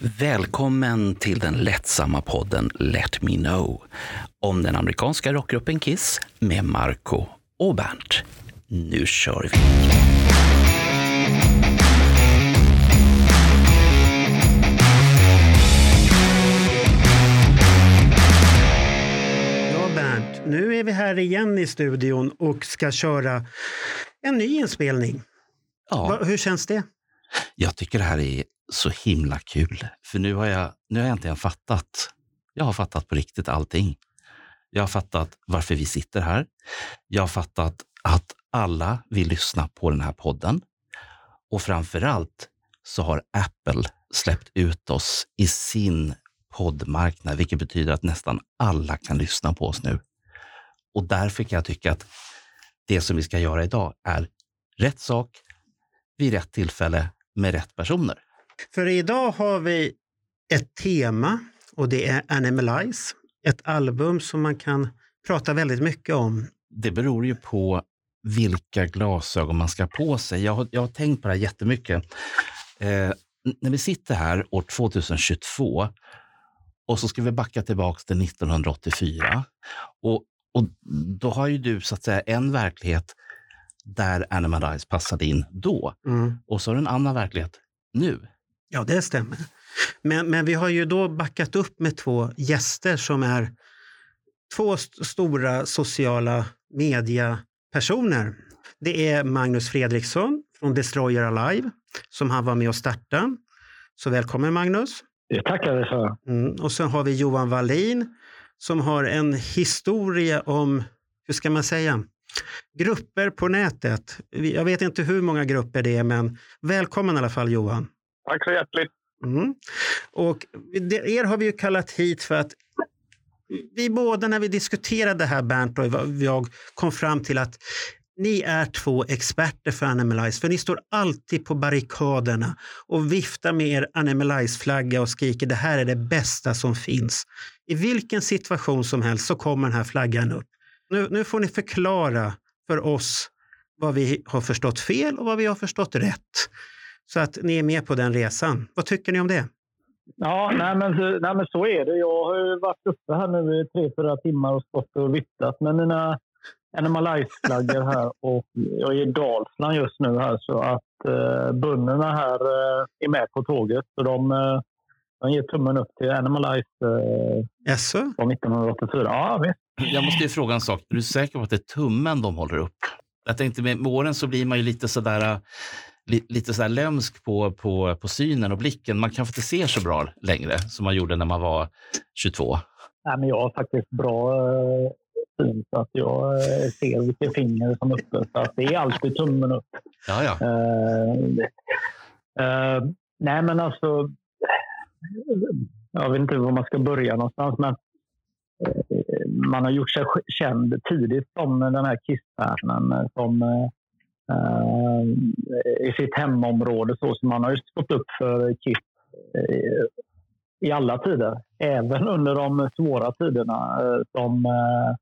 Välkommen till den lättsamma podden Let Me Know om den amerikanska rockgruppen Kiss med Marco och Bernt. Nu kör vi! Ja, Bernt, nu är vi här igen i studion och ska köra en ny inspelning. Ja, hur känns det? jag tycker det här är så himla kul. För nu har jag, nu har jag äntligen fattat. Jag har fattat på riktigt allting. Jag har fattat varför vi sitter här. Jag har fattat att alla vill lyssna på den här podden. Och framför allt så har Apple släppt ut oss i sin poddmarknad, vilket betyder att nästan alla kan lyssna på oss nu. Och därför kan jag tycka att det som vi ska göra idag är rätt sak vid rätt tillfälle med rätt personer. För idag har vi ett tema och det är Animalize. Ett album som man kan prata väldigt mycket om. Det beror ju på vilka glasögon man ska ha på sig. Jag har, jag har tänkt på det här jättemycket. Eh, när vi sitter här år 2022 och så ska vi backa tillbaka till 1984. Och, och då har ju du så att säga en verklighet där Animalize passade in då. Mm. Och så har du en annan verklighet nu. Ja, det stämmer. Men, men vi har ju då backat upp med två gäster som är två st- stora sociala mediapersoner. Det är Magnus Fredriksson från Destroyer Alive som han var med och startade. Så välkommen Magnus. Det tackar vi för. Mm. Och sen har vi Johan Wallin som har en historia om, hur ska man säga, grupper på nätet. Jag vet inte hur många grupper det är, men välkommen i alla fall Johan. Tack så hjärtligt. Mm. Och det, er har vi ju kallat hit för att vi båda när vi diskuterade det här Bernt och jag kom fram till att ni är två experter för Animalize, för ni står alltid på barrikaderna och viftar med er Animalize-flagga och skriker det här är det bästa som finns. I vilken situation som helst så kommer den här flaggan upp. Nu, nu får ni förklara för oss vad vi har förstått fel och vad vi har förstått rätt. Så att ni är med på den resan. Vad tycker ni om det? Ja, nej men, så- nej men så är det. Jag har ju varit uppe här nu i tre, fyra timmar och stått och viftat med mina Animalize-flaggor här och jag är i Dalsland just nu här så att eh, bönderna här eh, är med på tåget. Så de, eh, de ger tummen upp till Animalize eh, Jaså? från 1984. Ja, visst. Jag måste ju fråga en sak. Är du säker på att det är tummen de håller upp? Jag tänkte med, med åren så blir man ju lite sådär, äh, li, lite sådär lömsk på, på, på synen och blicken. Man kanske inte ser så bra längre som man gjorde när man var 22. Nej, men jag har faktiskt bra eh, syn så att jag eh, ser vilket finger som är uppe. Så att det är alltid tummen upp. Ja, ja. Eh, eh, nej, men alltså... Jag vet inte var man ska börja någonstans, men man har gjort sig känd tidigt som den här Kiss-stjärnan som i sitt hemområde. Så, så man har ju stått upp för Kiss eh, i alla tider. Även under de svåra tiderna eh, som eh,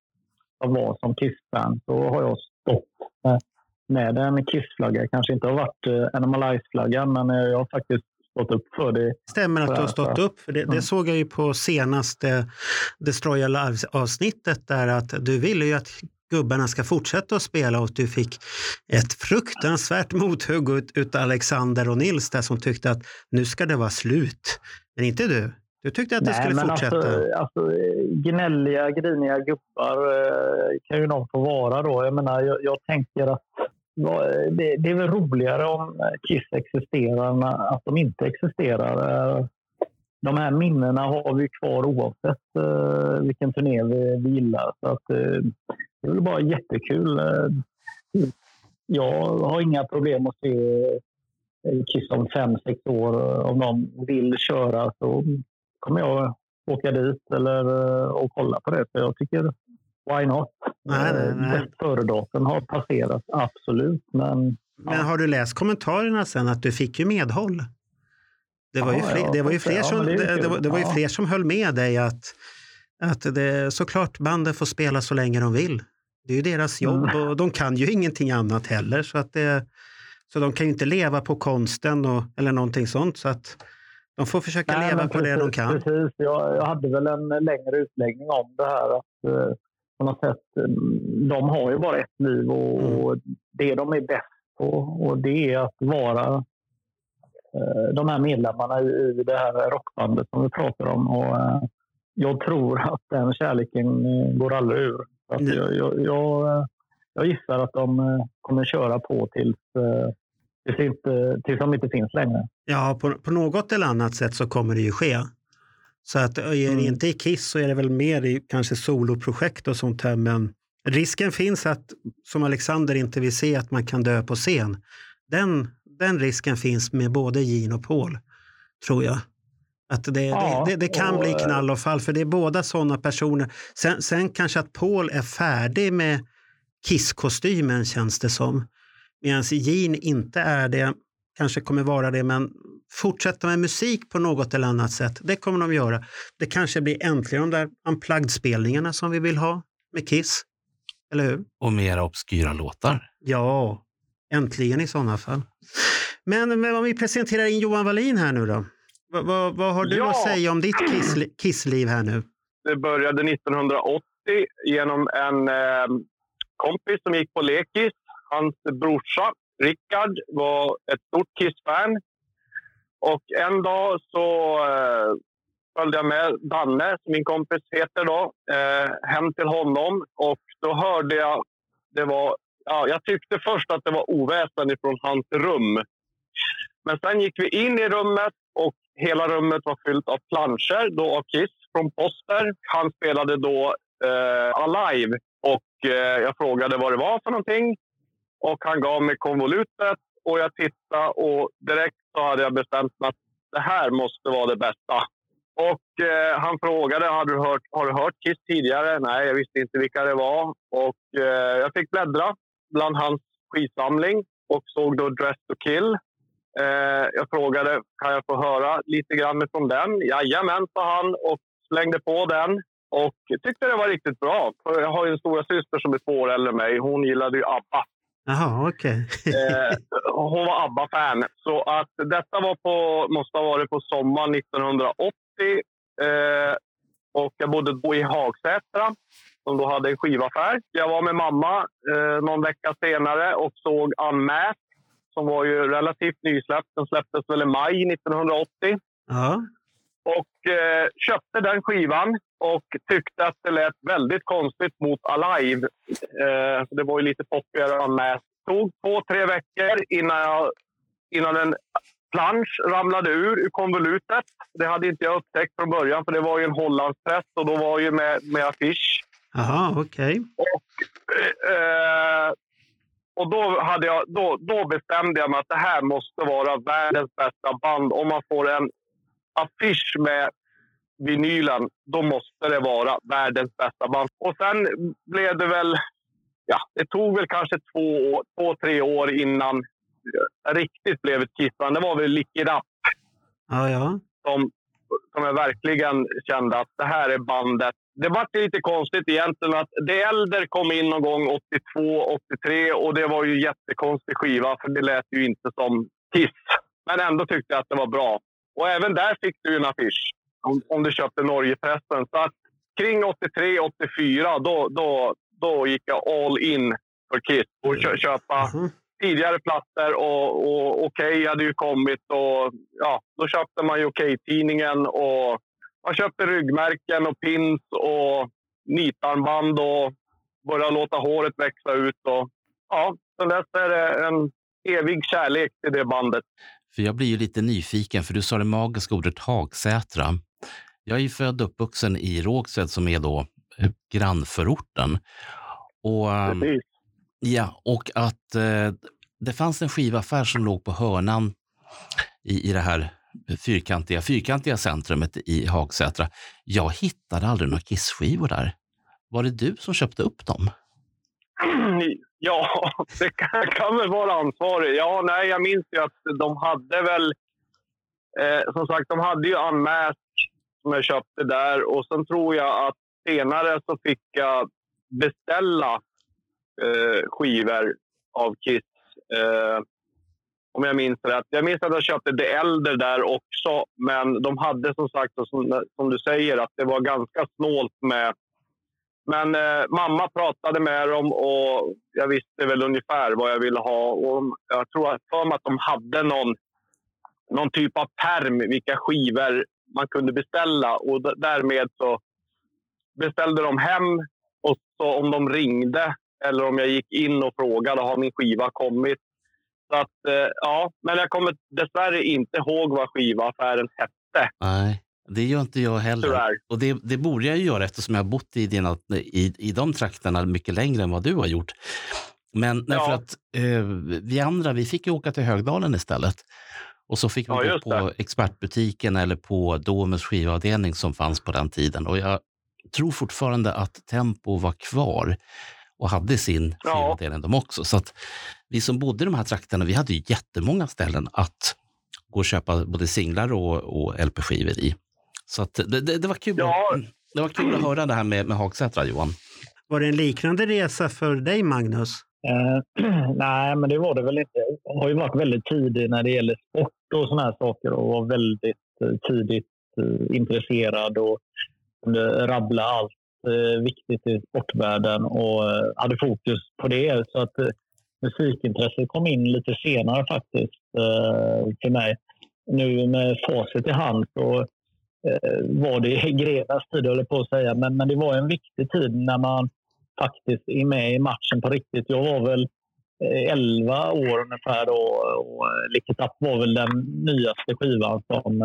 jag var som Kiss-fan så har jag stått eh, med en Kiss-flagga. Kanske inte har varit eh, Animalize-flaggan, men eh, jag har faktiskt stått upp för det. Stämmer att du har stått upp? För det, det Mm. såg jag ju på senaste Destroyer Live-avsnittet där att du ville ju att gubbarna ska fortsätta att spela och du fick ett fruktansvärt mothugg ut, ut Alexander och Nils där som tyckte att nu ska det vara slut. Men inte du. Du tyckte att det skulle men fortsätta. Alltså, alltså, gnälliga, griniga gubbar eh, kan ju de få vara då. Jag menar, jag, jag tänker att det, det är väl roligare om Kiss existerar än att de inte existerar. De här minnena har vi kvar oavsett eh, vilken turné vi, vi gillar. Så att, eh, det är väl bara jättekul. Eh, Jag har inga problem att se Kiss om fem, sex år. Om de vill köra så kommer jag åka dit eller eh, och kolla på det. För jag tycker, why not? Nej, nej, Eh, nej. bäst före-datum har passerat, absolut. Men Men har du läst kommentarerna sen att du fick ju medhåll? Det var ju Ja, fler, ja, det var ju fast det- fler, ja, som, men det är det, kul. det, var, det var ju Ja. fler som höll med dig att, att det, såklart banden får spela så länge de vill. Det är ju deras jobb Mm. och de kan ju ingenting annat heller. Så, att det, så de kan ju inte leva på konsten och, eller någonting sånt. Så att De får försöka Nej, leva på det de kan. Precis. Jag, jag, hade väl en längre utläggning om det här. Att, eh, på något sätt, mm, de har ju bara ett liv och, mm. och det de är bäst på och det är att vara eh, de här medlemmarna i, det här rockbandet som vi pratar om. Och, eh, jag tror att den kärleken går aldrig ur. Jag, jag, jag, jag, gissar att de eh, kommer köra på tills, eh, tills, inte, tills de inte finns längre. Ja, på, på något eller annat sätt så kommer det ju ske. Så att är det mm. inte i Kiss så är det väl mer i kanske soloprojekt och sånt här. Men risken finns att, som Alexander inte vill se, att man kan dö på scen. Den, den risken finns med både Gene och Paul, tror jag. Att det, ja, det, det, det, kan och, bli knall och fall, för det är båda sådana personer. Sen, sen kanske att Paul är färdig med Kiss-kostymen känns det som. Medan Gene inte är det, kanske kommer vara det, men fortsätta med musik på något eller annat sätt, det kommer de göra. Det kanske blir äntligen de där unplugged-spelningarna som vi vill ha med Kiss. Eller hur? Och mera obskyra låtar. Ja, äntligen i sådana fall. Men, men om vi presenterar in Johan Wallin här nu då. V vad, vad har du ja. att säga om ditt kiss, kissliv här nu? Det började 1980 genom en eh, kompis som gick på lekis. Hans brorsa Rickard var ett stort Kiss-fan. Och en dag så eh, följde jag med Danne, som min kompis heter, då, eh, hem till honom. Och då hörde jag... Det var, ja, jag tyckte först att det var oväsen från hans rum. Men sen gick vi in i rummet hela rummet var fyllt av planscher då av Kiss från Poster. Han spelade då eh, Alive och eh, jag frågade vad det var för någonting. Och han gav mig konvolutet och jag tittade och direkt så hade jag bestämt mig att det här måste vara det bästa. Och eh, han frågade, har du, hört, har du hört Kiss tidigare? Nej, jag visste inte vilka det var. Och eh, jag fick bläddra bland hans skivsamling och såg då Dress to kill. Eh, jag frågade, kan jag få höra lite grann från den? Jajamän, sa han och slängde på den. Och tyckte det var riktigt bra. För jag har ju en stora syster som är två år äldre än mig. Hon gillade ju ABBA. Jaha, okej. Okay. eh, hon var ABBA-fan. Så att detta var på, måste ha varit på sommaren 1980. Eh, och jag bodde då i Hagsätra, som då hade en skivaffär. Jag var med mamma eh, någon vecka senare och såg Unmasked som var ju relativt nysläppt. Den släpptes väl i maj 1980. Ja. Och eh, köpte den skivan och tyckte att det lät väldigt konstigt mot Alive. Eh, det var ju lite poppigare än med. tog två, tre veckor innan, jag, innan en plansch ramlade ur ur konvolutet. Det hade inte jag upptäckt från början, för det var ju en Hollandspress och då var ju med, med affisch. Jaha, okej. Okay. Eh, och då, hade jag, då, då bestämde jag mig att det här måste vara världens bästa band. Om man får en affisch med vinylen, då måste det vara världens bästa band. Och sen blev det väl... Ja, det tog väl kanske två, två tre år innan jag riktigt blev ett Kiss-band. Det var väl Lick It Up. Ja, ja. Som, som jag verkligen kände att det här är bandet det var lite konstigt egentligen att The Elder kom in någon gång 82, 83 och det var ju jättekonstig skiva för det lät ju inte som Kiss. Men ändå tyckte jag att det var bra. Och även där fick du en affisch om, om du köpte Norgepressen. Så att kring 83, 84 då, då, då gick jag all in för Kiss och kö, köpa mm. tidigare plattor. Och, och Okej okay hade ju kommit och ja, då köpte man ju Okej-tidningen och man köpte ryggmärken och pins och nitarmband och började låta håret växa ut. Och, ja, sen dess är det en evig kärlek till det bandet. För jag blir ju lite nyfiken, för du sa det magiska ordet Hagsätra. Jag är ju född och uppvuxen i Rågsved som är då eh, grannförorten. Och, ehm, Precis. ja, och att eh, det fanns en skivaffär som låg på hörnan i, i det här fyrkantiga, fyrkantiga centrumet i Hagsätra. Jag hittade aldrig några Kiss-skivor där. Var det du som köpte upp dem? Ja, det kan, kan väl vara ansvarig. Ja, nej, jag minns ju att de hade väl... Eh, som sagt, de hade ju Unmask som jag köpte där och sen tror jag att senare så fick jag beställa eh, skivor av Kiss. Eh, om jag minns rätt. Jag minns att jag köpte det äldre där också. Men de hade som sagt, som, som du säger, att det var ganska snålt med men eh, mamma pratade med dem och jag visste väl ungefär vad jag ville ha. Och jag tror för mig att de hade någon, någon typ av perm vilka skivor man kunde beställa. Och därmed så beställde de hem och så om de ringde eller om jag gick in och frågade har min skiva kommit. Så att, eh, ja, men jag kommer dessvärre inte ihåg vad skivaffären hette. Nej. Det gör inte jag heller. Tyvärr. Och det, det borde jag göra eftersom jag har bott i, dina, i, i de trakterna mycket längre än vad du har gjort. Men ja. för att eh, vi andra, vi fick ju åka till Högdalen istället. Och så fick vi ja, gå på det. expertbutiken eller på Domus skivavdelning som fanns på den tiden. Och jag tror fortfarande att Tempo var kvar och hade sin ja. skivavdelning de också. Så att vi som bodde i de här trakterna, vi hade ju jättemånga ställen att gå och köpa både singlar och, och LP-skivor i. Så att det, det, det, var kul. Ja. Det var kul att höra det här med, med Hagsätra, Johan. Var det en liknande resa för dig, Magnus? Uh, nej, men det var det väl inte. Jag har ju varit väldigt tidig när det gäller sport och såna här saker och var väldigt uh, tidigt uh, intresserad och kunde rabbla allt viktigt i sportvärlden och hade fokus på det. Så att musikintresset kom in lite senare faktiskt eh, för mig. Nu med facit i hand så Eh, var det i tid, höll på att säga. Men, men det var en viktig tid när man faktiskt är med i matchen på riktigt. Jag var väl eh, 11 år ungefär då och eh, Licket Up var väl den nyaste skivan som,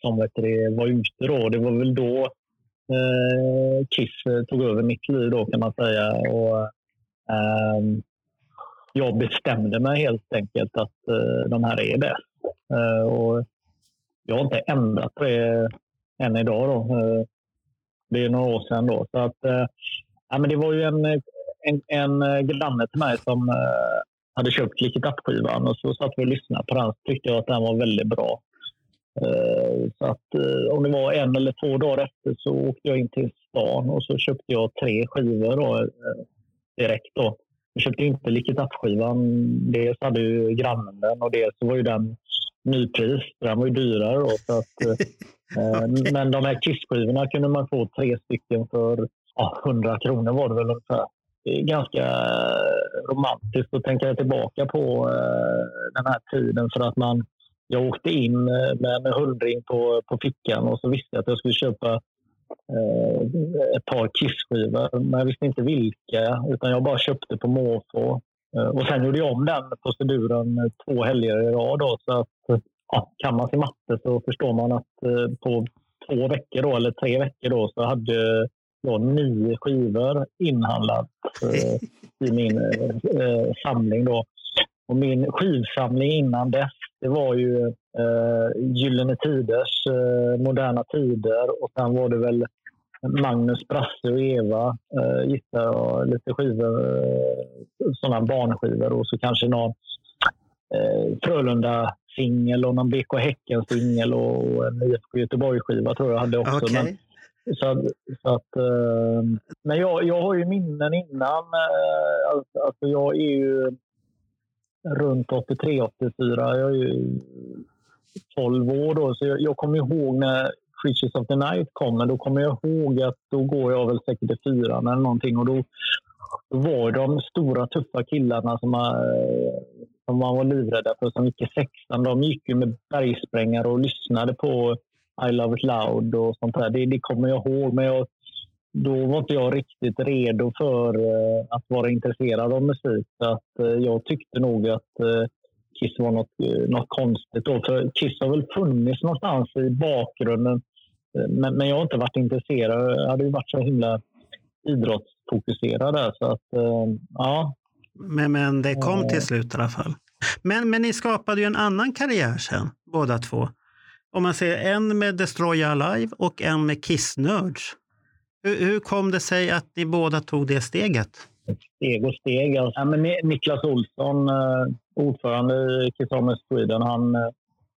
som vet det, var ute då. Det var väl då eh, Kiss tog över mitt liv då kan man säga. Och, eh, jag bestämde mig helt enkelt att eh, de här är bäst. Eh, och jag har inte ändrat det än idag. Då. Eh, det är några år sedan. Då. Så att, eh, ja, men det var ju en, en, en eh, granne till mig som eh, hade köpt Lick skivan och så satt vi och lyssnade på den så tyckte jag att den var väldigt bra. Eh, så att om det var en eller två dagar efter så åkte jag in till stan och så köpte jag tre skivor då, direkt. Då. Jag köpte inte Lick skivan Dels hade ju grannen den och dels var ju den nypris. Den var ju dyrare då. Så att, eh, men de här Kiss-skivorna kunde man få tre stycken för ja, 100 kronor var det väl ungefär. Det är ganska romantiskt att tänka tillbaka på eh, den här tiden för att man jag åkte in med en hundring på, på fickan och så visste jag att jag skulle köpa eh, Eh, ett par Kiss-skivor. Men jag visste inte vilka, utan jag bara köpte på måfå. Eh, och sen gjorde jag om den proceduren två helger i rad. Då, så att, ja, kan man sin matte så förstår man att eh, på två veckor då, eller tre veckor då, så hade jag nio skivor inhandlat eh, i min eh, eh samling. Då. Och min skivsamling innan dess det var ju eh, Gyllene Tiders eh, Moderna Tider och sen var det väl Magnus, Brasse och Eva eh, gissar jag. Lite skivor, eh, sådana barnskivor och så kanske någon eh, Frölunda-singel och någon BK Häcken-singel och en IFK Göteborg-skiva tror jag hade också. Okay. Men, så, så att, eh, men jag, jag har ju minnen innan. Eh, alltså, alltså jag är ju runt 83-84. Jag är ju 12 år då, så jag, jag kommer ihåg när Creatures of the Night kom, men då kommer jag ihåg att då går jag väl säkert i fyran eller någonting och då var de stora tuffa killarna som, man, som man var livrädda för som gick i sexan. De gick ju med bergsprängare och lyssnade på I Love It Loud och sånt där. Det, det kommer jag ihåg, men jag, då var inte jag riktigt redo för eh, att vara intresserad av musik. Så att, eh, jag tyckte nog att Kiss var något, något konstigt. Då. För Kiss har väl funnits någonstans i bakgrunden men, men jag har inte varit intresserad. Jag hade ju varit så himla idrottsfokuserad där. Så att, eh, ja. Men, men det kom till slut i alla fall. Men, men ni skapade ju en annan karriär sen, båda två. Om man ser en med Destroy Alive och en med Kiss Nerds. Hur, hur kom det sig att ni båda tog det steget? Steg och steg. Ja, men Niklas Olsson, eh, ordförande i Kiss Sweden, han eh,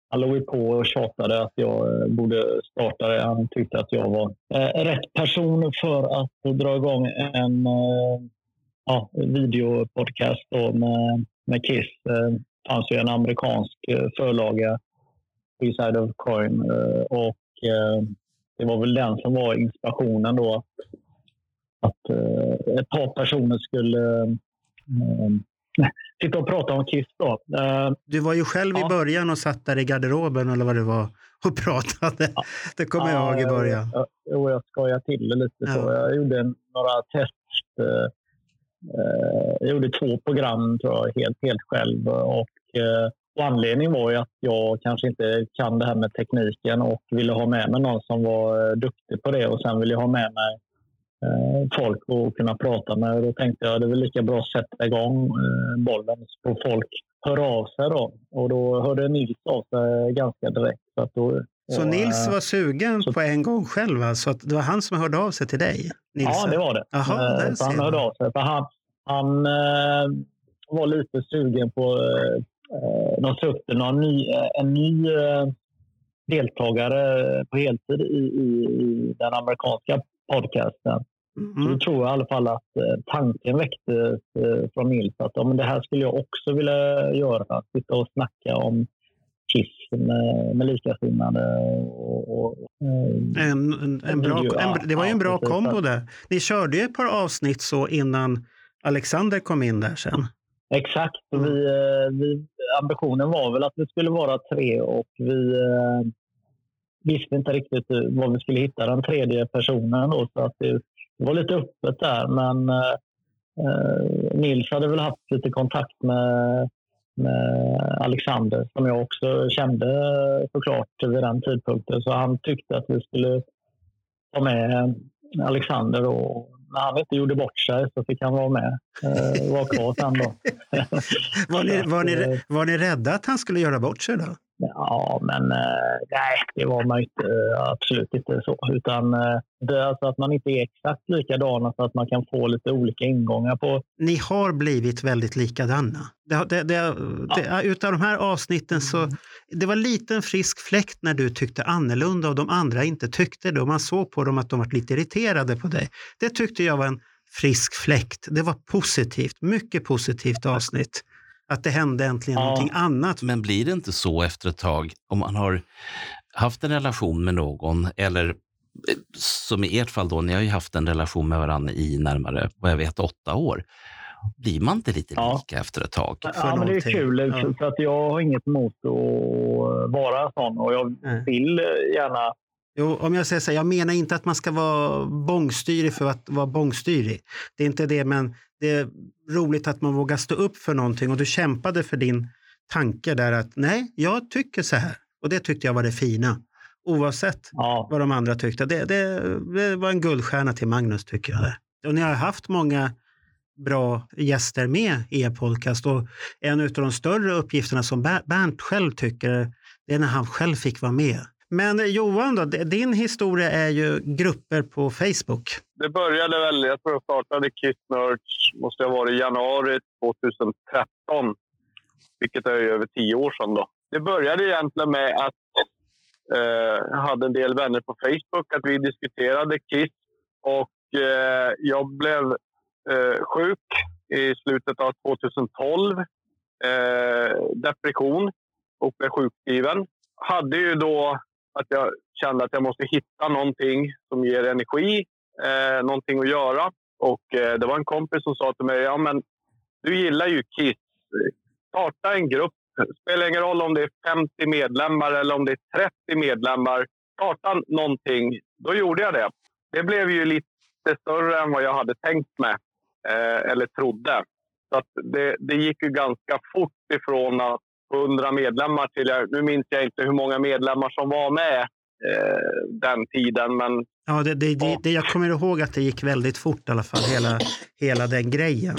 han låg på och tjatade att jag eh, borde starta det. Han tyckte att jag var rätt person för att dra igång en ja, videopodcast med, med Kiss. fanns ju en amerikansk förlaga, Beside of Coin. Och det var väl den som var inspirationen då. Att, att ett par personer skulle sitta och prata om Kiss. Då. Du var ju själv ja. i början och satt där i garderoben eller vad det var och pratade. Ja. Det kommer jag ihåg i början. Jo, jag, jag skojade till det lite. Ja. Så jag gjorde några test Eh, jag gjorde två program tror jag, helt, helt själv. Och, eh, och anledningen var ju att jag kanske inte kan det här med tekniken och ville ha med mig någon som var eh, duktig på det. Och sen ville jag ha med mig folk att kunna prata med. Då tänkte jag att det är väl lika bra att sätta igång bollen så folk hör av sig. Då. Och då hörde Nils av sig ganska direkt. Så, då, så och, Nils var sugen så, på en gång själv? Alltså att det var han som hörde av sig till dig? Nils. Ja, det var det. Aha, det han hörde av sig. För han, han eh, var lite sugen på... Eh, de sökte någon ny, en ny eh, deltagare på heltid i, i, i den amerikanska podcasten. Mm. Så då tror jag i alla fall att eh, tanken väcktes eh, från Nils att ja, men det här skulle jag också vilja göra. Sitta och snacka om Kiss med, med likasinnade. Och, och, en, en, en bra, en, det var ju en bra kombo där. Ni körde ju ett par avsnitt så innan Alexander kom in där sen. Exakt. Och vi, eh, vi, ambitionen var väl att det skulle vara tre och vi eh, visste inte riktigt var vi skulle hitta den tredje personen. Då, så att det, var lite öppet där. Men eh, eh, Nils hade väl haft lite kontakt med, med Alexander som jag också kände såklart vid den tidpunkten. Så han tyckte att vi skulle ta med Alexander och när han inte gjorde bort sig så fick han vara med. Eh, vara kvar sen då. var, ni, var, ni, var ni rädda att han skulle göra bort sig då? Ja, men eh, nej, det var man inte, eh, absolut inte så. Utan eh, det är alltså att man inte är exakt likadana så att man kan få lite olika ingångar på. Ni har blivit väldigt likadana. Det, det, det, ja. utav de här avsnitten så det var lite en frisk fläkt när du tyckte annorlunda och de andra inte tyckte det. Och man såg på dem att de var lite irriterade på dig. Det tyckte jag var en frisk fläkt. Det var positivt, mycket positivt avsnitt att det hände äntligen ja. någonting annat. Men blir det inte så efter ett tag, om man har haft en relation med någon, eller som i ert fall då, ni har ju haft en relation med varandra i närmare, vad jag vet, åtta år. Blir man inte lite ja. lika efter ett tag? Ja, men det är kul. Ja. För att jag har inget emot att vara sån och jag vill gärna Jo, om jag säger så här, jag menar inte att man ska vara bångstyrig för att vara bångstyrig. Det är inte det, men det är roligt att man vågar stå upp för någonting och du kämpade för din tanke där att nej, jag tycker så här. Och det tyckte jag var det fina. Oavsett ja. vad de andra tyckte. Det, det, det, var en guldstjärna till Magnus tycker jag. Och ni har haft många bra gäster med i er podcast och en av de större uppgifterna som Bernt själv tycker, det är när han själv fick vara med. Men eh, Johan, då, din historia är ju grupper på Facebook. Det började väl, jag tror jag startade Kiss Nerds, måste ha varit i januari 2013. Vilket är över tio år sedan. Då. Det började egentligen med att eh, jag hade en del vänner på Facebook, att vi diskuterade Kiss. Och eh, jag blev eh, sjuk i slutet av 2012. Eh, depression och blev sjukskriven. Hade ju då att jag kände att jag måste hitta någonting som ger energi, eh, någonting att göra. Och eh, det var en kompis som sa till mig, ja men du gillar ju Kiss. Starta en grupp. Spelar ingen roll om det är 50 medlemmar eller om det är 30 medlemmar. Starta någonting. Då gjorde jag det. Det blev ju lite större än vad jag hade tänkt mig eh, eller trodde. Så det, det gick ju ganska fort ifrån att 100 medlemmar till, nu minns jag inte hur många medlemmar som var med eh, den tiden. Men, ja, det, det, det, det, jag kommer ihåg att det gick väldigt fort i alla fall, hela, hela den grejen.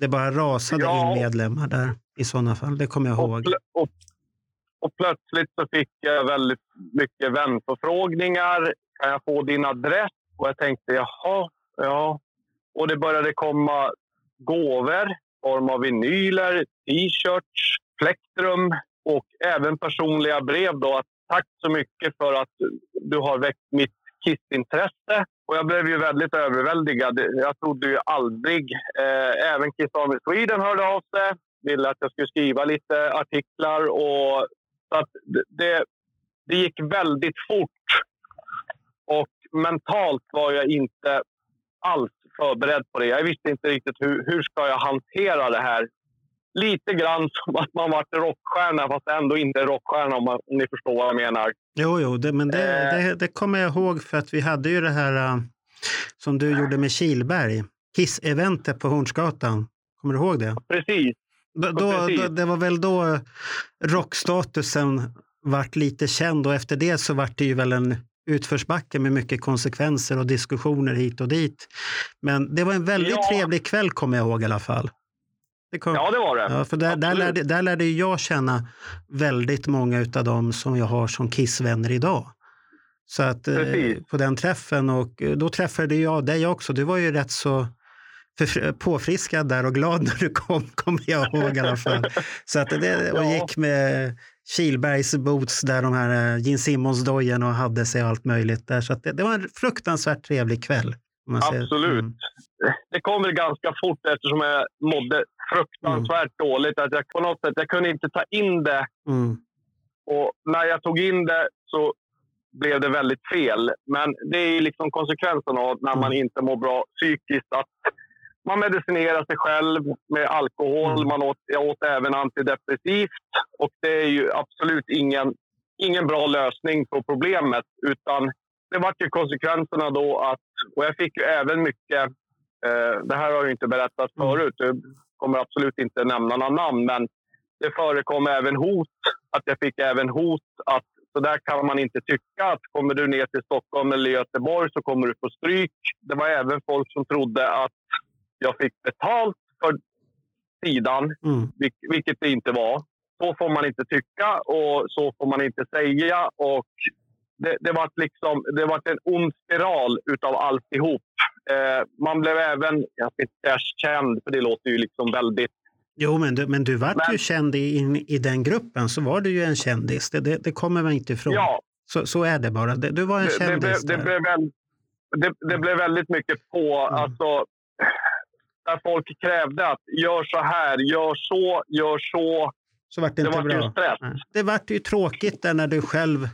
Det bara rasade ja, in medlemmar där i sådana fall, det kommer jag ihåg. Och, och, och plötsligt så fick jag väldigt mycket vänförfrågningar. Kan jag få din adress? Och jag tänkte, jaha, ja. Och det började komma gåvor i form av vinyler, t-shirts, plektrum och även personliga brev. Då, att tack så mycket för att du har väckt mitt kissintresse. Och jag blev ju väldigt överväldigad. Jag trodde ju aldrig... Eh, även Kiss Army Sweden hörde av sig. ville att jag skulle skriva lite artiklar. Och, så att det, det gick väldigt fort. Och mentalt var jag inte alls förberedd på det. Jag visste inte riktigt hur, hur ska jag hantera det här. Lite grann som att man varit rockstjärna fast ändå inte rockstjärna om, man, om ni förstår vad jag menar. Jo, jo det, men det, eh. det, det, kommer jag ihåg för att vi hade ju det här uh, som du gjorde med Kilberg. Kiss-eventet på Hornsgatan. Kommer du ihåg det? Precis. Då. Då, det var väl då rockstatusen vart lite känd och efter det så vart det ju väl en utförsbacke med mycket konsekvenser och diskussioner hit och dit. Men det var en väldigt ja. trevlig kväll kommer jag ihåg i alla fall. Det kom, ja, det var det. Ja, för där, där, lärde, där lärde jag känna väldigt många av dem som jag har som Kissvänner idag. Så att eh, på den träffen och eh, då träffade jag dig också. Du var ju rätt så påfriskad där och glad när du kom, kommer jag ihåg i alla fall. Så att det, och gick med Kilbergs boots där de här eh, Gene Simmons-dojen och hade sig allt möjligt där. Så det, det, var en fruktansvärt trevlig kväll. Absolut. Mm. Det kom väl ganska fort eftersom jag mådde fruktansvärt mm. dåligt. Att jag på något sätt jag kunde inte ta in det. Mm. Och när jag tog in det så blev det väldigt fel. Men det är liksom konsekvensen av när man mm. inte mår bra psykiskt. Att man medicinerar sig själv med alkohol. Mm. Man åt, jag åt även antidepressivt. Och det är ju absolut ingen, ingen bra lösning på problemet. Utan det var ju konsekvenserna då att... Och jag fick ju även mycket... Eh, det här har jag inte berättat mm. förut. Kommer absolut inte nämna några namn. Men det förekom även hot. Att jag fick även hot att så där kan man inte tycka. att Kommer du ner till Stockholm eller Göteborg så kommer du få stryk. Det var även folk som trodde att jag fick betalt för sidan, mm. vilket det inte var. Så får man inte tycka och så får man inte säga. Och det, det var liksom, det var en ond spiral utav alltihop. Eh, man blev även, jag ska inte säga känd, för det låter ju liksom väldigt Jo, men du, men du var men, ju känd i, i den gruppen, så var du ju en kändis. Det, det, det kommer man inte ifrån. Ja, så, så är det bara. Du var en kändis. Det, det, blev, väl, det, det, blev väldigt mycket på... Mm. Alltså, där folk krävde att gör så här, gör så, gör så. Så vart det inte det var bra. Ju stress. Det vart ju tråkigt där när du själv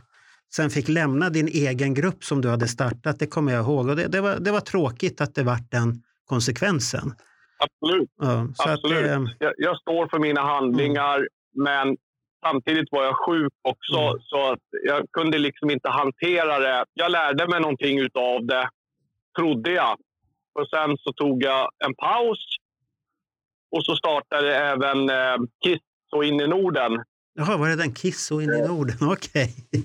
sen fick lämna din egen grupp som du hade startat. Det kommer jag ihåg. Och det, det, var, det var tråkigt att det vart den konsekvensen. Absolut. Ja, Absolut. Att, eh, jag, jag, står för mina handlingar, mm. men samtidigt var jag sjuk också. Mm. Så att jag kunde liksom inte hantera det. Jag lärde mig någonting av det, trodde jag. Och sen så tog jag en paus. Och så startade även eh, Kiss och In i Norden. Jaha, var det den Kiss och In i Norden? Okej. Okay.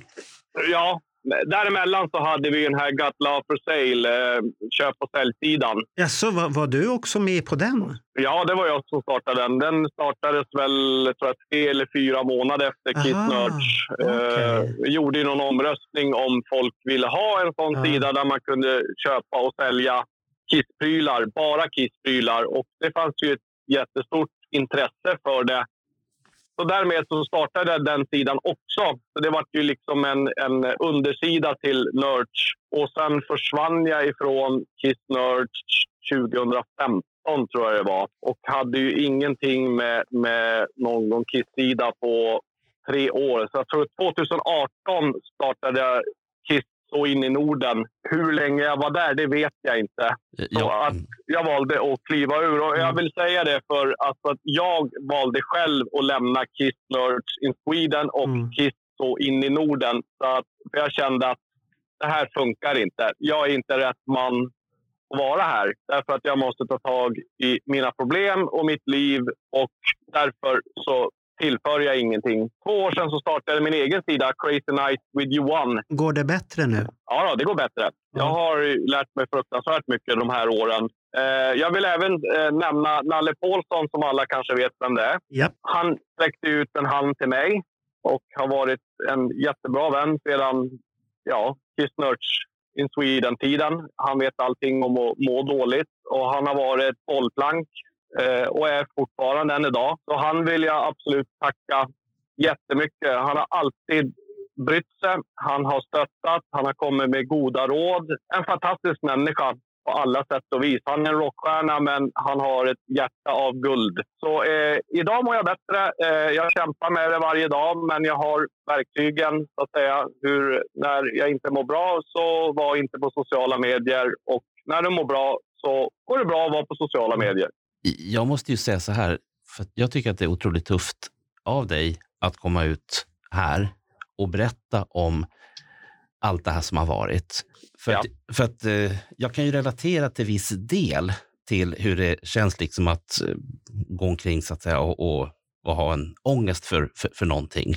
Ja, Däremellan så hade vi den här Got Love for Sale, eh, köp och säljsidan. Jaså, var, var du också med på den? Ja, det var jag som startade den. Den startades väl tror jag, tre eller fyra månader efter Kiss Nerds. Okay. Eh, vi gjorde ju någon omröstning om folk ville ha en sån ah. sida där man kunde köpa och sälja Kissprylar, bara Kissprylar. Och det fanns ju ett jättestort intresse för det. Så därmed så startade den sidan också. Så det var ju liksom en, en undersida till Nerds. Och sen försvann jag ifrån Kiss Nerds 2015 tror jag det var. Och hade ju ingenting med, med någon Kiss-sida på tre år. Så jag tror 2018 startade jag Kiss så in i Norden. Hur länge jag var där, det vet jag inte. Så att jag valde att kliva ur. Och jag mm. vill säga det för alltså att jag valde själv att lämna Kiss Nerds in Sweden och mm. Kiss så in i Norden. Så att, för jag kände att det här funkar inte. Jag är inte rätt man att vara här. Därför att jag måste ta tag i mina problem och mitt liv. Och därför så tillför jag ingenting. Två år sedan så startade jag min egen sida, Crazy Night with you one. Går det bättre nu? Ja, det går bättre. Ja. Jag har lärt mig fruktansvärt mycket de här åren. Eh, jag vill även eh, nämna Nalle Paulsson, som alla kanske vet vem det är. Yep. Han sträckte ut en hand till mig och har varit en jättebra vän sedan ja, Kiss Nerds in Sweden-tiden. Han vet allting om att må dåligt och han har varit bollplank Eh, och är fortfarande än idag. Så han vill jag absolut tacka jättemycket. Han har alltid brytt sig, han har stöttat, han har kommit med goda råd. En fantastisk människa. på alla sätt och vis. Han är en rockstjärna, men han har ett hjärta av guld. Så eh, idag mår jag bättre. Eh, jag kämpar med det varje dag, men jag har verktygen. Så att säga. Hur, när jag inte mår bra, så var inte på sociala medier. Och när du mår bra, så går det bra att vara på sociala medier. Jag måste ju säga så här, för jag tycker att det är otroligt tufft av dig att komma ut här och berätta om allt det här som har varit. För Ja. att, för att eh, jag kan ju relatera till viss del till hur det känns liksom att eh, gå omkring så att säga, och, och, och ha en ångest för, för, för någonting.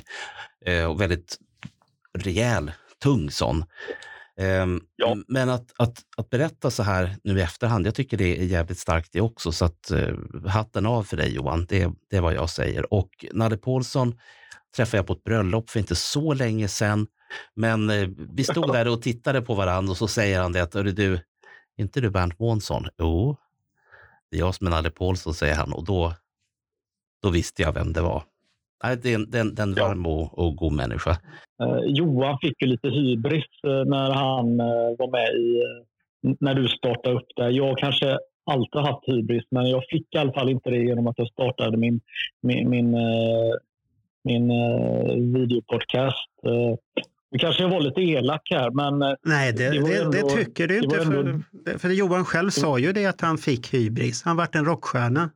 Eh, och väldigt rejäl, tung sån. Ehm, Ja. Men att, att, att berätta så här nu i efterhand, jag tycker det är jävligt starkt det också. Så att, eh, hatten av för dig Johan, det, det är vad jag säger. Och Nalle Paulsson träffade jag på ett bröllop för inte så länge sedan. Men eh, vi stod där och tittade på varandra och så säger han det att, "Hörru du, är inte du Bernt Månsson? Jo, det är jag som är Nalle Paulsson, säger han. Och då, då visste jag vem det var. Nej, det är en, det en, det varm och, och god människa. Eh, Johan fick ju lite hybris eh, när han eh, var med i, eh, när du startade upp det. Jag kanske alltid har haft hybris, men jag fick i alla fall inte det genom att jag startade min, min, min, eh, min eh, videopodcast. Eh, Nu kanske jag var lite elak här, men Nej, det, Det det, det ändå- tycker du det inte. För, ändå- det- för Johan själv sa ju det att han fick hybris. Han vart en rockstjärna.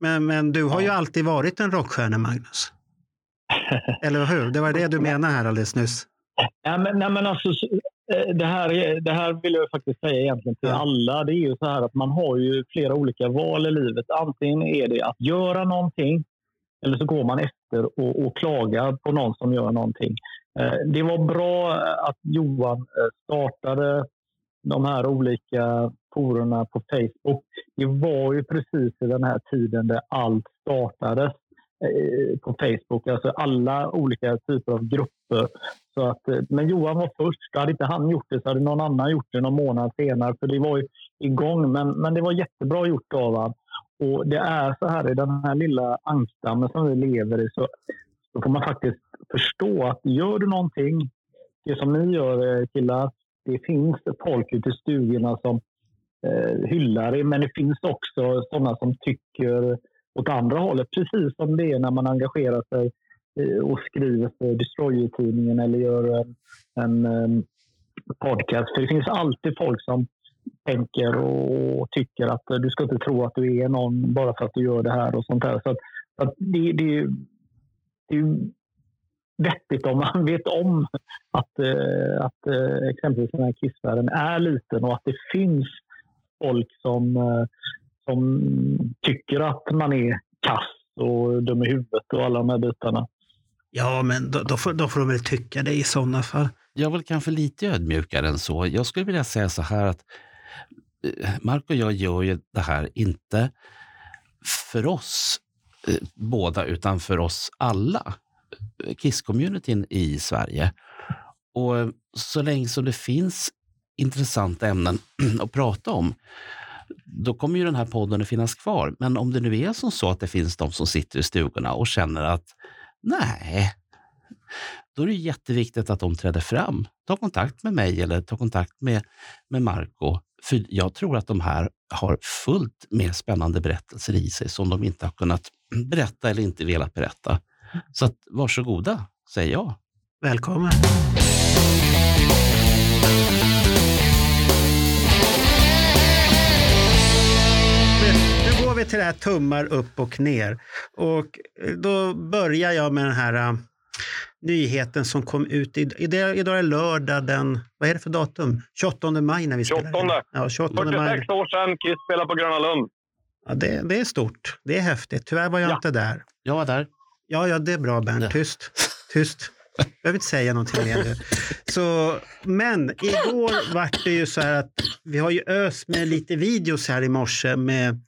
Men, men du har ju Ja. alltid varit en rockstjärna, Magnus. Eller hur? Det var det du menade här alldeles nyss. Nej, men, nej, men alltså, så- eh, det, här, är- det här vill jag faktiskt säga egentligen till Ja. alla. Det är ju så här att man har ju flera olika val i livet. Antingen är det att göra någonting eller så går man efter och, och klagar på någon som gör någonting. Eh, Det var bra att Johan eh, startade de här olika forerna på Facebook. Det var ju precis i den här tiden där allt startades eh, på Facebook. Alltså alla olika typer av grupper. Så att, eh, men Johan var först. Hade inte han gjort det så hade någon annan gjort det någon månad senare. För det var ju igång. Men, men det var jättebra gjort av honom. Och det är så här i den här lilla ankdammen som vi lever i så, så får man faktiskt förstå att gör du någonting, det som ni gör eh, killar, det finns folk ute i stugorna som eh, hyllar det, men det finns också sådana som tycker åt andra hållet. Precis som det är när man engagerar sig eh, och skriver för Destroyer-tidningen eller gör en, en eh, podcast. För det finns alltid folk som tänker och tycker att du ska inte tro att du är någon bara för att du gör det här och sånt där. Så att, att det, det, det är ju vettigt om man vet om att, eh, att eh, exempelvis den här kissvärlden är liten och att det finns folk som, eh, som tycker att man är kass och dum i huvudet och alla de här bitarna. Ja, men då, då, får, då får de väl tycka det i sådana fall. Jag är väl kanske lite ödmjukare än så. Jag skulle vilja säga så här att eh, Mark och jag gör ju det här inte för oss eh, båda, utan för oss alla. Kiss-communityn i Sverige. Och så länge som det finns intressanta ämnen att prata om, då kommer ju den här podden att finnas kvar. Men om det nu är som så att det finns de som sitter i stugorna och känner att nej, då är det jätteviktigt att de träder fram. Ta kontakt med mig eller ta kontakt med, med Marco. För jag tror att de här har fullt med spännande berättelser i sig som de inte har kunnat berätta eller inte velat berätta. Så att, varsågoda, säger jag. Välkommen. Till det här tummar upp och ner. Och eh, då börjar jag med den här uh, nyheten som kom ut. I, idag är lördag den, vad är det för datum? 28 maj när vi spelar. 28. in. Ja, 28 maj. 46 år sedan Kiss spelade på Gröna Lund. Ja, det, det är stort. Det är häftigt. Tyvärr var jag Ja. inte där. Jag var där. Ja, ja, det är bra Bernt. Tyst. Tyst. Jag behöver inte säga någonting mer nu. Så, men igår var det ju så här att vi har ju ös med lite videos här i morse med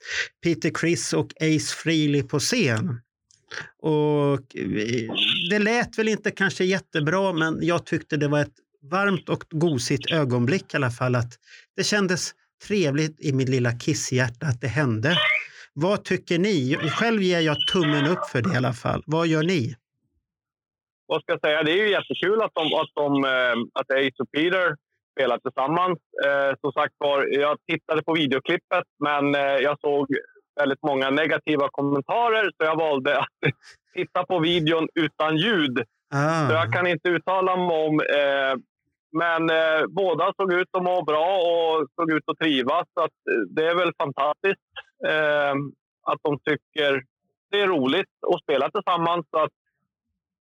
Peter Criss och Ace Frehley på scen. Och eh, det lät väl inte kanske jättebra, men jag tyckte det var ett varmt och gosigt ögonblick i alla fall. Att det kändes trevligt i mitt lilla kisshjärta att det hände. Vad tycker ni? Själv ger jag tummen upp för det i alla fall. Vad gör ni? Vad ska jag säga? Det är ju jättekul att, de, att, de, eh, att Ace och Peter spela tillsammans. Eh, som sagt var, jag tittade på videoklippet men eh, jag såg väldigt många negativa kommentarer så jag valde att titta på videon utan ljud. Ah. Så jag kan inte uttala mig om... Eh, men eh, båda såg ut att må bra och såg ut att trivas. Så att, det är väl fantastiskt eh, att de tycker det är roligt att spela tillsammans. Så att,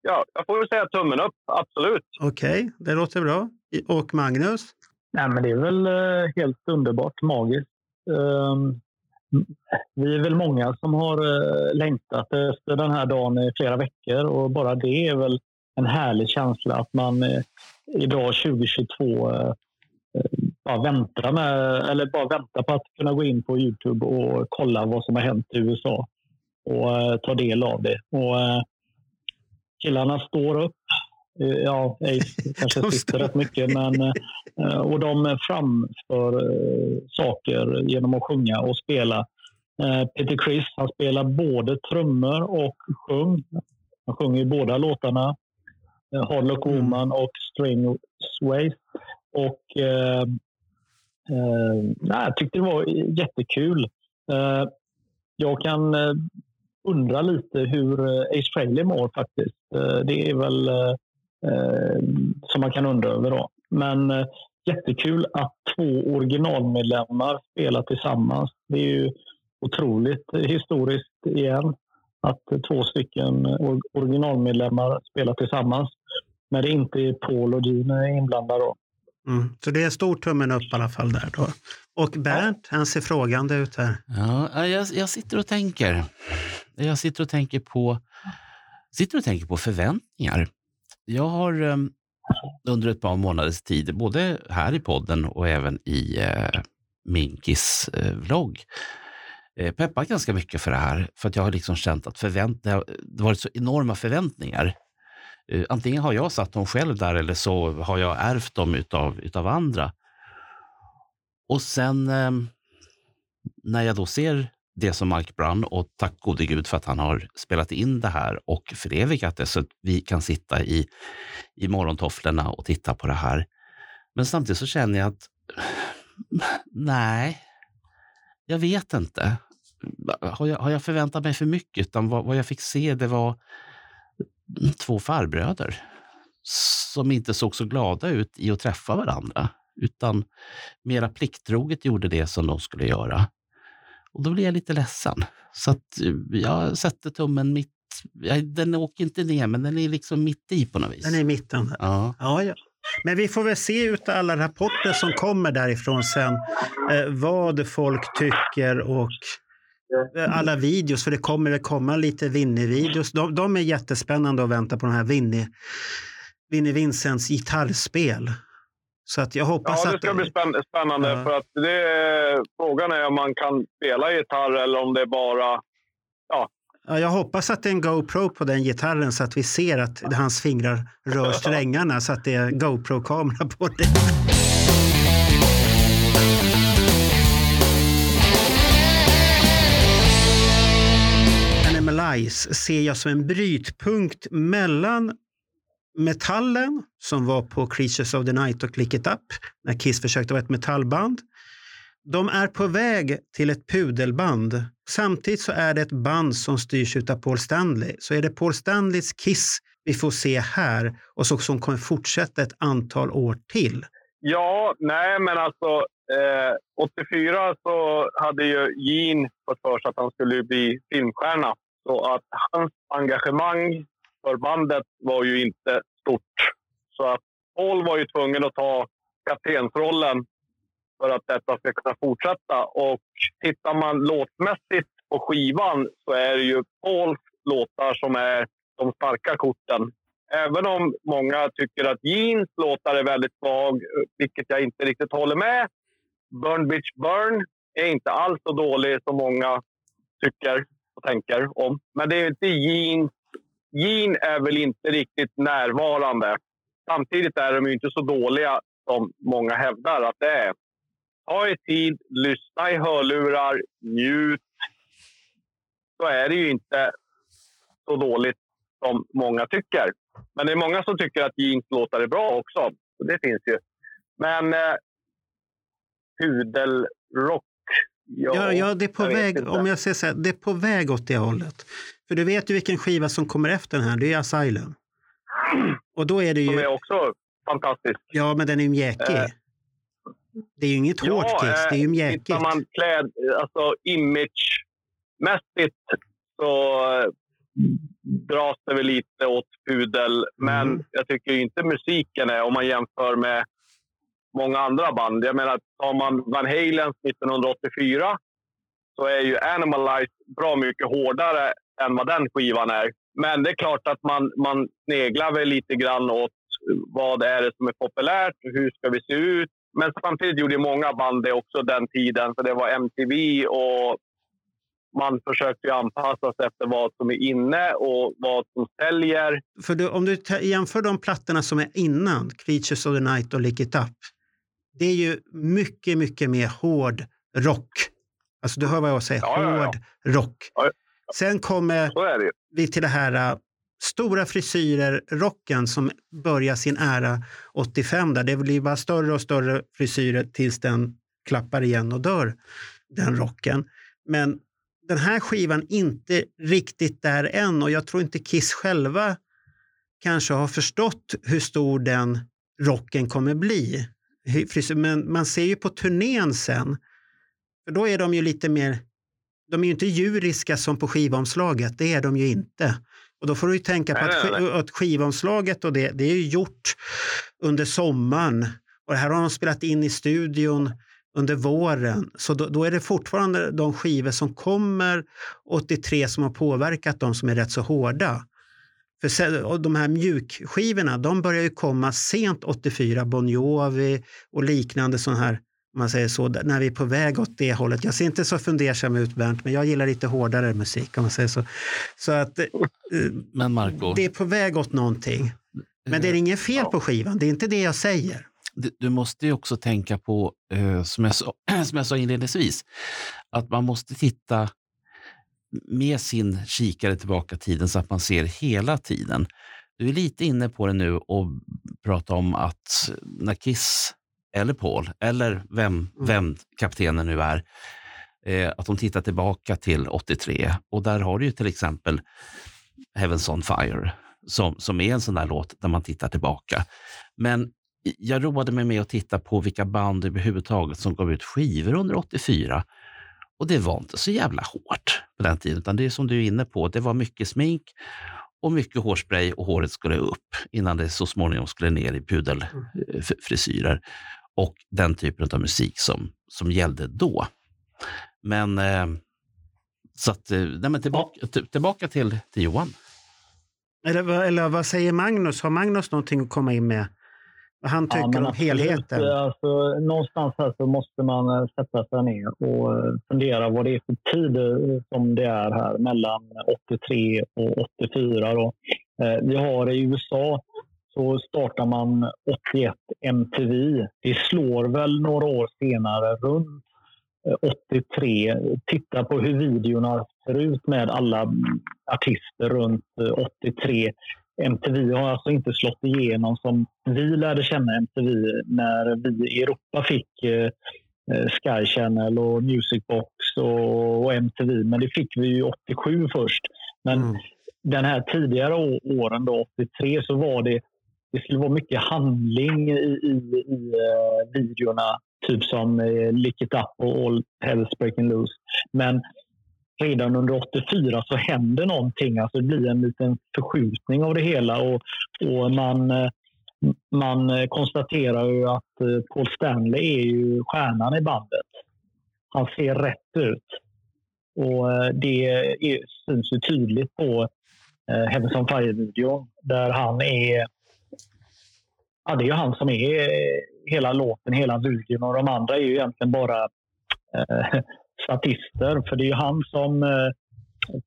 ja, jag får väl säga tummen upp, absolut. Okej, det låter bra. Och Magnus? Nej, men det är väl eh, helt underbart magiskt. Ehm, Vi är väl många som har eh, längtat efter den här dagen i flera veckor och bara det är väl en härlig känsla att man eh, idag 2022 eh, eh, bara väntar, med, eller bara väntar på att kunna gå in på Youtube och kolla vad som har hänt i USA och ta del av det. Och, killarna står upp. Eh, Ja, Ace kanske sitter rätt mycket, men eh, och de framför eh, saker genom att sjunga och spela. Eh, Peter Criss, han spelar både trummor och sjung. Han sjunger i båda låtarna. Eh, Hard Luck Woman och String Sways. Och eh, eh, jag tyckte det var jättekul. Eh, jag kan eh, undra lite hur eh, Ace Frehley mår faktiskt. Eh, det är väl eh, eh, som man kan undra över då. Men eh, jättekul att två originalmedlemmar spelar tillsammans. Det är ju otroligt historiskt igen att två stycken or- originalmedlemmar spelar tillsammans. Men det inte är Paul och Gene inblandade. Då. Mm. Så det är stor tummen upp i alla fall där då. Och Bernt, han ser frågande ut här. Ja, jag, jag sitter och tänker. Jag sitter och tänker på, sitter och tänker på förväntningar. Jag har um, under ett par månaders tid, både här i podden och även i eh, uh, Minkis uh, vlogg, eh, peppat ganska mycket för det här. För att jag har liksom känt att förvänt det har varit så enorma förväntningar. Eh, antingen har jag satt dem själv där eller så har jag ärvt dem utav, utav andra. Och sen ehm, när jag då ser det som Mark brann och tack gode gud för att han har spelat in det här och förevigat det så att vi kan sitta i, i morgontofflorna och titta på det här. Men samtidigt så känner jag att nej, jag vet inte. Har jag, har jag förväntat mig för mycket? Utan vad, vad jag fick se det var två farbröder som inte såg så glada ut i att träffa varandra utan mera plikttroget gjorde det som de skulle göra. Och då blev jag lite ledsen. Så att eh, jag sätter tummen mitt... Den åker inte ner, men den är liksom mitt i på något vis. Den är i mitten. Där. Ja. Ja, ja. Men vi får väl se ut alla rapporter som kommer därifrån sen. Eh, vad folk tycker och eh, alla videos. För det kommer väl komma lite Winnie-videos. De, de är jättespännande att vänta på den här Winnie, Winnie Vincents gitarrspel. Så att jag hoppas Ja, det att... ska bli spänn- spännande. Ja. För att det frågan är om man kan spela gitarr eller om det är bara... Ja, jag hoppas att det är en GoPro på den gitarren så att vi ser att hans fingrar rör strängarna så att det är GoPro-kamera på det. Animalize ser jag som en brytpunkt mellan metallen som var på Creatures of the Night och Lick It Up när Kiss försökte vara ett metallband. De är på väg till ett pudelband. Samtidigt så är det ett band som styrs av Paul Stanley. Så är det Paul Stanleys Kiss vi får se här och så, som kommer fortsätta ett antal år till. Ja, nej, men alltså... Eh, 84 så hade ju Gene fått för sig att han skulle bli filmstjärna. Så att hans engagemang för bandet var ju inte stort. Så att Paul var ju tvungen att ta kaptensrollen för att detta ska kunna fortsätta. Och tittar man låtmässigt på skivan så är det ju Pauls låtar som är de starka korten. Även om många tycker att Jeans låtar är väldigt svag, vilket jag inte riktigt håller med. Burn Bitch Burn är inte alls så dålig som många tycker och tänker om. Men det är inte Jeans. Jean är väl inte riktigt närvarande. Samtidigt är de inte så dåliga som många hävdar att det är. Ta er tid, lyssna i hörlurar, njut. Så är det ju inte så dåligt som många tycker. Men det är många som tycker att Jeans låtar är bra också. Så det finns ju. Men eh, pudelrock, ja, Ja, det är på väg, om jag säger så här, det är på väg åt det hållet. För du vet ju vilken skiva som kommer efter den här, det är Asylum. Och då är det som ju, är också fantastisk. ja men den är ju mjäkig. Eh, Det är ju inget hårt kiss, det är ju eh, mjäkigt. Tittar man kläd, alltså imagemässigt så eh, dras det väl lite åt pudel. Men Mm. jag tycker inte musiken är, om man jämför med många andra band. Jag menar, tar man Van Halens 1984 så är ju Animalize bra mycket hårdare än vad den skivan är. Men det är klart att man, man sneglar väl lite grann åt vad är det som är populärt, hur ska vi se ut? Men samtidigt gjorde många band det också den tiden, för det var MTV och man försökte ju anpassa sig efter vad som är inne och vad som säljer. För du, om du jämför de plattorna som är innan, Creatures of the Night och Lick It Up. Det är ju mycket, mycket mer hård rock. Alltså du hör vad jag säger, Ja, ja, ja. hård rock. Sen kommer vi till det här uh, stora frisyrer-rocken som börjar sin ära 85. Där. Det blir bara större och större frisyrer tills den klappar igen och dör, den rocken. Men den här skivan inte riktigt där än och jag tror inte Kiss själva kanske har förstått hur stor den rocken kommer bli. Men man ser ju på turnén sen, för då är de ju lite mer de är ju inte djuriska som på skivomslaget, det är de ju inte. Och då får du ju tänka på Nej, att, nej, att skivomslaget och det, det är gjort under sommaren. Och det här har de spelat in i studion under våren. Så då, då är det fortfarande de skivor som kommer 83 som har påverkat dem som är rätt så hårda. För sen, och de här mjukskivorna, de börjar ju komma sent 84, Bon Jovi och liknande sådana här man säger så, när vi är på väg åt det hållet. Jag ser inte så fundersam ut Bernt, men jag gillar lite hårdare musik om man säger så. Så att eh, Men Marco, det är på väg åt någonting. Men det är inget fel på skivan, det är inte det jag säger. du, du måste ju också tänka på, eh, som, jag sa, som jag sa inledningsvis, att man måste titta med sin kikare tillbaka i tiden så att man ser hela tiden. Du är lite inne på det nu och pratar om att när Kiss eller Paul, eller vem, vem kaptenen nu är, eh, att de tittar tillbaka till 83. Och där har du ju till exempel Heavens on Fire, som, som är en sån där låt där man tittar tillbaka. Men jag roade mig med att titta på vilka band överhuvudtaget som gav ut skivor under 84. Och det var inte så jävla hårt på den tiden, utan det är som du är inne på, det var mycket smink och mycket hårspray och håret skulle upp innan det så småningom skulle ner i pudelfrisyrer och den typen av musik som, som gällde då. Men, eh, så att, eh, nej, men tillbaka, tillbaka till, till Johan. Eller, vad- eller vad säger Magnus? Har Magnus någonting att komma in med? Vad han tycker men om absolut. helheten? Alltså, någonstans här så måste man eh, sätta sig ner och eh, fundera vad det är för tid eh, som det är här mellan 83 och 84. Då. Eh, Vi har i USA så startar man 81 MTV. Det slår väl några år senare runt eh, 83. Titta på hur videorna ser ut med alla artister runt eh, 83. MTV har alltså inte slått igenom som vi lärde känna MTV när vi i Europa fick eh, eh, Sky Channel och Music Box och, MTV. Men det fick vi ju 87 först. Men Mm. den här tidigare åren, då, 83, så var det, det skulle vara mycket handling i, i, i eh, videorna. Typ som eh, Lick It Up och All Hell's Breaking Loose. Men redan under 84 så händer någonting. Alltså det blir en liten förskjutning av det hela. Och, och man, eh, man konstaterar ju att eh, Paul Stanley är ju stjärnan i bandet. Han ser rätt ut. Och det är, syns ju tydligt på eh, Heavens on Fire-videon där han är... Ja, det är ju han som är eh, hela låten, hela videon och de andra är ju egentligen bara eh, statister. För det är ju han som eh,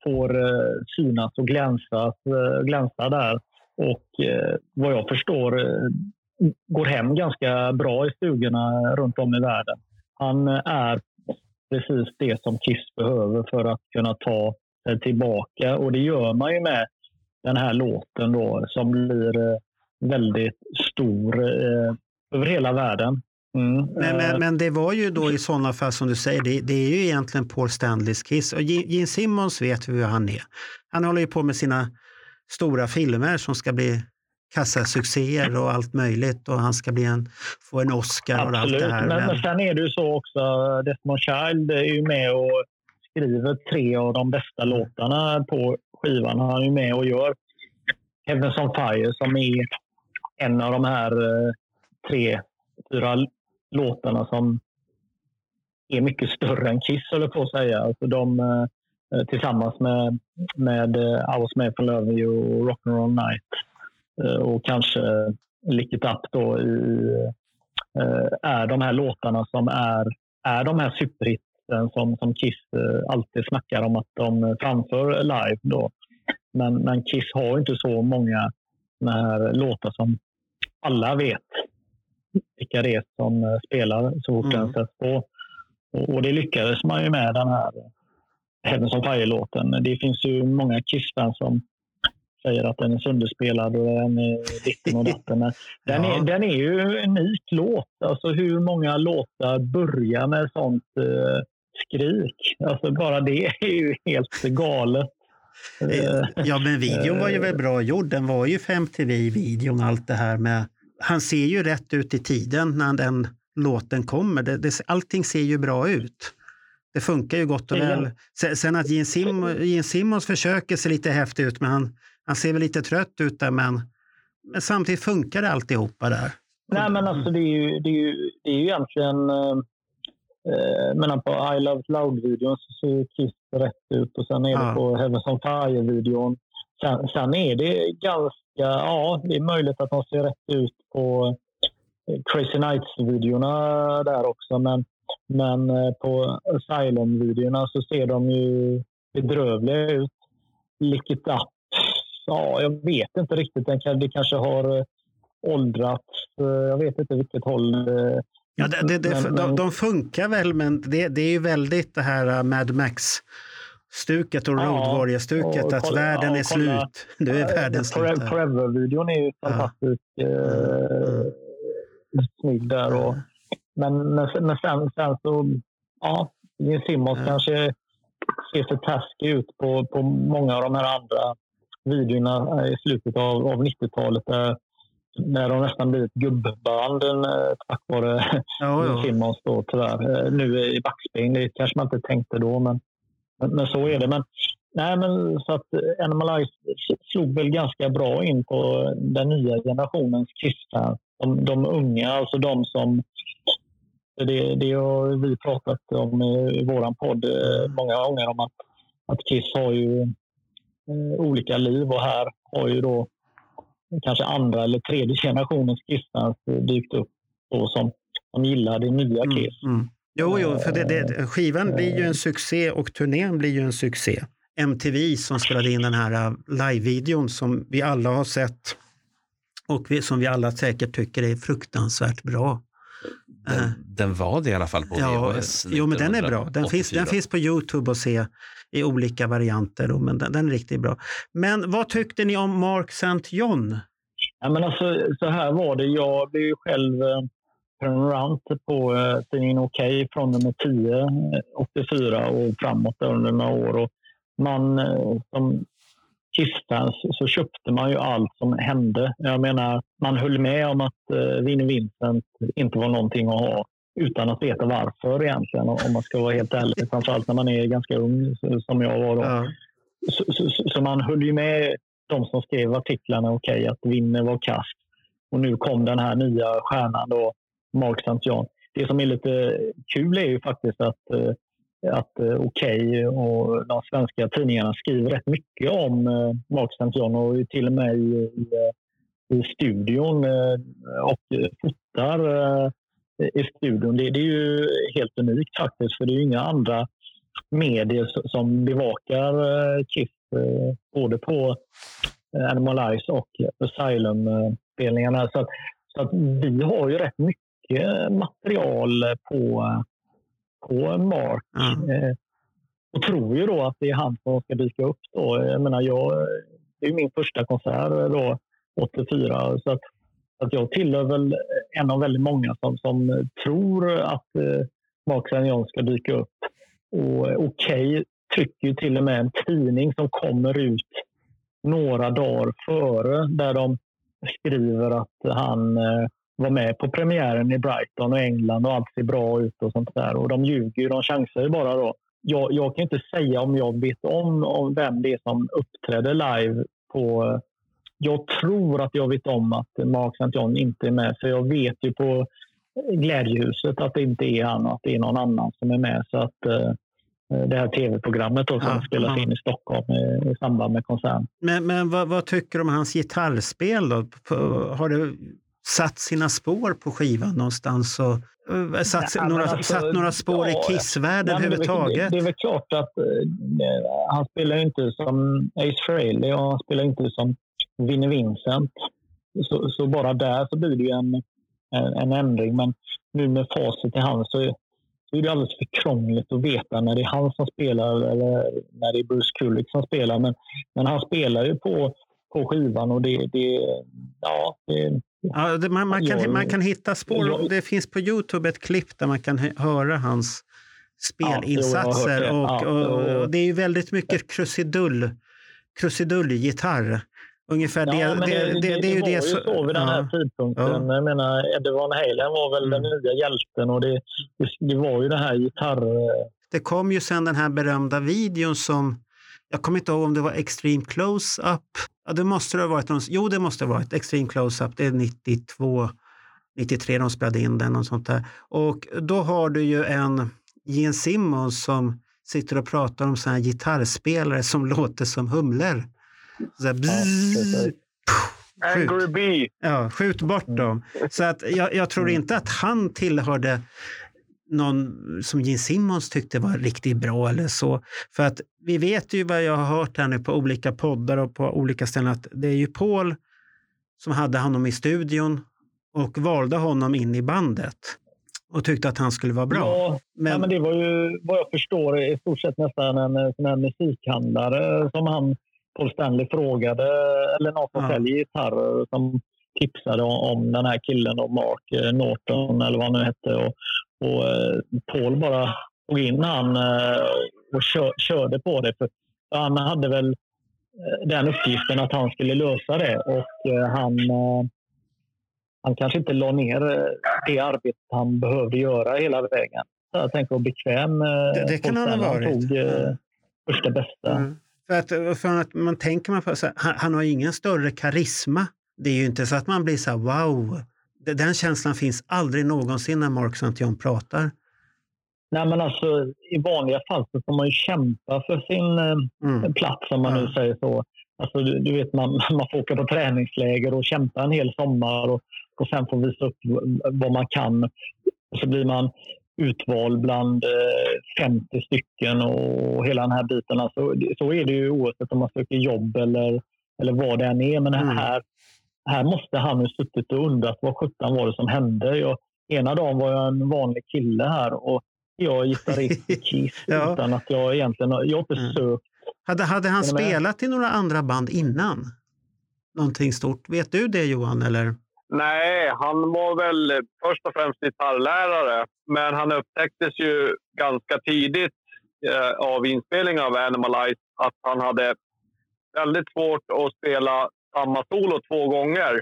får eh, synas och glänsa, eh, glänsa där. Och eh, vad jag förstår eh, går hem ganska bra i stugorna runt om i världen. Han eh, är precis det som Kiss behöver för att kunna ta sig tillbaka. Och det gör man ju med den här låten då som blir eh, väldigt stor. Eh, över hela världen. Mm. Men, men, men, det var ju då i sådana fall som du säger, det, det är ju egentligen Paul Stanleys Kiss. Och Gene Simmons vet hur han är. Han håller ju på med sina stora filmer som ska bli kassasuccéer och allt möjligt och han ska bli en, få en Oscar Absolut. och allt det här. Men, men sen är det ju så också, Desmond Child är ju med och skriver tre av de bästa låtarna på skivan. Han är ju med och gör Heavens on Fire som är en av de här eh, tre, fyra låtarna som är mycket större än Kiss, håller på att säga. Alltså de, eh, eh, tillsammans med, med I was made for love you och Rock'n'roll night och kanske Lick it up då i, är de här låtarna som är, är de här superhitsen som, som Kiss alltid snackar om att de framför live. Då. Men, men Kiss har inte så många här låtar som alla vet vilka det är som eh, spelar så fort mm. den sätts på. Och, det lyckades man ju med den här Heavens on Fire-låten. Det finns ju många Kiss-fans som säger att den är sönderspelad och den är ditten och datten. Men den, ja. är, den är ju en unik låt. Alltså hur många låtar börjar med sånt uh, skrik? Alltså bara det är ju helt galet. Eh, ja, men videon var ju väl bra gjord. Den var ju 5TV-videon, allt det här med... Han ser ju rätt ut i tiden när den låten kommer. Det, det, allting ser ju bra ut. Det funkar ju gott och väl. Sen att Gene, Sim, Gene Simmons försöker se lite häftig ut, men han, han ser väl lite trött ut där, men, men samtidigt funkar det alltihopa där. Nej, men alltså det är ju, det är ju, det är ju egentligen... Eh, men på I Love Loud-videon så ser Kiss rätt ut och sen är det på Heavens on Fire-videon. Sen, sen, är det ganska, ja, det är möjligt att de ser rätt ut på eh, Crazy Nights-videorna där också. Men, men eh, på Asylum-videorna så ser de ju bedrövliga ut. Lick it up. Ja, jag vet inte riktigt. Det kanske har åldrats. Jag vet inte vilket håll Ja, det, det, det, men, de, de, funkar väl, men det, det är ju väldigt det här uh, Mad Max-stuket och Road Warrior-stuket, att kolla, världen ja, är kolla, slut. Nu är världen slut. Forever-videon är ju fantastiskt ja. eh, mm. snygg där. Och, men, men, men sen, sen så, ja, Gene Simmons ja. kanske ser för taskig ut på, på många av de här andra videorna i slutet av, av 90-talet. Där när de nästan blivit gubband eh, tack vare ja, Simmons då tyvärr. Eh, nu i backspegeln, det kanske man inte tänkte då, men, men, så är det. Men, nej, men så att eh, Animal Eyes slog väl ganska bra in på den nya generationens kristna. De, de unga, alltså de som det, det har vi pratat om i vår podd många gånger om att, att Kiss har ju olika liv och här har ju då kanske andra eller tredje generationens kristna dykt upp då som, som gillar det nya Kiss. Mm, mm. Jo, jo, för det, det, skivan blir ju en succé och turnén blir ju en succé. MTV som spelade in den här äh, live-videon som vi alla har sett och vi, som vi alla säkert tycker är fruktansvärt bra. Den, äh. den var det i alla fall på VHS. Ja, jo, men den är bra. Den finns, den finns på Youtube att se i olika varianter, men den, den, är riktigt bra. Men vad tyckte ni om Mark St. John? Ja, men alltså, så här var det. Jag blev ju själv eh, prenumerant på eh, tidningen Okej från nummer 10, 84 eh, och framåt under några år. Och man, eh, som Kissfans så köpte man ju allt som hände. Jag menar, man höll med om att eh, Vinnie Vincent inte var någonting att ha utan att veta varför egentligen, om man ska vara helt ärlig. Framförallt när man är ganska ung, som jag var då. Ja. Så, så, så, man höll ju med de som skrev artiklarna, okej, okay, att Winner var kast. Och nu kom den här nya stjärnan då, Mark St. John. Det som är lite kul är ju faktiskt att, eh, att eh, Okej okay och de svenska tidningarna skriver rätt mycket om eh, Mark St. John och till och med i, i, i studion och fotar i studion. Det, det, är ju helt unikt faktiskt, för det är ju inga andra medier som bevakar eh, Kiss eh, både på eh, Animal Eyes och Asylum-spelningarna. Så, att, så att vi har ju rätt mycket material på, på Mark. Mm. Och tror ju då att det är han som ska dyka upp. Då. Jag menar, jag, det är min första konsert då, 84. Så att att jag tillhör väl en av väldigt många som, som tror att eh, Mark St. ska dyka upp. Och eh, Okej okay, trycker ju till och med en tidning som kommer ut några dagar före där de skriver att han eh, var med på premiären i Brighton och England och allt ser bra ut och sånt där. Och de ljuger, de chansar ju bara då. Jag, jag kan inte säga om jag vet om, om vem det är som uppträder live på... Eh, jag tror att jag vet om att Mark St. John inte är med, för jag vet ju på Glädjehuset att det inte är han och att det är någon annan som är med. Så att eh, det här tv-programmet som ja, spelas ja. in i Stockholm i, i samband med konserten. Men, men vad, vad, tycker du om hans gitarrspel? Då? Har det satt sina spår på skivan någonstans? Och, uh, satt, ja, några, alltså, satt några spår i Kiss-världen överhuvudtaget? Det, det, är väl klart att uh, han spelar inte som Ace Frehley och han spelar inte som Vinnie Vincent. Så, så, bara där så blir det ju en, en, en ändring. Men nu med facit i hand så så är det alldeles för krångligt att veta när det är han som spelar eller när det är Bruce Kulick som spelar. Men, men han spelar ju på, på skivan och det, det ja, det, ja det, man, man, kan, man kan hitta spår. Jag, det finns på Youtube ett klipp där man kan höra hans spelinsatser. Ja, och, och, och, det är ju väldigt mycket krusidull, krusidullgitarr. Ungefär ja, det, det, det, det, det, är ju det så, så vid den här ja. tidpunkten. Ja. Jag menar, Van Halen var väl mm. den nya hjälten och det, det, var ju det här gitarr... Det kom ju sen den här berömda videon som, jag kommer inte ihåg om det var Extreme Close-Up. Ja, det måste det ha varit. Någon, jo, det måste ha varit Extreme Close-Up. Det är 92, 93 de spelade in den och sånt där. Och då har du ju en Gene Simmons som sitter och pratar om såna här gitarrspelare som låter som humlor. Så här, bzzz, Angry Bee. Ja, skjut bort dem. Så att jag, jag tror mm. inte att han tillhörde någon som Gene Simmons tyckte var riktigt bra eller så. För att vi vet ju vad jag har hört här nu på olika poddar och på olika ställen att det är ju Paul som hade honom i studion och valde honom in i bandet och tyckte att han skulle vara bra. Ja, men, ja, men det var ju vad jag förstår i stort sett nästan en sån här musikhandlare som han Paul Stanley frågade, eller någon som ja. säljer gitarrer, som tipsade om den här killen och Mark eh, Norton eller vad han nu hette. Och, och eh, Paul bara tog in han eh, och kör, körde på det. För han hade väl den uppgiften att han skulle lösa det och han, han kanske inte la ner det arbete han behövde göra hela vägen. Så jag tänker bekväm. Det, det kan han ha varit. Han tog första bästa. Mm. För att, för att man tänker man på, så här, han, han, har ingen större karisma. Det är ju inte så att man blir så här, wow. Den känslan finns aldrig någonsin när Mark. John pratar. Nej, men alltså, I vanliga fall så får man ju kämpa för sin eh, mm. plats, om man ja. nu säger så. Alltså, du, du, vet, man, man får åka på träningsläger och kämpa en hel sommar och, och sen få visa upp vad man kan. Och så blir man utvald bland 50 eh, stycken och hela den här biten. Alltså, så är det ju oavsett om man söker jobb eller, eller vad det än är. Men mm. här, här måste han ha suttit och undrat vad sjutton var det som hände. Jag, ena dagen var jag en vanlig kille här och jag gitarrist i Kiss ja. utan att jag egentligen jag har inte mm. sökt. Hade, hade han spelat i några andra band innan? Någonting stort? Vet du det Johan? Eller? Nej, han var väl först och främst gitarrlärare. Men han upptäcktes ju ganska tidigt eh, av inspelningen av Animal Eyes att han hade väldigt svårt att spela samma solo två gånger.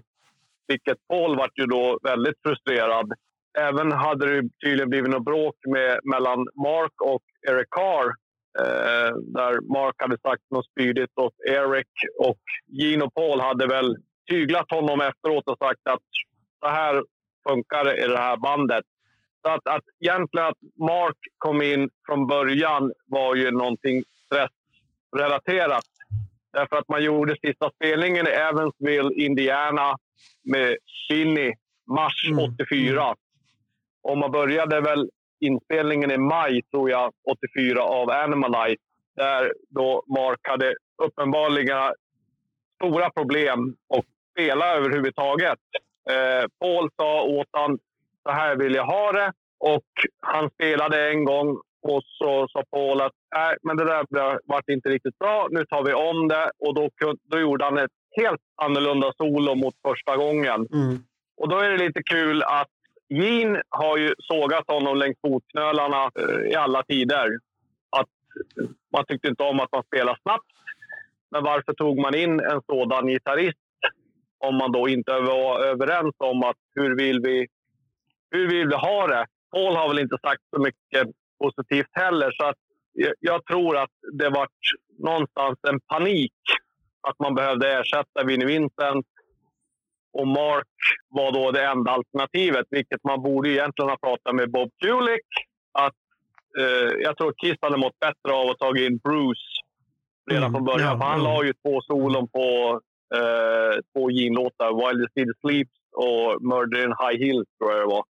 Vilket Paul var ju då väldigt frustrerad. Även hade det tydligen blivit något bråk med, mellan Mark och Eric Carr. Eh, där Mark hade sagt något spydigt åt Eric och Gene och Paul hade väl tyglat honom efteråt och sagt att så här funkar det i det här bandet. Så att, att egentligen att Mark kom in från början var ju någonting stressrelaterat. Därför att man gjorde sista spelningen i Evansville, Indiana med Shinny mars 84. Mm. Och man började väl inspelningen i maj, tror jag, 84 av Animalite. Där då Mark hade uppenbarligen stora problem att spela överhuvudtaget. Eh, Paul sa åt honom så här vill jag ha det. Och han spelade en gång och så sa Paul att Nej, men det där vart inte riktigt bra. Nu tar vi om det. Och då, då gjorde han ett helt annorlunda solo mot första gången. Mm. och då är det lite kul att Gene har ju sågat honom längs fotknölarna eh, i alla tider. Att man tyckte inte om att man spelade snabbt. Men varför tog man in en sådan gitarrist om man då inte var överens om att hur vill vi, hur vill vi ha det? Paul har väl inte sagt så mycket positivt heller. Så att jag tror att det var någonstans en panik att man behövde ersätta Vinnie Vincent. Och Mark var då det enda alternativet, vilket man borde egentligen ha pratat med Bob Kulik. Att, eh, jag tror Kiss hade mått bättre av att ta in Bruce redan mm, från början. Ja, för han ja. la ju två solon på Eh, två Gene-låtar. While the City Sleeps och Murder in High Hills, tror jag det var.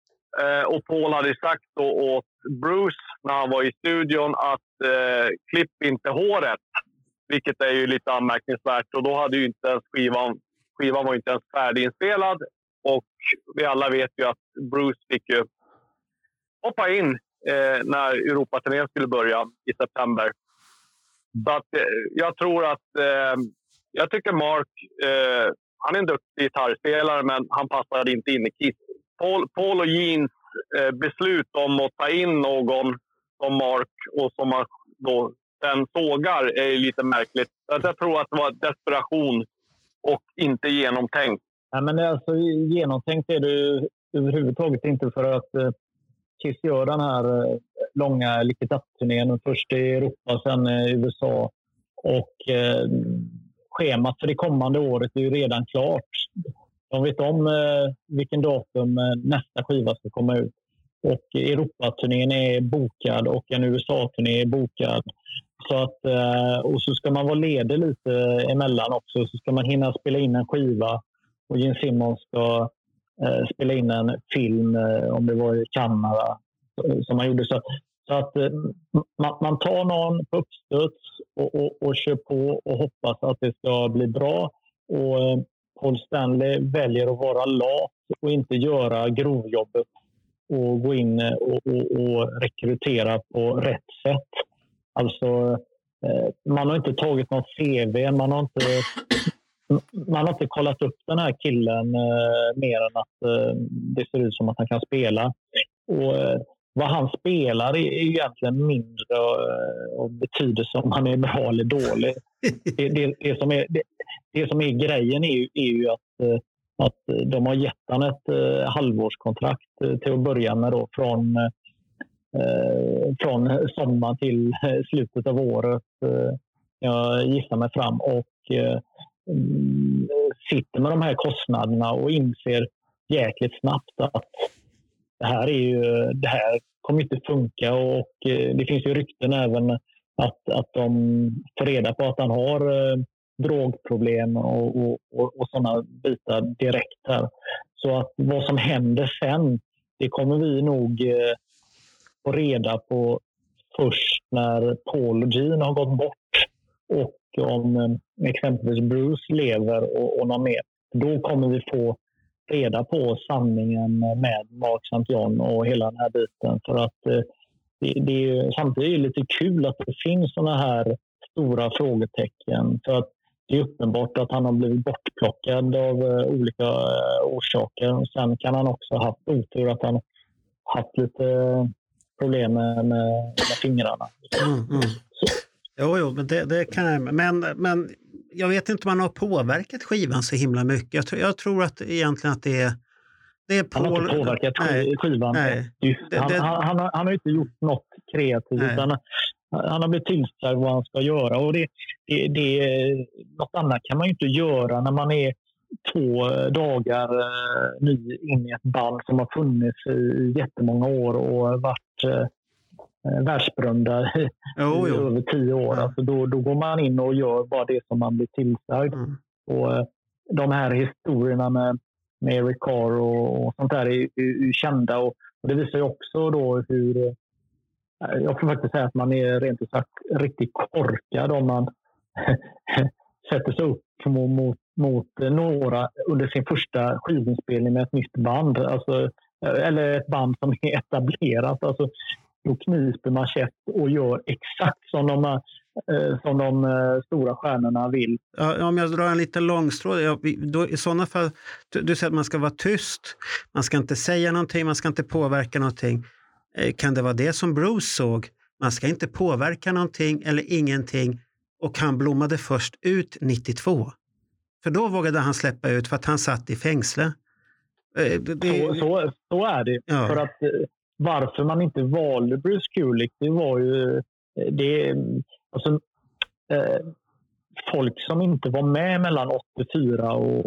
Eh, och Paul hade sagt då åt Bruce när han var i studion att eh, klipp inte håret. Vilket är ju lite anmärkningsvärt. Och då hade ju inte ens skivan, skivan var inte ens färdiginspelad. Och vi alla vet ju att Bruce fick ju hoppa in eh, när Europaturnén skulle börja i september. Så att, eh, jag tror att... Eh, jag tycker Mark... Eh, han är en duktig gitarrspelare, men han passade inte in i Kiss. Paul, Paul och Jeans eh, beslut om att ta in någon som Mark och som man då sen sågar är lite märkligt. Jag tror att det var desperation och inte genomtänkt. Nej, men alltså, genomtänkt är det överhuvudtaget inte för att eh, Kiss gör den här eh, långa Lick turnén Först i Europa, sen i USA. Och eh, schemat för det kommande året är ju redan klart. De vet om eh, vilken datum eh, nästa skiva ska komma ut. Och Europaturnén är bokad och en USA-turné är bokad. Så att, eh, och så ska man vara ledig lite emellan också. Så ska man hinna spela in en skiva och Gene Simmons ska eh, spela in en film, eh, om det var i Kanada, eh, som han gjorde. Så, så att eh, man, man, tar någon på uppstuds och, och, och kör på och hoppas att det ska bli bra. Och eh, Paul Stanley väljer att vara lat och inte göra grovjobbet och gå in eh, och, och, och rekrytera på rätt sätt. Alltså, eh, man har inte tagit något CV, man har inte, man har inte kollat upp den här killen mer än att det ser ut som att han kan spela. Och, vad han spelar är egentligen mindre eh, och betyder om han är bra eller dålig. Det, det, det, som, är, det, det som är grejen är ju, är ju att, eh, att de har gett honom ett eh, halvårskontrakt till att börja med då, från från sommar till slutet av året. Jag gissar mig fram och sitter med de här kostnaderna och inser jäkligt snabbt att det här, är ju, det här kommer inte funka och eh, det finns ju rykten även att, att de får reda på att han har eh, drogproblem och, och, och, och sådana bitar direkt. här. Så att vad som händer sen, det kommer vi nog eh, få reda på först när Paul och Gene har gått bort och om eh, exempelvis Bruce lever och, och någon mer. Då kommer vi få reda på sanningen med Mark St. John och hela den här biten. För att eh, det, det är, samtidigt är det lite kul att det finns såna här stora frågetecken. För att det är uppenbart att han har blivit bortplockad av uh, olika uh, orsaker. Sen kan han också ha haft otur att han haft lite problem med, med, med fingrarna. Mm, mm. Jo, jo, men det, det kan jag. Men, men jag vet inte om man har påverkat skivan så himla mycket. Jag, tror, jag tror att egentligen att det är det är Paul... Han har inte påverkat nej, skivan. Nej, det, han, det, han, han, har, han, har inte gjort något kreativt. Utan han har blivit tillsagd vad han ska göra. Och det, det, det, något annat kan man ju inte göra när man är två dagar eh, ny in i ett band som har funnits i jättemånga år och varit eh, världsberömda i jo, jo. över tio år. Ja. Alltså då, då går man in och gör bara det som man blir tillsagd. Mm. Och, eh, de här historierna med, med Eric Carr och, och sånt där är, är, är kända. Och, och, det visar ju också då hur... Eh, jag får faktiskt säga att man är rent ut sagt riktigt korkad om man sätter sig upp mot, mot några under sin första skivinspelning med ett nytt band. Alltså, eller ett band som är etablerat. Alltså, då kniper man käft och gör exakt som de eh, som de eh, stora stjärnorna vill. Ja, om jag drar en liten långstråd, ja, då, i sådana fall, du, du, säger att man ska vara tyst, man ska inte säga någonting, man ska inte påverka någonting. Eh, kan det vara det som Bruce såg? Man ska inte påverka någonting eller ingenting och han blommade först ut 92. För då vågade han släppa ut för att han satt i fängsle. Det... Så, så, så, är det. Ja. För att varför man inte valde Bruce Kulick, det var ju... Eh, det, alltså, eh, folk som inte var med mellan 84 och,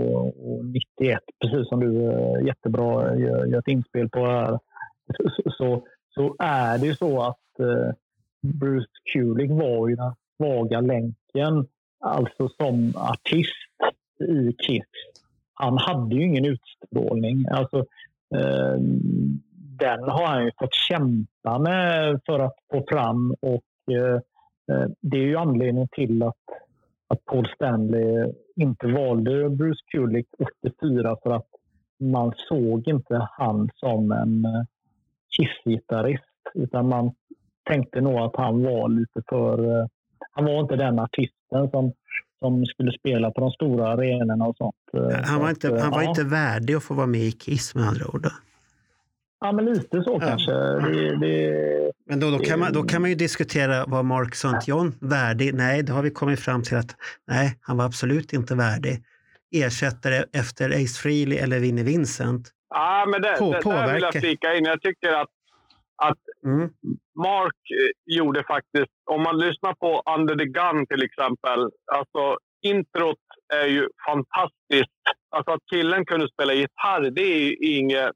och 91, precis som du eh, jättebra gör, gör ett inspel på här, så, så, så är det ju så att eh, Bruce Kulick var ju den svaga länken, alltså som artist i Kiss. Han hade ju ingen utstrålning. Alltså, eh, den har han ju fått kämpa med för att få fram och eh, eh det är ju anledningen till att, att Paul Stanley inte valde Bruce Kulick 84 för att man såg inte han som en eh, Kiss-gitarrist utan man tänkte nog att han var lite för... Eh, han var inte den artisten som som skulle spela på de stora arenorna och sånt. Han var, inte, han var ja. inte värdig att få vara med i Kiss med andra ord? Ja, men lite så ja. kanske. Det, det, men då, då, kan man, då kan man ju diskutera, var Mark St. John värdig? Nej, då har vi kommit fram till att nej, han var absolut inte värdig. Ersättare efter Ace Frehley eller Vinnie Vincent. Ja, men det, på, det, där vill jag flika in. Jag tycker att, att mm. Mark eh, gjorde faktiskt, om man lyssnar på Under the Gun till exempel, alltså introt är ju fantastiskt. Alltså att killen kunde spela gitarr, det är ju inget...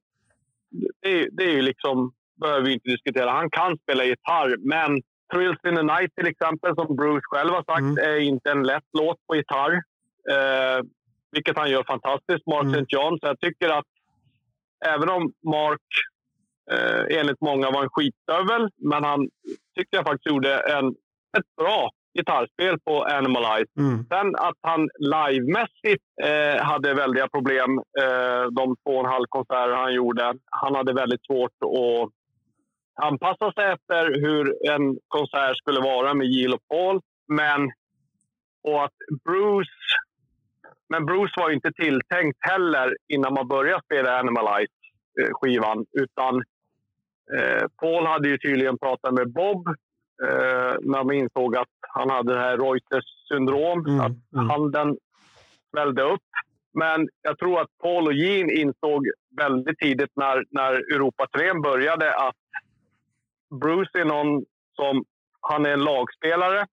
Det är, det är ju liksom, behöver vi inte diskutera. Han kan spela gitarr, men Thrills in the Night till exempel, som Bruce själv har sagt, mm. är inte en lätt låt på gitarr. Eh, vilket han gör fantastiskt, Mark mm. St. John. Så jag tycker att även om Mark eh, enligt många var en skitstövel. Men han tyckte jag faktiskt gjorde en, ett bra gitarrspel på Animalize. Mm. Sen att han livemässigt eh, hade väldiga problem eh, de två och en halv konserter han gjorde. Han hade väldigt svårt att anpassa sig efter hur en konsert skulle vara med Jill och Paul. Men och att Bruce... Men Bruce var inte tilltänkt heller innan man började spela Animalize-skivan. Eh, utan Eh, Paul hade ju tydligen pratat med Bob eh, när man insåg att han hade det här Reuters syndrom, mm, att mm. handen svällde upp. Men jag tror att Paul och Jean insåg väldigt tidigt när, när Europa-turnén började att Bruce är någon som... Han är en lagspelare.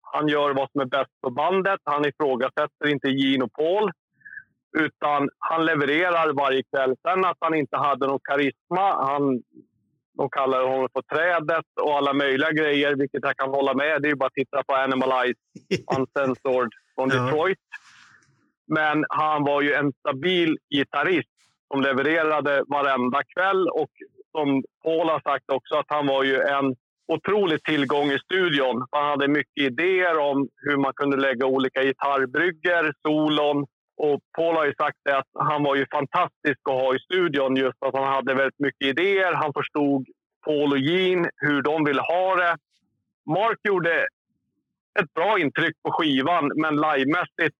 Han gör vad som är bäst för bandet. Han ifrågasätter inte Jean och Paul. Utan han levererar varje kväll. Sen att han inte hade någon karisma. Han de kallar honom för trädet och alla möjliga grejer, vilket jag kan hålla med. Det är bara att titta på Animalize Uncensored från Detroit. Men han var ju en stabil gitarrist som levererade varenda kväll. Och som Paul har sagt också, att han var ju en otrolig tillgång i studion. Han hade mycket idéer om hur man kunde lägga olika gitarrbrygger, solon och Paul har ju sagt det att han var ju fantastisk att ha i studion. Just att han hade väldigt mycket idéer. Han förstod Paul och Jean, hur de ville ha det. Mark gjorde ett bra intryck på skivan, men livemässigt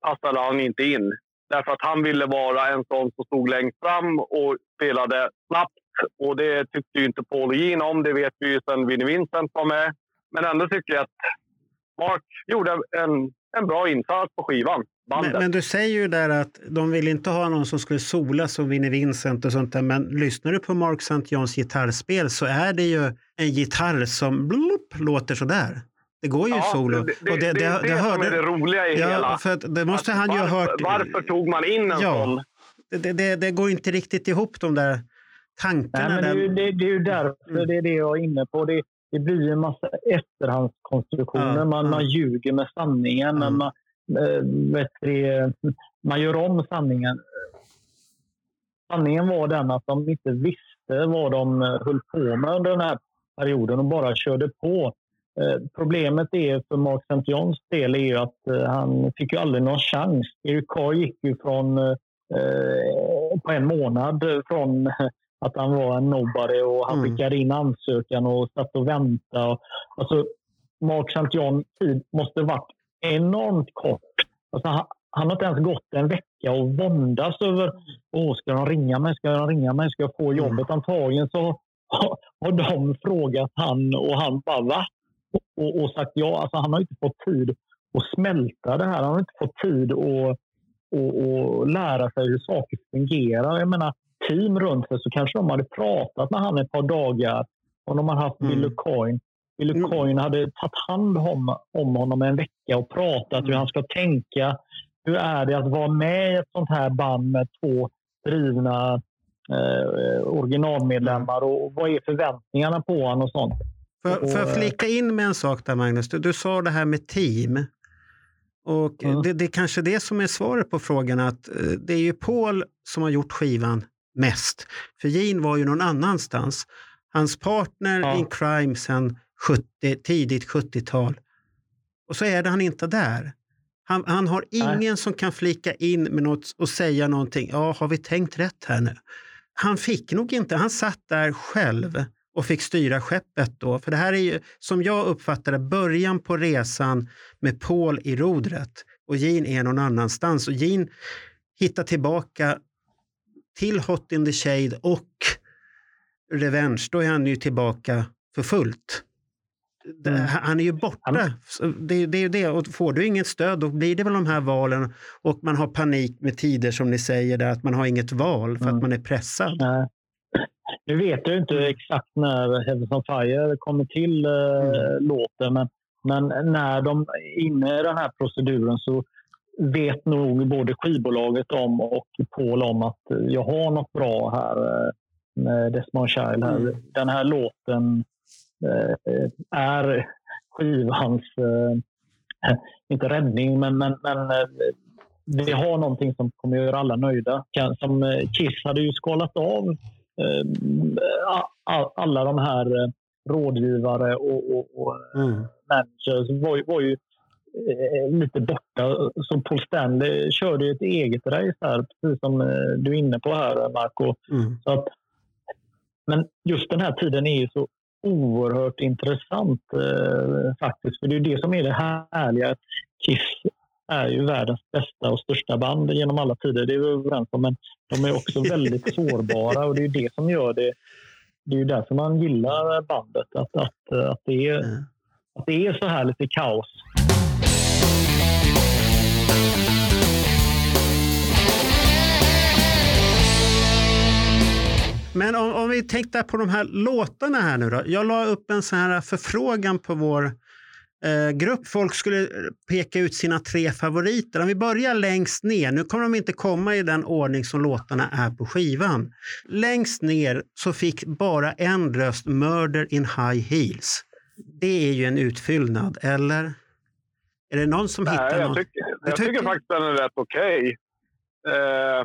passade han inte in. Därför att han ville vara en sån som stod längst fram och spelade snabbt. Och det tyckte ju inte Paul och Jean om. Det vet vi ju sen Vinnie Vincent var med. Men ändå tycker jag att Mark gjorde en, en bra insats på skivan. Men, men, du säger ju där att de vill inte ha någon som skulle sola som Vinnie Vincent och sånt där. Men lyssnar du på Mark St. Johns gitarrspel så är det ju en gitarr som blup, låter sådär. Det går ju ja, solo. Det, det, och det, det, det, det hörde, är det roliga i ja, hela. För att det måste att han ju ha hört. Varför tog man in en ja, sån? Det, det, det, går inte riktigt ihop de där tankarna. Nej, men det, det, det är ju därför mm. det är det jag är inne på. Det, det blir en massa efterhandskonstruktioner. Ja, man, ja. man ljuger med sanningen. Ja. Man, äh, man gör om sanningen. Sanningen var den att de inte visste vad de höll på med under den här perioden och bara körde på. Eh, problemet är för Mark St. Johns del är att eh, han fick ju aldrig någon chans. Eric Carr gick ju från, på en månad från att han var en nobody och han mm. skickade in ansökan och satt och väntade. Alltså, Mark St. John tid måste varit enormt kort. Alltså, han, han har inte ens gått en vecka och våndas över Åh, ska de ringa mig, ska de ringa mig, ska jag få jobbet? Antagligen så har de frågat han och han bara va? Och, och sagt ja. Alltså, han har inte fått tid att smälta det här. Han har inte fått tid att och, och lära sig hur saker fungerar. Jag menar, team runt sig så kanske de hade pratat med han ett par dagar om de hade haft mm. Billy Coin. Billy mm. Coin hade tagit hand om, om honom en vecka och pratat mm. hur han ska tänka. Hur är det att vara med i ett sånt här band med två drivna eh, originalmedlemmar och vad är förväntningarna på honom och sånt. För, för att flika in med en sak där Magnus, du, du sa det här med team. Och mm. det, det är kanske det som är svaret på frågan att eh, det är ju Paul som har gjort skivan mest. För Gene var ju någon annanstans. Hans partner ja. in crime sen 70, tidigt 70-tal. Och så är det han inte där. Han, han har ingen Nej. som kan flika in med något och säga någonting. Ja, har vi tänkt rätt här nu? Han fick nog inte, han satt där själv och fick styra skeppet då. För det här är ju, som jag uppfattar det, början på resan med Paul i rodret. Och Gene är någon annanstans. Och Gene hittar tillbaka till Hot in the Shade och Revenge. Då är han ju tillbaka för fullt. Mm. Han är ju borta. Det, det är ju det. Och får du inget stöd då blir det väl de här valen och man har panik med tider som ni säger, där, att man har inget val för mm. att man är pressad. Nej. Nu vet jag inte exakt när Heavens on Fire kommer till eh, mm. låten, men, men när de är inne i den här proceduren så vet nog både skivbolaget om och Paul om att jag har något bra här eh, med Desmond Child. Här. Mm. Den här låten eh, är skivans, eh, inte räddning, men, men, men eh, vi har någonting som kommer att göra alla nöjda. Som eh, Kiss hade ju skalat av Eh, alla de här eh, rådgivare och, och, och eh, mm. managers var, var ju lite borta. Så Paul Stanley körde ett eget race här, precis som du är inne på här, Marco. Mm. Så att, men just den här tiden är ju så oerhört intressant eh, faktiskt. För det är det som är det härliga. Kiss är ju världens bästa och största band genom alla tider. Det är vi överens om. Men de är också väldigt sårbara och det är det som gör det. Det är ju därför man gillar bandet. Att, att, att, det, är, att det är så här lite kaos. Men om, om vi tänkte på de här låtarna här nu då. Jag la upp en sån här förfrågan på vår eh, grupp. Folk skulle peka ut sina tre favoriter. Om vi börjar längst ner, nu kommer de inte komma i den ordning som låtarna är på skivan. Längst ner så fick bara en röst Murder in High Heels. Det är ju en utfyllnad, eller? Är det någon som Nej, hittar jag någon? Tycker, jag tycker, tycker faktiskt den är rätt okej. Okay. Eh,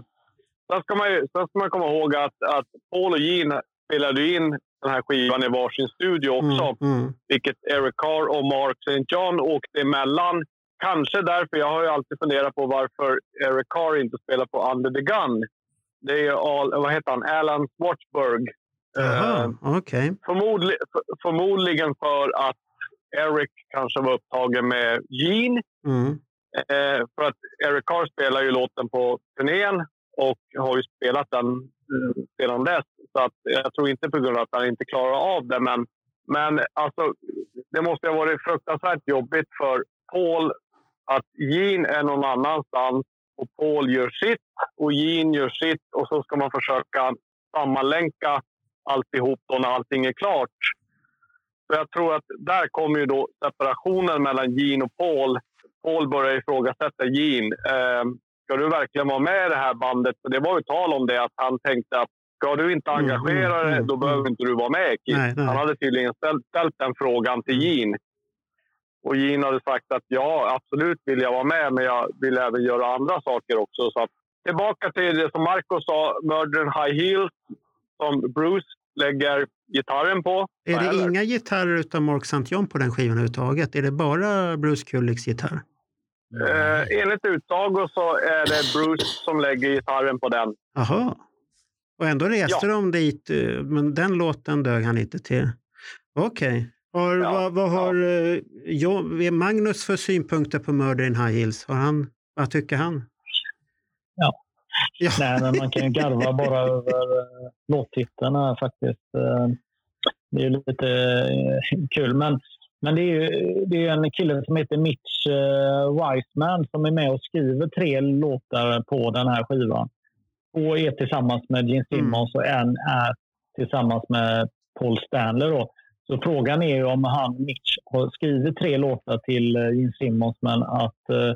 sen, ska man, sen ska man komma ihåg att, att Paul och Gene spelade in den här skivan i varsin studio också. Mm, mm. Vilket Eric Carr och Mark St. John åkte emellan. Kanske därför. Jag har ju alltid funderat på varför Eric Carr inte spelar på Under the Gun. Det är all, vad heter han? Alan Schwartzberg. uh, okay. förmodli förmodligen för att Eric kanske var upptagen med Gene. Mm. Eh, för att Eric Carr spelar ju låten på turnén och har ju spelat den eh, sedan dess. Så att jag tror inte på grund av att han inte klarar av det. Men, men alltså, det måste ha varit fruktansvärt jobbigt för Paul att Jean är någon annanstans och Paul gör sitt och Jean gör sitt och så ska man försöka sammanlänka alltihop då när allting är klart. Så jag tror att där kommer ju då separationen mellan Jean och Paul. Paul börjar ifrågasätta Jean. Eh, ska du verkligen vara med i det här bandet? För det var ju tal om det att han tänkte att Ska du inte mm, engagera dig, mm, då behöver mm. inte du vara med. Nej, nej. Han hade tydligen ställt, ställt den frågan till Gene. Och Gene hade sagt att ja, absolut vill jag vara med, men jag vill även göra andra saker också. Så att, tillbaka till det som Marco sa, Murder High Heels, som Bruce lägger gitarren på. Är det inga gitarrer utan Mark St. John på den skivan överhuvudtaget? Är det bara Bruce Kulicks gitarr? Eh, enligt utsago så är det Bruce som lägger gitarren på den. Aha. Och ändå reste ja. de dit, eh, men den låten dög han inte till. Okej. Okay. Har, Ja, vad, vad har eh, jo, Magnus för synpunkter på Murder in High Heels? Har han, vad tycker han? Ja. ja. Nej, men man kan ju garva bara över låttiteln här faktiskt. Det är ju lite kul. Men, men det är ju det är en kille som heter Mitch uh, Wiseman som är med och skriver tre låtar på den här skivan. Två är tillsammans med Gene Simmons och en är tillsammans med Paul Stanley. Då. Så frågan är ju om han, Mitch, har skrivit tre låtar till uh, Gene Simmons men att uh,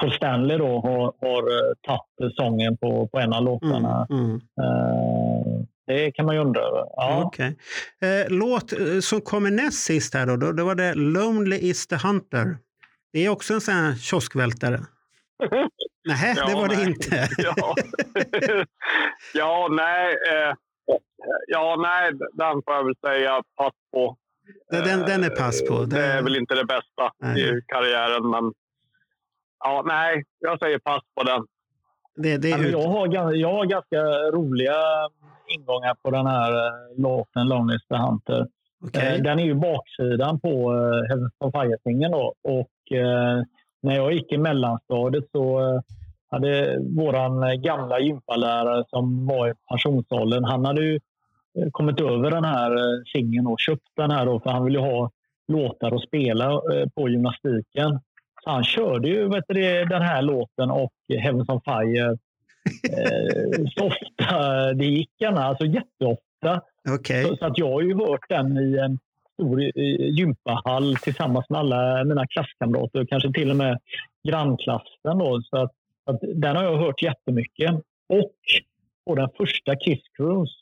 Paul Stanley då har, har tagit sången på, på en av låtarna. Mm, mm. Det kan man ju undra över. Ja. Okay. Eh, låt som kommer näst sist här då, då, då var det Lonely is the Hunter. Det är också en sån här kioskvältare. Nej, Ja, det var det nej. inte. ja. ja, nej. Eh, ja, nej, den får jag väl säga pass på. Den, den, den är pass på. Det är väl inte det bästa Nej. i karriären, men ja, nej, jag säger pass på den. det, det är jag, har, jag har ganska roliga ingångar på den här eh, låten Lonely is the Hunter. Okej. Eh, Den är ju baksidan på uh, Heavens on Fire-singeln. då. Och eh, när jag gick i mellanstadiet så eh, hade våran gamla gympalärare som var i pensionsåldern, han hade ju eh, kommit över den här eh, singeln och köpt den här då, för han ville ha låtar att spela eh, på gymnastiken. Så han körde ju vet du, den här låten och Heavens on Fire eh, så gick gärna, alltså jätteofta. Okej. Så, så att jag har ju hört den i en stor eh, gympahall tillsammans med alla mina klasskamrater och kanske till och med grannklassen. Då, så att, att den har jag hört jättemycket. Och på den första Kiss Cruise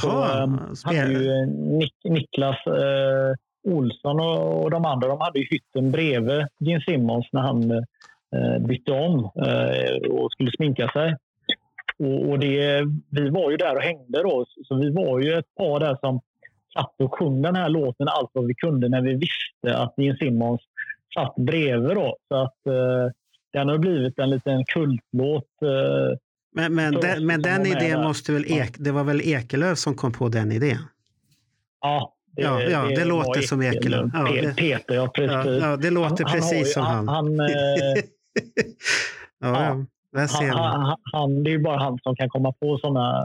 så, Jaha. eh, hade spel- ju eh, Nik Niklas eh, Olsson och, och de andra de hade ju hytten bredvid Gene Simmons när han eh, bytte om eh, och skulle sminka sig. Och, det, vi var ju där och hängde då, så vi var ju ett par där som satt och sjöng den här låten allt vad vi kunde när vi visste att Gene Simmons satt bredvid. Då. Så att, eh, den har blivit en liten kultlåt. Eh, Men, men, den, men den idén måste väl Ek, det var väl Ekelöf som kom på den idén? ja, Ja, ja, det var låter som Ekelöf. Ja, Pe- det- Peter, ja precis. Ja, ja, det låter Han- han precis ju- som han. han, eh, ja, ja, han, han, han, det är ju bara han som kan komma på sådana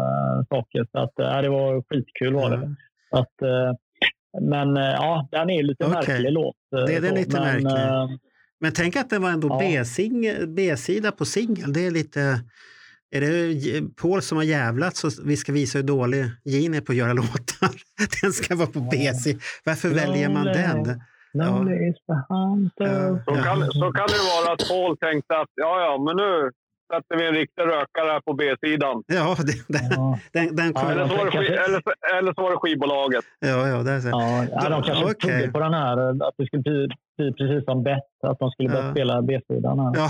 saker. Så att, äh, det var skitkul var det. Ja. Att, eh, men eh, ja, den är lite Okej. märklig låt. eh, Det är den så, lite men, märklig. eh, Men tänk att det var ändå Ja. B-sida på singel. Det är lite... Är det Paul som har jävlats och vi ska visa hur dålig Gene är på att göra låtar? Den ska vara på B-sida. Varför väljer man den? Lonely is the hunter. Så, Ja. kan, så kan det vara att Paul tänkte att ja, ja, men nu sätter vi en riktig rökare här på B-sidan. Ja, det- den, Ja, den, den Ja, kommer... Eller så, var det sk- eller, så- eller så var det skivbolaget. Ja, ja, där ser ja, ja, de kanske Okej. trodde på den här, att det skulle bli precis som Bett, att de skulle börja Ja. spela B-sidan. Ja.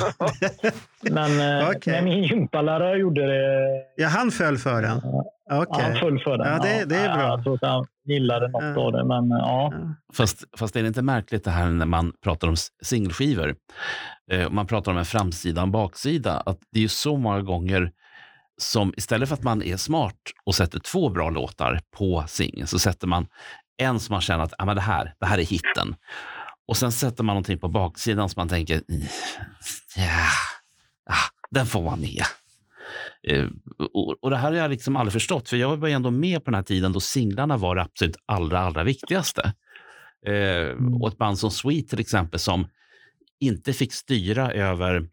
Men, eh, Okej. men min gympalärare gjorde det. ja, han föll för den. Ja, Okej. Han föll för den. Ja, det- det är bra. Jag tror att han gillade något Ja. av det. Men ja, Ja. Fast, fast är det inte märkligt det här när man pratar om singelskivor? Eh, man pratar om en framsida och en baksida. Att det är ju så många gånger som istället för att man är smart och sätter två bra låtar på singeln så sätter man en som man känner att ah, men det, här, det här är hitten. Och sen sätter man någonting på baksidan som man tänker, "Mm, ja, den får vara med. Eh, och, det här har jag liksom aldrig förstått, för jag var ändå med på den här tiden då singlarna var det absolut allra, allra viktigaste. Eh, och ett band som Sweet till exempel som inte fick styra över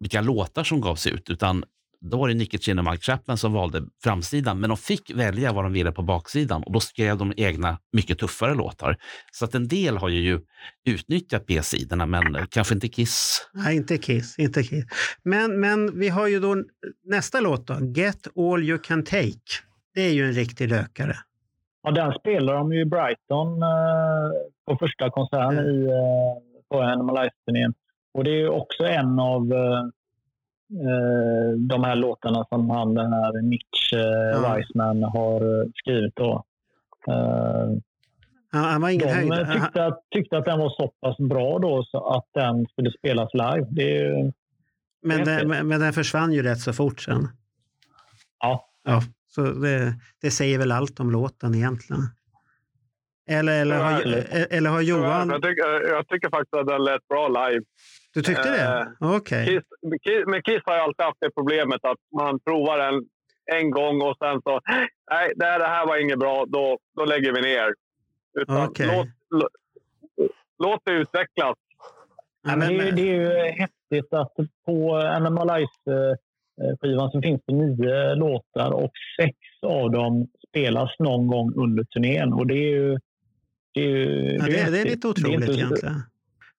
vilka låtar som gavs ut, utan då var det Nicky Chin och Mike Chapman som valde framsidan, men de fick välja vad de ville på baksidan och då skrev de egna, mycket tuffare låtar. Så att en del har ju utnyttjat B-sidorna, men kanske inte Kiss. Nej, inte Kiss. Inte Kiss. Men, men vi har ju då nästa låt då. Get all you can take. Det är ju en riktig rökare. ja, den spelar de ju i Brighton eh, på första konserten Mm. i, eh, på Animalize-turnén. Och det är ju också en av eh, de här låtarna som han, den här Mitch eh, Ja. Wiseman har eh, skrivit. Då. Eh, Han, han var ingen höjd. de Han, tyckte att, tyckte att den var så pass bra då så att den skulle spelas live. Det är ju, men, den, men men den försvann ju rätt så fort sen. ja, Ja, så det, det säger väl allt om låten egentligen. Eller, eller, har, eller har Johan... Jag tycker, jag tycker faktiskt att den lät bra live. Du tyckte det? Eh, Okej. Okay. Kiss, med Kiss har jag alltid haft det problemet att man provar en en gång och sen så, nej, det här, det här var inget bra, då, då lägger vi ner. Utan Okej. låt, låt, låt det utvecklas. Ja, men det, är, det är ju häftigt att på Animal Ice-skivan så finns det nio låtar och sex av dem spelas någon gång under turnén. Och det är ju... Det är, ju, Ja, det är det, är lite otroligt Det är inte- egentligen.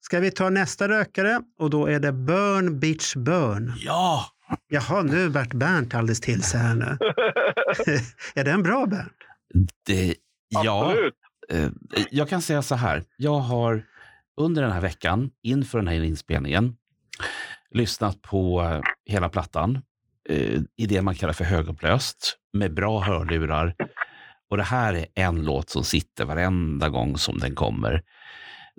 Ska vi ta nästa rökare? Och då är det Burn Bitch Burn. Ja! Jaha, nu vart Bernt alldeles till sig här nu. är den bra Bernt? Det, ja, Absolut. eh, jag kan säga så här. Jag har under den här veckan, inför den här inspelningen, lyssnat på eh, hela plattan eh, i det man kallar för högupplöst med bra hörlurar. Och det här är en låt som sitter varenda gång som den kommer.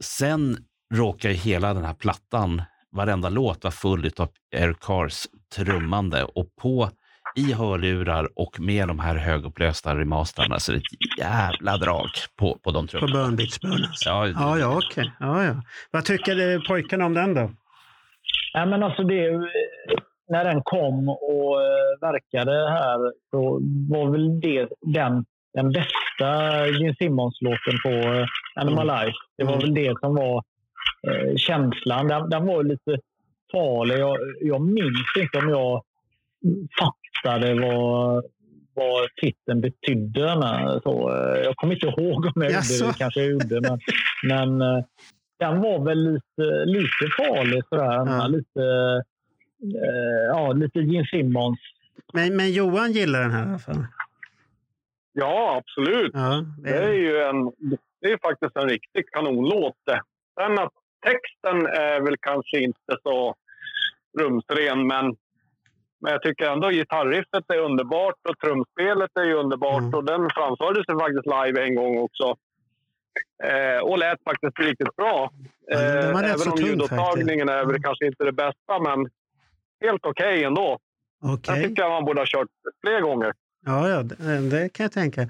Sen råkar ju hela den här plattan, varenda låt vara full av Eric Cars trummande och på i hörlurar och med de här högupplösta remasterna så är det ett jävla drag på, på de På trummorna. Burn Bitch Burn alltså. Ja, Ja, ja, okej. Ja, ja. Vad tycker pojkarna om den då? Nej, men alltså det, när den kom och eh, verkade här så var väl det den, den bästa Gene Simmons-låten på eh, Animal Life. Det var Mm. väl det som var eh, känslan. Den, den var lite farlig. Jag, jag minns inte om jag fattade vad, vad titeln betydde. Men, så, eh, jag kommer inte ihåg om jag gjorde det. kanske jag gjorde. Men, men eh, den var väl lite, lite farlig. Sådär. Ja. Lite, eh, ja, lite Gene Simmons. Men, men Johan gillar den här i alla fall. Ja, absolut. Ja, det Det är ju en, det är faktiskt en riktig kanonlåt det. Sen att texten är väl kanske inte så rumsren, men, men jag tycker ändå gitarriffet är underbart och trumspelet är ju underbart. Mm. Och den framfördes faktiskt live en gång också. Eh, och lät faktiskt riktigt bra. Ja, Eh, så även om ljudupptagningen är väl Mm. kanske inte det bästa, men helt okej ändå. Okej. Den tycker jag man borde ha kört fler gånger. Ja, ja, det, det kan jag tänka.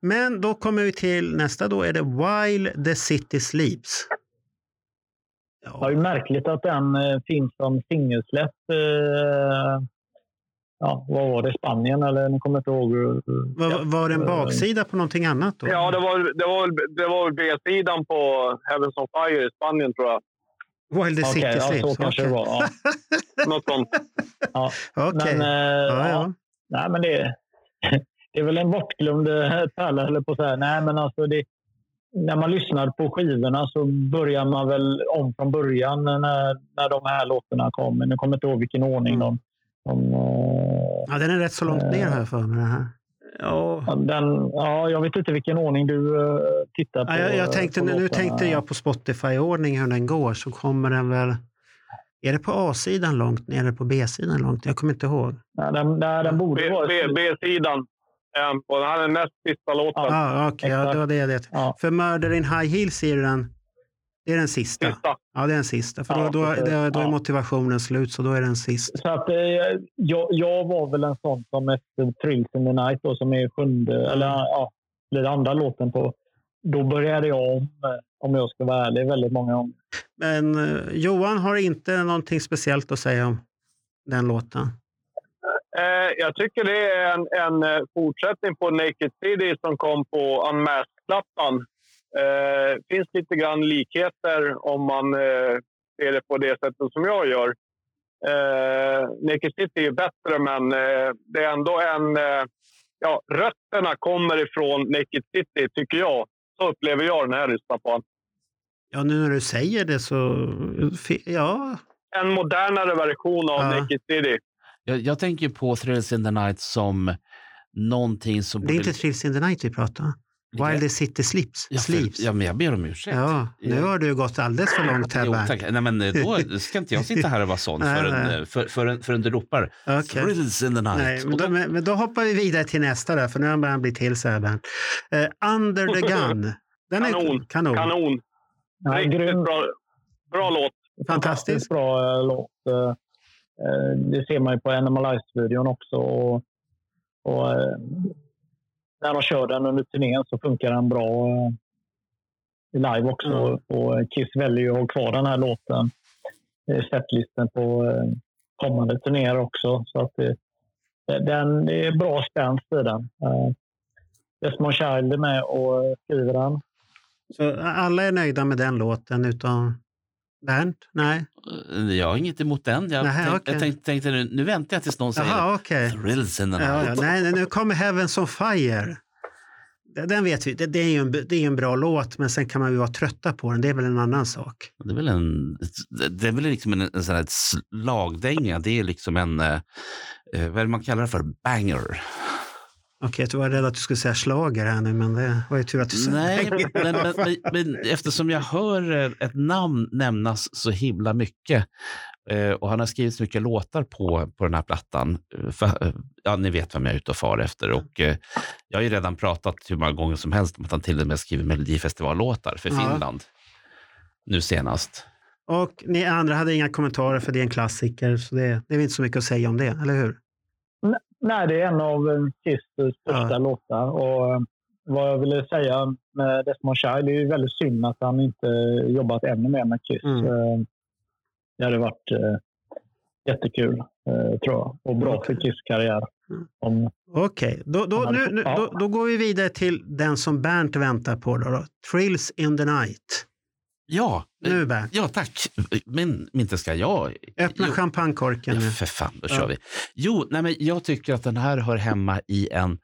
Men då kommer vi till nästa. Då är det While the City Sleeps. Det Ja, var ju märkligt att den eh, finns som singelsläpp. Eh, ja, vad var det? Spanien? Eller ni kommer inte ihåg. var, var det en baksida på någonting annat då? Ja, det var, det var, väl- det var väl B-sidan på Heavens on Fire i Spanien, tror jag. While the Okej, City ja, Sleeps. så kanske okej. det var. Ja. Något sånt. Ja. Okej. Men, eh, Ja, ja. Nej, men det, det är väl en bortglömd pärla, eller på att säga. Nej, men alltså det, när man lyssnar på skivorna så börjar man väl om från början när, när de här låtarna kommer. Nu kommer jag inte ihåg vilken ordning Mm. de... de eh, ja, den är rätt så långt ner här för mig. Ja. den, ja, jag vet inte vilken ordning du eh, tittar på. Ja, jag, jag tänkte, på nu låtarna. tänkte jag på Spotify-ordning hur den går så kommer den väl... Är det på A-sidan långt ner eller på B-sidan långt? Jag kommer inte ihåg. Nej, den, nej, den borde B- vara... B- B-sidan. Är på. Den här är näst sista låten. Ja, okej, ja, det var det jag det. Ja. För Murder in High Heels är den, det är den sista. Sista. Ja, det är den sista. För Ja, då, då, då, då är Ja. motivationen slut, så då är den sist. Så att, eh, jag, jag var väl en sån som efter Thrills in the Night, då, som är sjunde, eller ja, blir andra låten på. Då började jag om, om jag ska vara ärlig, väldigt många gånger. Men eh, Johan har inte någonting speciellt att säga om den låten. Eh, jag tycker det är en, en eh, fortsättning på Naked City som kom på Unmasked-plattan. Eh, finns lite grann likheter om man eh, ser det på det sättet som jag gör. Eh, Naked City är bättre, men det är ändå en... Ja, rötterna kommer ifrån Naked City, tycker jag. Så upplever jag när jag lyssnar på den. Ja, nu när du säger det så... Ja, En modernare version av Ja. Naked City. Jag, jag tänker på Thrills in the Night som någonting som... det är inte Thrills in the Night vi pratar om. While the City sleeps. ja, för, sleeps. ja, men jag ber om ursäkt. Ja, nu har du gått alldeles för långt här, Jo, tack. Nej, men eh, då ska inte jag sitta här och vara sån förrän, eh, för, förrän, förrän du ropar Okej. Thrills in the Night. Nej, men då, men, då hoppar vi vidare till nästa där, för nu börjar han bli till så här. Eh, Under the Gun. Den är Kanon. kanon. Kanon. Ja, Riktigt grym, bra, bra låt. Fantastiskt. bra eh, låt. Eh, Det ser man ju på Animal Ice-videon också. Och, och, eh, när de kör den under turnén så funkar den bra. eh. live också. Mm. Och Kiss väljer att ha kvar den här låten, eh, setlisten på kommande turnéer också. Så att det, den, det är bra spänst i den. Desmond Child är med och skriver den. Så alla är nöjda med den låten utom Bernt? Nej? Eh, Jag har inget emot den. Jag, Nähä, tänk, okej. jag tänkte, tänkte nu, nu väntar jag tills någon säger Jaha, okej. Thrills in the Ja, ja. Nej, nej, nu kommer Heavens on Fire. Den- vet vi, det, det är ju en, det är en bra låt, men sen kan man ju vara trötta på den. Det är väl en annan sak. Det är väl en, det är väl liksom en, en sån här slagdänga. Det är liksom en, eh, eh, vad är det man kallar det för? Banger. Okej, jag var rädd att du skulle säga slager här nu, men det var ju tur att du sa Nej, men, men, men, men eftersom jag hör eh, ett namn nämnas så himla mycket eh, och han har skrivit så mycket låtar på, på den här plattan. eh, För, ja, ni vet vem jag är ute och far efter. Och, eh, jag har ju redan pratat hur många gånger som helst om att han till och med skriver Melodifestivallåtar för Ja. Finland. Nu senast. Och ni andra hade inga kommentarer för det är en klassiker, så det, det är inte så mycket att säga om det, eller hur? Nej, det är en av eh, Kiss största Ja. låtar. Och eh, vad jag ville säga med Desmond Child, det är ju väldigt synd att han inte jobbat ännu mer med Kiss. Mm. Eh, Det hade varit eh, jättekul, eh, tror jag. Och bra för Kiss karriär. Mm. Om, Okej, då, då, hade nu, nu, då, då går vi vidare till den som Bernt väntar på. Då, då. Thrills in the night. Ja, Nu ja tack. Men inte ska jag. öppna Jo. champagnekorken Ja, för fan, då Ja. kör vi. Jo, nej, men jag tycker att den här hör hemma i en,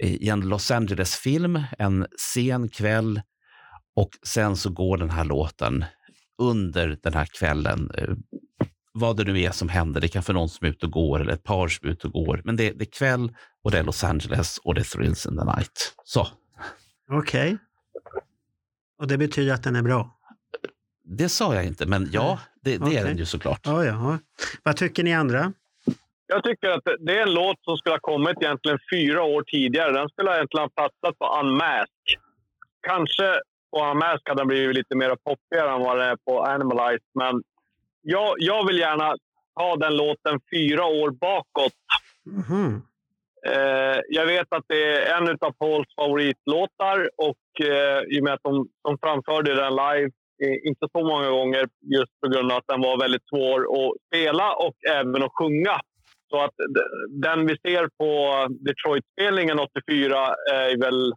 i en Los Angeles-film, en sen kväll och sen så går den här låten under den här kvällen. eh, Vad det nu är som händer. Det kan vara någon som är ute och går eller ett par som är ute och går. Men det, det är kväll och det är Los Angeles och det är Thrills in the night. Så, Okej. Och det betyder att den är bra? det sa jag inte, men ja, det, det Okej. är den ju såklart. Ja, ja. Vad tycker ni andra? Jag tycker att det är en låt som skulle ha kommit egentligen fyra år tidigare. Den skulle egentligen ha platsat på Unmask. Kanske på Unmask hade den blivit lite mer poppigare än vad den är på Animalize. Men jag, jag vill gärna ha den låten fyra år bakåt. Mhm. Eh, Eh, jag vet att det är en av Pauls favoritlåtar och eh, i och med att de, de framförde den live, eh, inte så många gånger just på grund av att den var väldigt svår att spela och även att sjunga. Så att den vi ser på Detroit-spelningen 84 är väl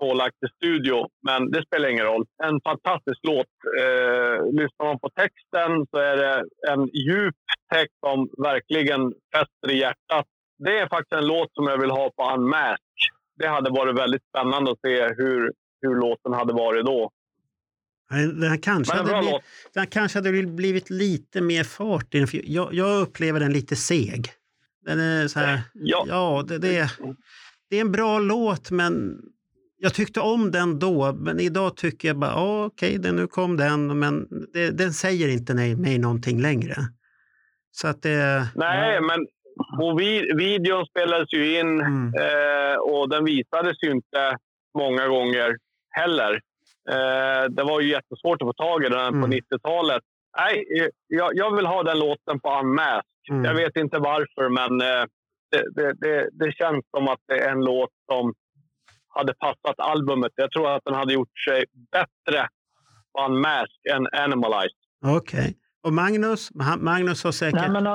pålagt i studio, men det spelar ingen roll. En fantastisk låt. Eh, lyssnar man på texten så är det en djup text som verkligen fäster i hjärtat det är faktiskt en låt som jag vill ha på Unmask. Det hade varit väldigt spännande att se hur, hur låten hade varit då. Den kanske, hade blivit, den kanske hade blivit lite mer fart i den. för Jag, jag upplever den lite seg. Den är så här, Ja. ja, det, det, är, det är en bra låt, men jag tyckte om den då. Men idag tycker jag bara, ja, okej, den- nu kom den, men det, den säger inte nej, mig någonting längre. Så att det... Nej, men och vi, videon spelades ju in Mm. eh, och den visades ju inte många gånger heller. Eh, det var ju jättesvårt att få tag i den på Mm. 90-talet. Nej, eh, jag, jag vill ha den låten på Unmask. Mm. Jag vet inte varför, men eh, det, det, det, det känns som att det är en låt som hade passat albumet. Jag tror att den hade gjort sig bättre på Unmask än Animalized. Okej. Och Magnus? Magnus har säkert... Nej, men, uh,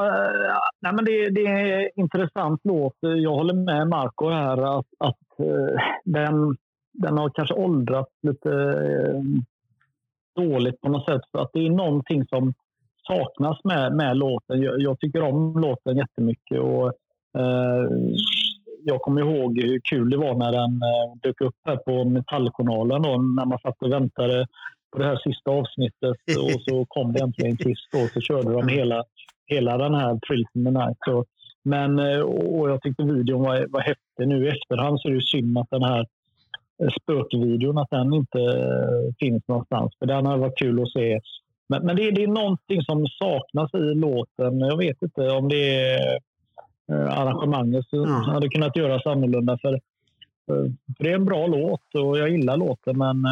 nej, men det, det är en intressant låt. Jag håller med Marco här att, att uh, den, den har kanske åldrats lite uh, dåligt på något sätt. För att det är någonting som saknas med, med låten. Jag, jag tycker om låten jättemycket. Och, jag kommer ihåg hur kul det var när den dök upp här på Metalljournalen då, när man satt och väntade på det här sista avsnittet och så kom det äntligen då, och så körde de hela, hela den här Thrills in the Night. Så, men, eh, och jag tyckte videon var, var häftig. Nu i efterhand så är det synd att den här eh, spökvideon att den inte eh, finns någonstans. För den hade varit kul att se. Men, men det, är- det är någonting som saknas i låten. Jag vet inte om det är arrangemanget som Ja. hade kunnat göras annorlunda. För, för det är en bra låt och jag gillar låten men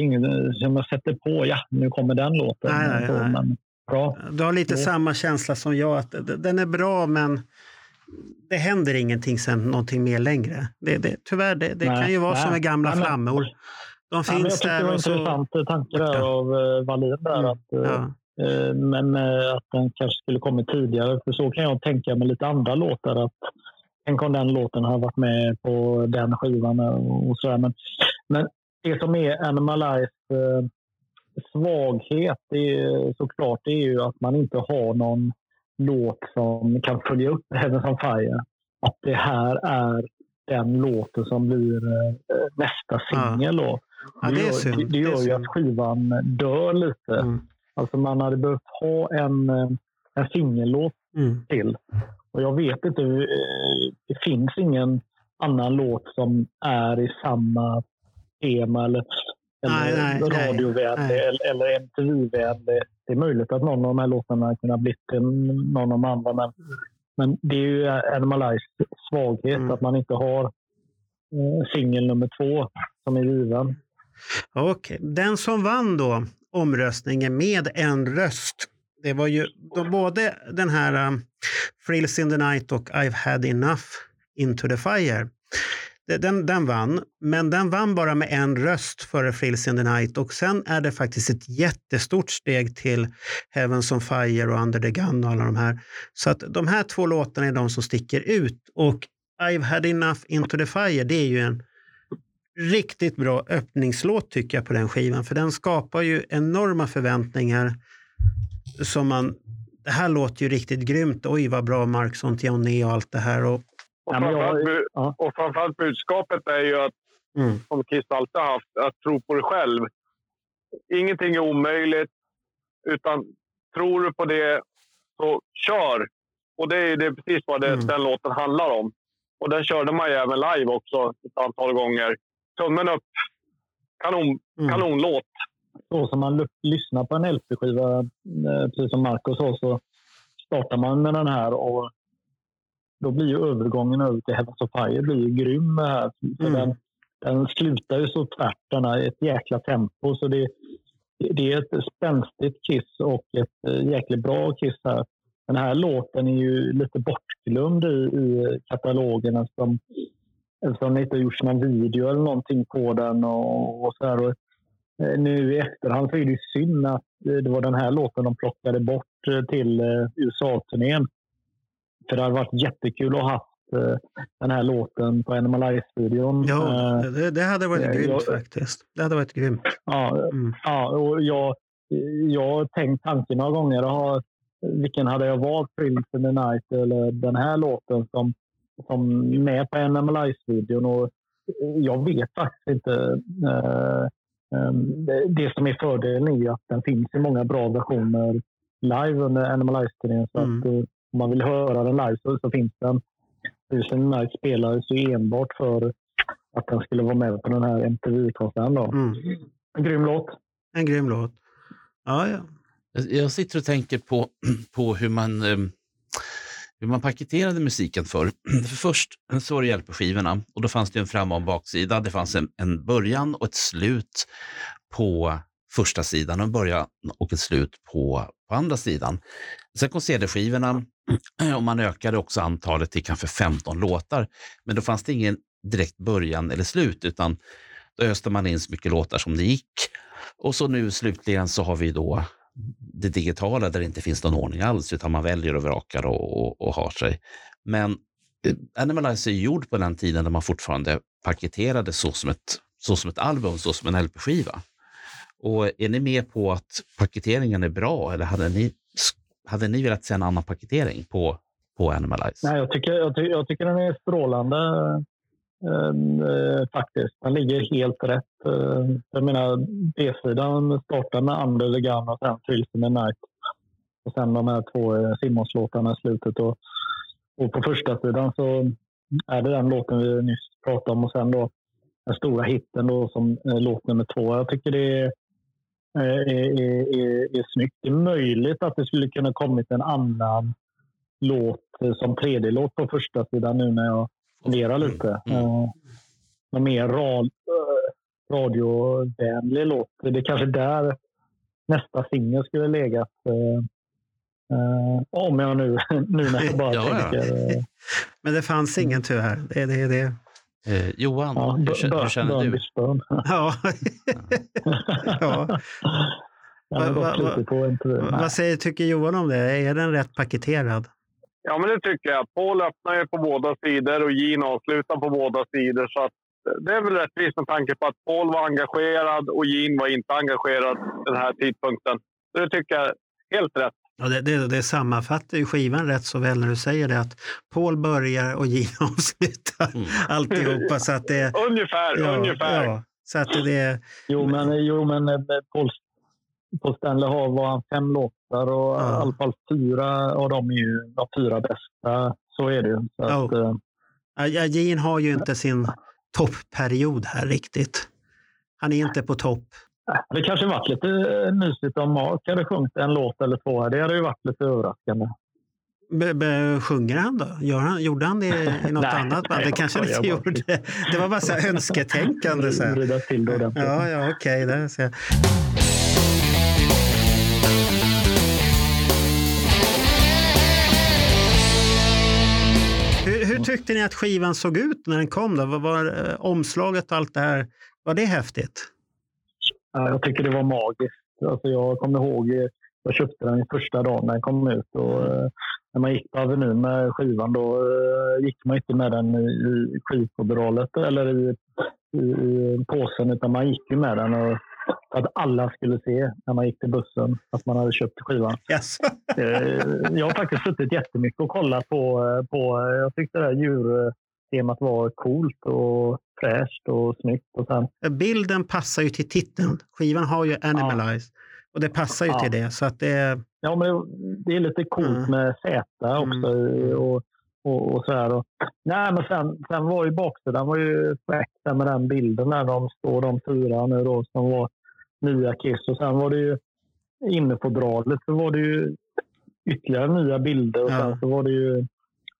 ingen eh, som jag sätter på. Ja, nu kommer den låten. Nej, nej, Så, nej. Men bra. Du har lite Ja. samma känsla som jag, att den är bra men det händer ingenting sen någonting mer längre. Det, det, tyvär, det, det Nej, kan ju vara nej, som med gamla nej, flammor. De finns ja, jag tyckte det var en intressant tanke där av uh, Wallin. Där, mm. att, uh, uh, men att den kanske skulle kommit tidigare. För så kan jag tänka med lite andra låtar. Att, tänk om den låten har varit med på den skivan. och så men, men det som är Animal Life svaghet är, såklart det är ju att man inte har någon låt som kan följa upp Heaven on Fire. Att det här är den låten som blir eh, nästa singel. Ja. Ja, det, gör, det, det gör ju att skivan dör lite. Mm. Alltså man hade behövt ha en, eh, en singellåt mm. till. Och jag vet inte, eh, det finns ingen annan låt som är i samma tema eller eller nej, radiovänlig eller, eller MTV-vänlig. Det är möjligt att någon av de här låtarna kunde ha blivit någon av de andra. Men, men det är ju Animal Eyes svaghet mm. att man inte har eh, singel nummer två som är given. Okej, okay. den som vann då omröstningen med en röst. Det var ju de, både den här um, Frills in the night och I've had enough into the fire. Den, den vann, men den vann bara med en röst före Frills in the Night och sen är det faktiskt ett jättestort steg till Heavens on Fire och Under the Gun och alla de här. Så att de här två låtarna är de som sticker ut och I've had enough into the fire, det är ju en riktigt bra öppningslåt tycker jag på den skivan, för den skapar ju enorma förväntningar som man det här låter ju riktigt grymt. Oj, vad bra Mark Sontioné och allt det här. Och och, framförallt, jag, ja. och framförallt budskapet är ju att, mm. som Kiss alltid har haft, att tro på dig själv. Ingenting är omöjligt, utan tror du på det så kör. Och det är, det är precis vad det, mm. den låten handlar om. Och den körde man ju även live också ett antal gånger. Tummen upp. Kanon, mm. Kanonlåt. Så som man lyssnar på en LP-skiva, eh, precis som Marco sa, så startar man med den här och då blir ju övergången över till Heavens of Fire blir ju grym. Här. Mm. Den, den slutar ju så tvärt, den har ett jäkla tempo. Så det, det är ett spänstigt Kiss och ett eh, jäkligt bra Kiss här. Den här låten är ju lite bortglömd i, i katalogen eftersom, eftersom det inte har gjorts någon video eller någonting på den. Och, och så här. Och, eh, nu i efterhand så är det synd att det var den här låten de plockade bort eh, till USA-turnén. För det hade varit jättekul att ha haft eh, den här låten på Animal Eyes-videon. Ja, eh, det, det, hade varit grymt jag, faktiskt. Det hade varit grymt. Ja, mm. ja och jag, jag har tänkt tanken några gånger. Har, vilken hade jag valt? Prince in the Night eller den här låten som, som med på Animal Eyes-videon? jag vet faktiskt inte. Det, det, som är fördelen är att den finns i många bra versioner live under Animal Eyes-turnén. mm om man vill höra den live så, så finns den. Tusen Night spelades ju enbart för att den skulle vara med på den här MTV-konserten. Mm. En grym låt. En grym låt. Ja, ja. Jag sitter och tänker på, på hur man ehm, hur man paketerade musiken för. för först så var det hjälpskivorna och då fanns det en fram och en baksida. Det fanns en, en början och ett slut på första sidan och börja början och ett slut på, på andra sidan. Sen kom CD-skivorna och man ökade också antalet till kanske 15 låtar. Men då fanns det ingen direkt början eller slut, utan då öste man in så mycket låtar som det gick. Och så nu slutligen så har vi då det digitala där det inte finns någon ordning alls, utan man väljer och vrakar och, och, och har sig. Men eh, Animalize är gjord på den tiden när man fortfarande paketerade så som ett, så som ett album, så som en LP-skiva. Och är ni med på att paketeringen är bra eller hade ni hade ni velat se en annan paketering på, på Animalize? Nej, jag tycker, jag, ty jag tycker den är strålande ehm, eh, faktiskt. Den ligger helt rätt. Eh, jag menar, B-sidan startar med Under the Gun och sen fylls med Night. Och sen de här två eh, Simmons-låtarna i slutet. Och, och på första sidan så är det den låten vi nyss pratade om och sen då den stora hitten då som eh, låt nummer två. Jag tycker det är är, är, är snyggt. Det är möjligt att det skulle kunna kommit en annan låt eh, som tredje låt på första sidan nu när jag funderar mm, lite. Mm. Mm. En mer rad, radiovänlig låt. Det är kanske där nästa singel skulle legat. Uh, om jag nu, nu när jag bara ja, tänker. Ja. Men det fanns ingen tyvärr. Det, det, det, Eh, Johan, ja, hur, hur, hur känner du? Ja. ja. Va, va, va, vad säger, tycker Johan om det? Är den rätt paketerad? Ja, men det tycker jag. Paul öppnar ju på båda sidor och Jean avslutar på båda sidor. Så det är väl rättvist med tanke på att Paul var engagerad och Jean var inte engagerad den här tidpunkten. Så det tycker jag är helt rätt. Ja, det, det, det sammanfattar ju skivan rätt så väl när du säger det att Paul börjar och Gina avslutar mm. alltihopa. Så att det, ungefär, ja, ungefär. Ja, så att det, jo, men, jo, men eh, Paul, på Stanley Hall var han fem låtar och ja. i alla fall fyra av dem är ju de fyra bästa. Så är det ju. Så att, oh. ja, Gene har ju inte sin toppperiod här riktigt. Han är inte på topp. Det kanske varit lite mysigt om Mark hade sjungit en låt eller två. Här. Det hade ju varit lite överraskande. Be, be, sjunger han då? Gör han, gjorde han det i något nej, annat band? Det kanske han inte gjorde. Det var bara så önsketänkande. Så det Ja, ja okej. Okay, hur, hur tyckte ni att skivan såg ut när den kom? Då? Var, var eh, omslaget och allt det här, var det häftigt? Jag tycker det var magiskt. Alltså jag kommer ihåg, jag köpte den första dagen den kom ut. Och, mm. när man gick på Avenyn med skivan då eh, gick man inte med den i skivfodralet eller i, i, i, påsen utan man gick med den och, att alla skulle se när man gick till bussen att man hade köpt skivan. Yes. Eh, jag har faktiskt suttit jättemycket och kollat på, på jag tyckte det här djurtemat var coolt och fräscht och snyggt. Och sen... Bilden passar ju till titeln. Skivan har ju Animalize. Ja. Och det passar ju ja. till det. Så att det... Ja, men det är lite coolt mm. med Z också. Mm. Och, och, och, så här. Och, nej, men sen, sen var ju baksidan var ju fräck med den bilden när de står de fyra nu då som var nya Kiss. Och sen var det ju inne på dralet så var det ju ytterligare nya bilder och ja. sen så var det ju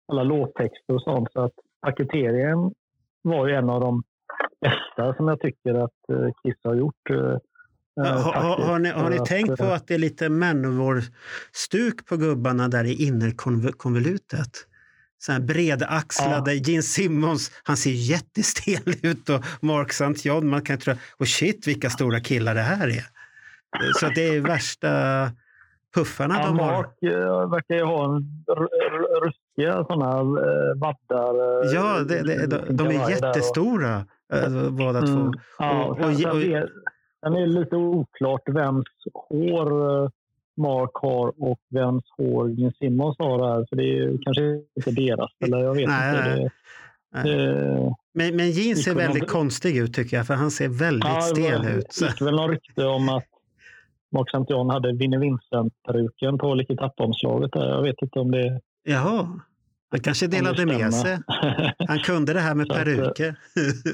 alla låttexter och sånt. Så att paketeringen var ju en av de bästa som jag tycker att eh, Kiss har gjort. Eh, ja, har, har, ni, har ni att, tänkt på att det är lite Manowar-stuk på gubbarna där i innerkonvolutet? Så här bredaxlade. Ja. Gene Simmons, han ser jättestel ut och Mark St. John, man kan tro, och shit vilka stora killar det här är. Så det är värsta puffarna ja, de har. Mark uh, verkar ju ha en ruskiga sådana uh, vaddar. Uh, ja, det, det, de, de är jättestora uh, båda mm. två. Ja, och, och, och, är, sen är lite oklart vems hår Mark har och vems hår Gene Simmons har här. För det är kanske inte deras, eller jag vet nej, inte. Det, men, men Gene ser väldigt någon... konstig ut tycker jag, för han ser väldigt ja, stel ut. Det gick väl någon rykte om att Mark St. John hade Vinnie Vincent-peruken på Licky omslaget Jag vet inte om det... Jaha. Han kanske delade med sig. Han kunde det här med peruker,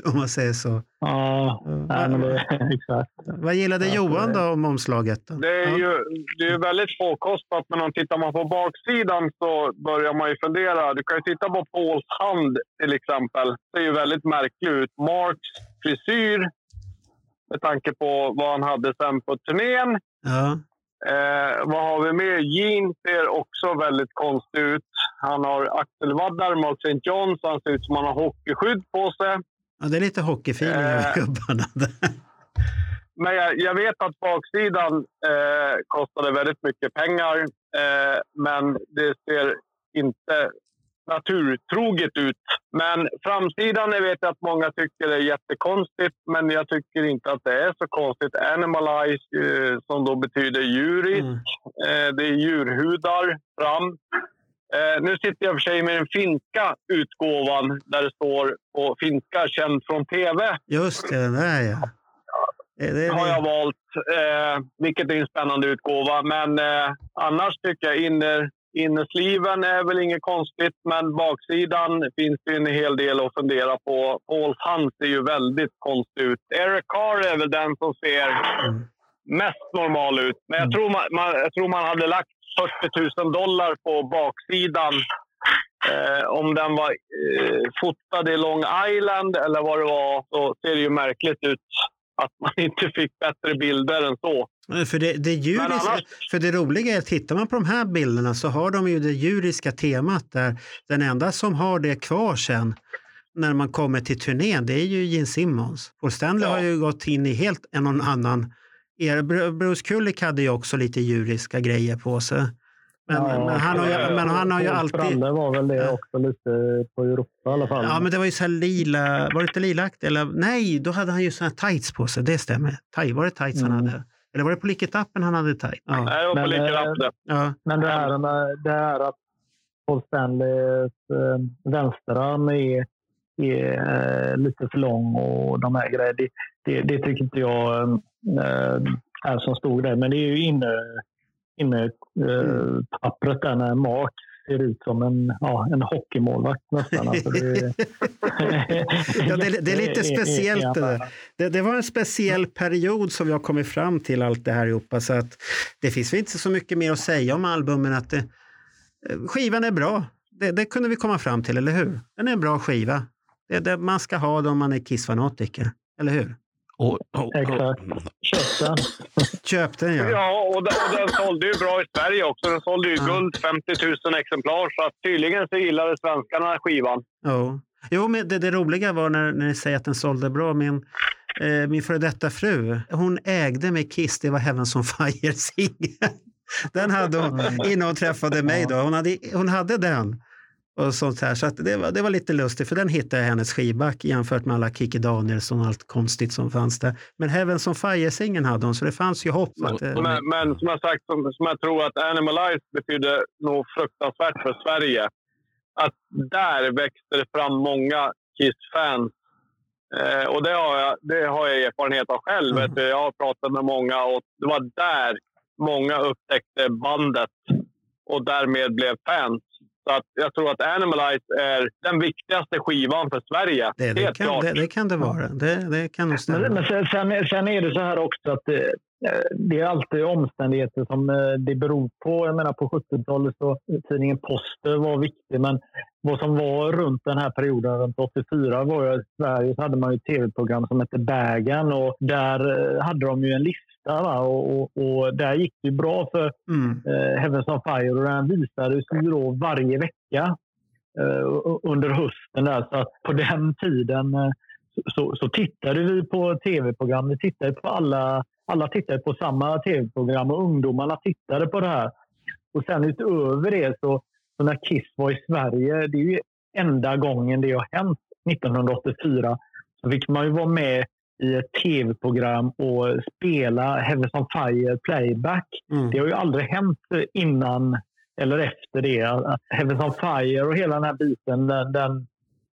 om man säger så. Ja, nej, men det, exakt. Vad gillade Johan då om omslaget? Då? Det är ju det är väldigt påkostat, men om tittar man på baksidan så börjar man ju fundera. Du kan ju titta på Pauls hand till exempel. Det ser ju väldigt märkligt ut. Marks frisyr, med tanke på vad han hade sen på turnén. Ja. Eh, vad har vi mer? Jean ser också väldigt konstig ut. Han har axelvaddar, Mark St. John, så han ser ut som han har hockeyskydd på sig. Ja, det är lite hockeyfeeling över eh, gubbarna. men jag, jag, vet att baksidan eh, kostade väldigt mycket pengar. Eh, men det ser inte naturtroget ut. Men framsidan jag vet jag att många tycker är jättekonstigt, men jag tycker inte att det är så konstigt. Animalize, eh, som då betyder djurisk. Mm. Eh, det är djurhudar fram. Eh, nu sitter jag för sig med den finska utgåvan där det står på finska känd från tv. Just det, den där ja. Det, det, har jag valt, eh, vilket är en spännande utgåva. Men eh, annars tycker jag inner, Innersliven är väl inget konstigt, men baksidan finns det en hel del att fundera på. Pauls hand ser ju väldigt konstig ut. Eric Carr är väl den som ser mest normal ut. Men jag tror man, man jag tror man hade lagt 40 000 dollar på baksidan Eh, om den var eh, fotad i Long Island eller vad det var så ser det ju märkligt ut att man inte fick bättre bilder än så. För det, det, djuriska, annars... för det roliga är att tittar man på de här bilderna så har de ju det djuriska temat där den enda som har det kvar sen när man kommer till turnén, det är ju Gene Simmons. Paul Stanley ja. har ju gått in i helt en och annan Bruce Kulick hade ju också lite djuriska grejer på sig. Men, ja, men, han, har ju, men han har ju alltid... Fralle var väl det också lite på Europa i alla fall. Ja, men det var ju så här lila... Var det inte lilakt? Eller nej, då hade han ju såna här tights på sig. Det stämmer. Var det tights mm. han hade? Eller var det på Licketappen han hade tights? Ja. Nej, det var på Licketappen. Ja. Men det här, det här att Paul Stanleys äh, vänsterarm är, är äh, lite för lång och de här grejerna. Det, det, det tycker inte jag äh, är så stor grej. Men det är ju inne inne eh, pappret där när Mark ser ut som en, ja, en hockeymålvakt nästan. Alltså det, ja, det, det, är lite speciellt. Det, det, det, var en speciell period som har kommit fram till allt det här ihop. Så att det finns inte så mycket mer att säga om albumen. Att det, eh, skivan är bra. Det, det kunde vi komma fram till, eller hur? Den är en bra skiva. Det är det man ska ha det om man är Kiss-fanatiker, eller hur? Och, och, Exakt. Köp den. Köp den, ja. Ja, och den, och den sålde ju bra i Sverige också. Den sålde ju ja. guld 50 000 exemplar. Så att tydligen så gillade svenskarna skivan. Ja. Jo, men det, det roliga var när, när ni säger att den sålde bra. Min, eh, min före detta fru, hon ägde med Kiss. Det var Heavens on Fire singel. Den hade hon innan hon träffade mig. Då. Hon, hade, hon hade den och sånt här. Så det, var, det var lite lustigt, för den hittade jag hennes skivback jämfört med alla Kikki Danielsson och allt konstigt som fanns där. Men Heavens on Fire-singeln hade hon, så det fanns ju hopp. Att, men, men, men som jag sagt, som, som jag tror att Animalize betyder nog fruktansvärt för Sverige. Att där växte det fram många Kiss-fans. Eh, och det har, jag, det har jag erfarenhet av själv. Mm. Jag har pratat med många och det var där många upptäckte bandet och därmed blev fans. Så att jag tror att Animalize är den viktigaste skivan för Sverige. Det, det, kan, det, det kan, det vara. Det, det kan nog stämma. Men, sen, sen, är det så här också att det, eh, det är alltid omständigheter som eh, det beror på. Jag menar på 70-talet så tidningen Poster var viktig, men vad som var runt den här perioden, runt 84, var ju att i Sverige så hade man ett tv-program som hette Bagen och där eh, hade de ju en lista Va? Och, och, och, där gick det bra för mm. eh, Heavens on Fire och den visades ju då varje vecka eh, under hösten. Där. Så att på den tiden eh, så, så, tittade vi på tv-program. Vi tittade på alla, alla tittade på samma tv-program och ungdomarna tittade på det här. Och sen utöver det så, så när Kiss var i Sverige, det är ju enda gången det har hänt 1984, så fick man ju vara med i ett tv-program och spela Heavens on Fire playback. Mm. Det har ju aldrig hänt innan eller efter det. Heavens on Fire och hela den här biten, den, den,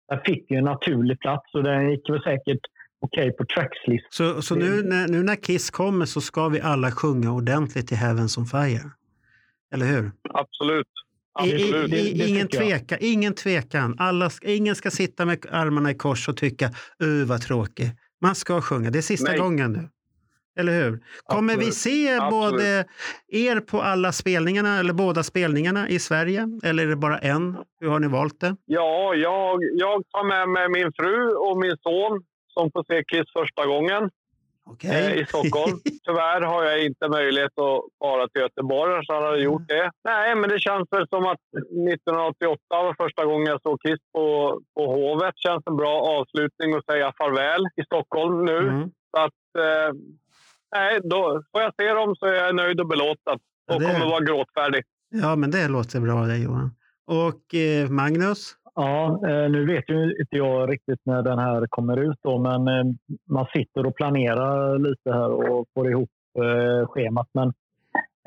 den fick ju en naturlig plats och den gick väl säkert okej okay på trackslist. Så, så nu, när, nu när Kiss kommer så ska vi alla sjunga ordentligt i Heavens on Fire? Eller hur? Absolut. Absolut. I, i, ingen, tveka, ingen tvekan. Alla, ingen ska sitta med armarna i kors och tycka uh, vad tråkigt. Man ska sjunga. Det är sista Nej. gången nu. Eller hur? Kommer Absolut. vi se Absolut. både er på alla spelningarna eller båda spelningarna i Sverige? Eller är det bara en? Hur har ni valt det? Ja, jag, jag tar med mig min fru och min son som får se Kiss första gången okay. Eh, i Stockholm. Tyvärr har jag inte möjlighet att fara till Göteborg, så hade jag gjort det. Nej, men det känns väl som att 1988 var första gången jag såg Kiss på, på Hovet. känns en bra avslutning att säga farväl i Stockholm nu. Mm. Så att, eh, nej, då får jag se dem så är jag nöjd och belåten och det... kommer vara gråtfärdig. Ja, men det låter bra det Johan. Och eh, Magnus? Ja, eh, nu vet ju inte jag riktigt när den här kommer ut då, men eh, man sitter och planerar lite här och får ihop eh, schemat. Men,